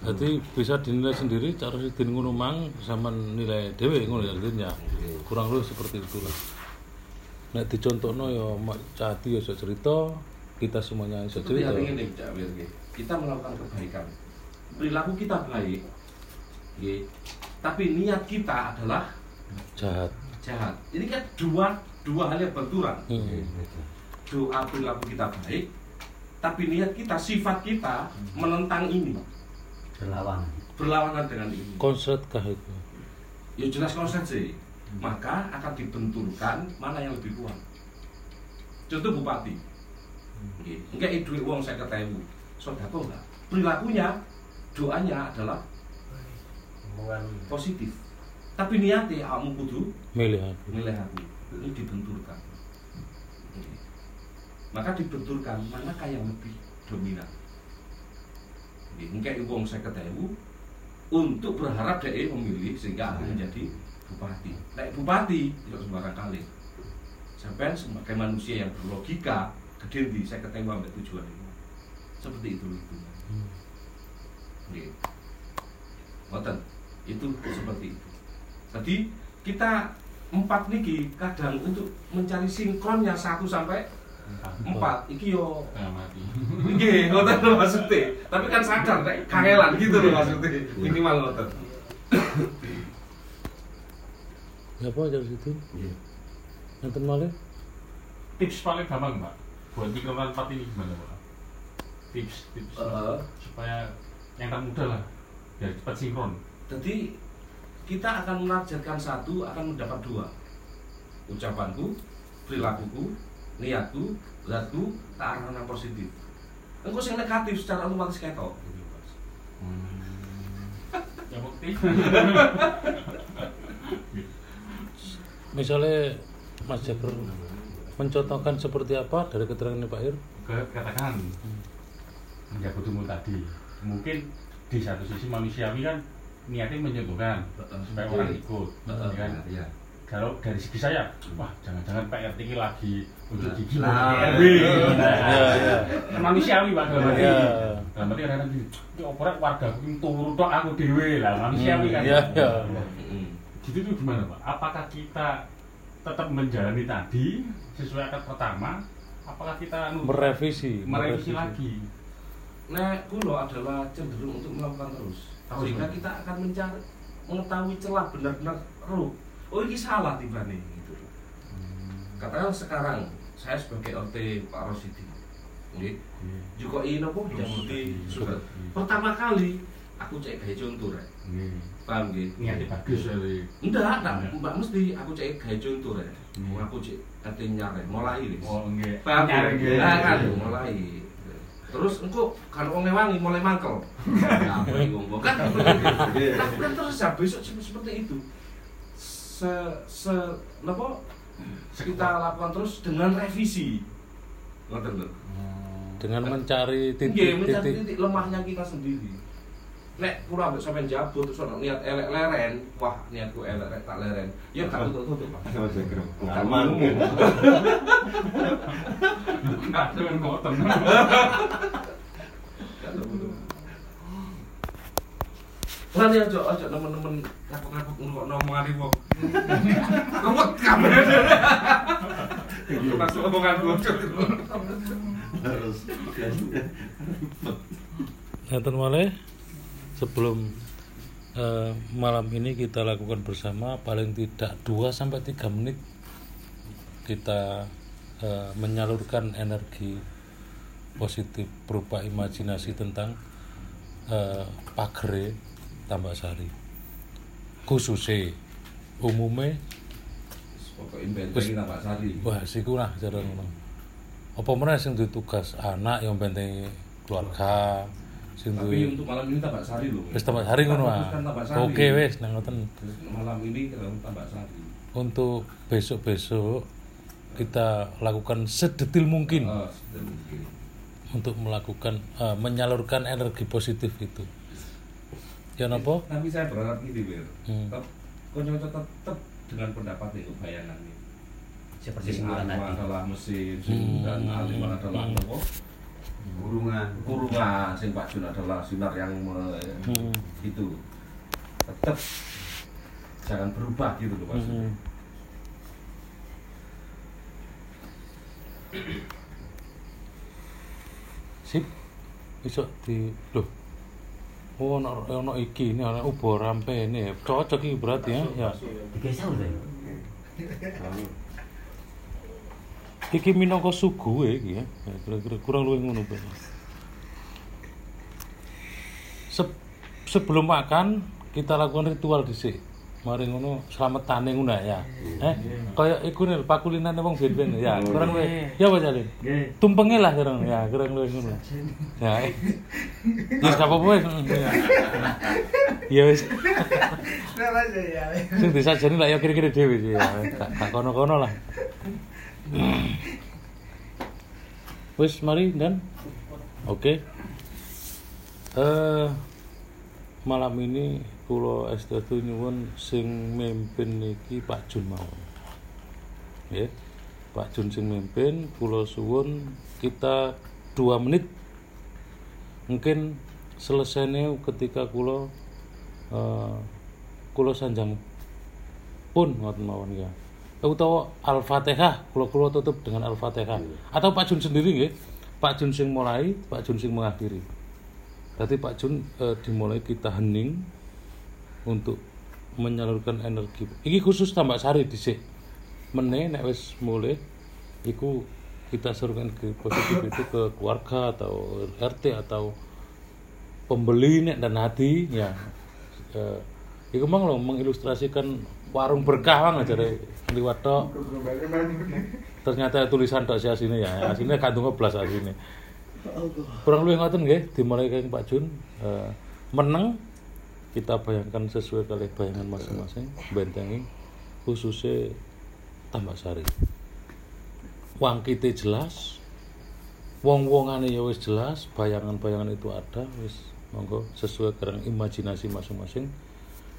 Jadi bisa dinilai sendiri cara sidin ngono mang sama nilai dhewe ngono ya. Kurang lebih seperti itulah. Nek dicontohno ya mak cati ya cerita, kita semuanya iso cerita. ini kita melakukan kebaikan. Perilaku kita baik. Nggih. Tapi niat kita adalah Jahat. jahat. Ini kan dua dua hal yang benturan. Hmm. Doa perilaku kita baik, tapi niat kita, sifat kita menentang ini, Berlawanan. berlawanan dengan ini. Konslet kah itu? Ya jelas konsep sih. Maka akan dibenturkan mana yang lebih kuat. Contoh bupati. Nggih, enggak duit uang saya ketemu. Sodako enggak. Perilakunya, doanya adalah omongan positif. Tapi niatnya kamu kudu Milih aku. milih aku. Ini dibenturkan. Oke. Maka dibenturkan manakah yang lebih dominan. Oke. ngekei wong 50.000 untuk berharap dia memilih sehingga akan menjadi bupati. Nek bupati tidak sembarang kali. Sampai sebagai manusia yang berlogika, gede di saya ketemu sampai tujuan itu. Seperti itu itu. Nggih. Ngoten. Itu seperti itu. Jadi kita empat niki kadang untuk mencari sinkronnya satu sampai empat iki yo Nah. Nggih, ngoten lho maksudnya. Tapi kan sadar nek kangelan gitu loh maksudnya. Minimal ngoten. Ya apa dari situ? Iya. Nanti malah Tips paling gampang, Pak. Buat pikiran empat ini gimana, Pak? Tips, tips Heeh. supaya yang termuda lah biar cepat sinkron. Jadi kita akan menargetkan satu akan mendapat dua. Ucapanku, perilakuku, niatku, zatku, tak arah yang positif. Engkau yang negatif secara otomatis ketok. gitu, Mas. Ya bukti. misalnya Mas Jabir mencontohkan seperti apa dari keterangan Pak Ir? Ke- katakan menjaga tubuh tadi mungkin di satu sisi manusiawi kan niatnya menyentuhkan supaya orang ikut ya kan. Iya. kalau dari segi saya wah jangan-jangan Pak RT ini lagi untuk gigi Nah, RW iya. Iya, iya. manusiawi Pak dalam arti Iya. dalam arti kadang-kadang gini ini opera warga aku ini turu tok aku dewe lah manusiawi kan. Iya, iya. Gitu tuh gimana Pak? Apakah kita tetap menjalani tadi sesuai akad pertama? Apakah kita anu, Merevisi, merevisi lagi? Nah, kulo adalah cenderung untuk melakukan terus. Sehingga kita akan mencari mengetahui celah benar-benar roh. Oh ini salah tiba nih gitu. Katakan sekarang saya sebagai OT Pak Rosidi, nggih. Juga ini yang ngerti sudah. Pertama kali aku cek gawe contoh rek. Paham nggih? niatnya bagus. Enggak, enggak, mbak mesti aku cek gawe contoh rek. Hmm. Aku cek kate nyare, mulai wis. oh enggak Paham nggih. Nah, kan mulai. Terus engko kan wong wangi mulai mangkel. Ya apa iki wong kan. Nah, kan terus ya besok seperti seperti itu. Se se napa kita lakukan terus dengan revisi. Ngoten lho. dengan mencari Nggih, titik mencari titik titik lemahnya kita sendiri. Nek kula ambek sampean jabut terus ono niat elek leren, wah niatku elek rek tak leren. Ya tak tutup-tutup. Pak. Enggak dengan ngoten Lan ya ojo ojo nemen-nemen ngapuk-ngapuk ngrungokno omongane wong. Ruwet kabeh. Masuk omongan gua. Harus. Nanti malah sebelum eh, malam ini kita lakukan bersama paling tidak 2 sampai 3 menit kita eh, menyalurkan energi positif berupa imajinasi tentang eh, pagre tambak sari khususnya umumnya tambah sari. wah siku lah cara ngono. Apa meneh sing duwe tugas anak yang bentengi keluarga Tapi untuk malam ini tambah sari loh. wis tambah sari ngono ah Kan oke wis nang ngoten Malam ini tambah sari. untuk besok-besok kita lakukan sedetil mungkin Oh, sudah mungkin. untuk melakukan eh, menyalurkan energi positif itu ya napa Tapi saya berharap gini, Bir. Hmm. Tetap konco tetap dengan pendapat itu bayangan ini. Seperti anu tadi. adalah mesin, sing Hmm. dan alim adalah Hmm. apa? Kurungan. kurungan sing Pak Jun adalah sinar yang me- Hmm. itu. Tetap jangan berubah gitu loh maksudnya Hmm. sip. Iso di loh. Oh ono ono iki ini ono ubo rampe ini. Cocok iki berarti ya. Ya. Digesek udah. Iki minangka sugu ya iki ya. Ya, kira-kira kurang luwih ngono Pak. Se- sebelum makan kita lakukan ritual dhisik. Mari ngono slametane ngono ya. Eh kaya iku nih pakulinane wong ben-ben ya. Kurang luwih. Ya apa jalin tumpenge lah kurang ya kurang luwih ngono. Ya eh. wis gak apa-apa wis ya. ya wis ya? sing disajeni lah ya kira-kira dhewe ya. Gak kono-kono lah wis mari dan oke eh malam ini estatu nyuwun sing mimpin niki Pak Jun mawon. Nggih. Pak Jun sing mimpin kula suwun kita dua menit mungkin selesainya ketika kula eh kula sanjang pun ngoten mawon ya. Utawa Al-Fatihah, kula kula tutup dengan Al-Fatihah. Atau Pak Jun sendiri nggih. Pak Jun sing mulai, Pak Jun sing mengakhiri. Berarti Pak Jun eh, dimulai kita hening untuk menyalurkan energi. Iki khusus tambak sari dhisik. Meneh nek wis mulai iku kita salurkan ke positif itu ke keluarga atau RT atau pembeli nek dan hati ya. Eh, iku mang lo mengilustrasikan warung berkah bang aja liwat tok. Ternyata tulisan tok sih asine ya. Asine kandung blas asine. kurang lebih ngoten nggih dimulai kali Pak Jun Eh, meneng kita bayangkan sesuai kali bayangan masing-masing bentengi khususnya tambak sari wangkite jelas wong-wongane ya wis jelas bayangan-bayangan itu ada wis monggo sesuai dengan imajinasi masing-masing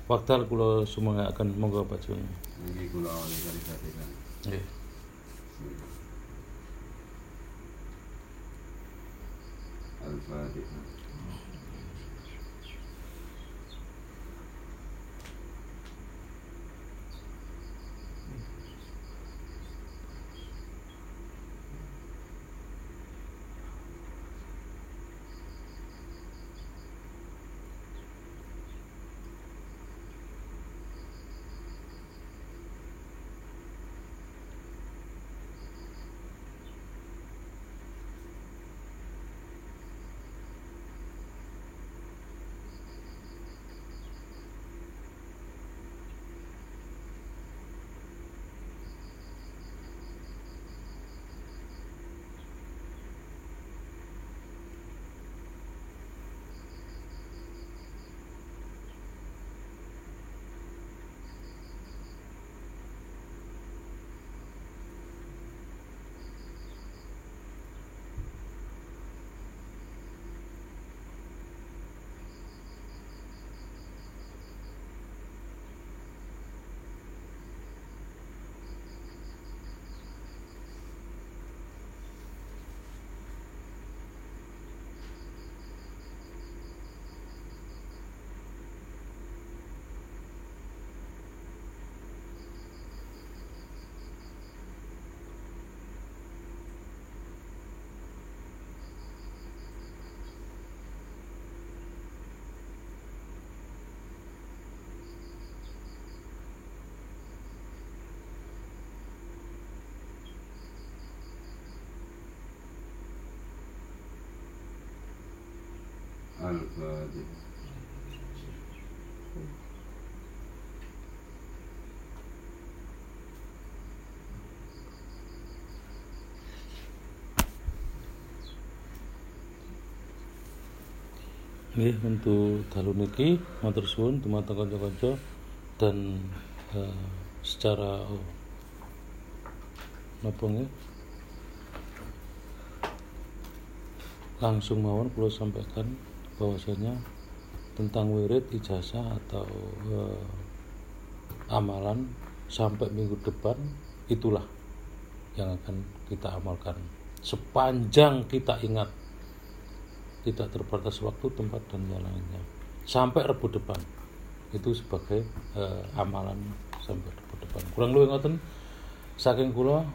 waktu kula sumengaken monggo Pak Jun Ini kula legalisasikan. nggih Al-Fatihah. Nggih untuk dalu niki matur suwun dumateng kanca-kanca dan eh, secara oh, napa nggih langsung mawon kula sampaikan bahwasanya tentang wirid ijazah atau eh, amalan sampai minggu depan itulah yang akan kita amalkan sepanjang kita ingat tidak terbatas waktu, tempat dan yang lainnya. Sampai Rebu depan. Itu sebagai eh, amalan sampai Rebu depan. Kurang lebih ngoten saking kula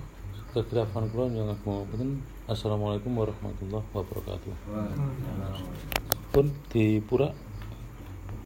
kekhilafan kula yang aku. Assalamualaikum warahmatullahi wabarakatuh. Pun di pura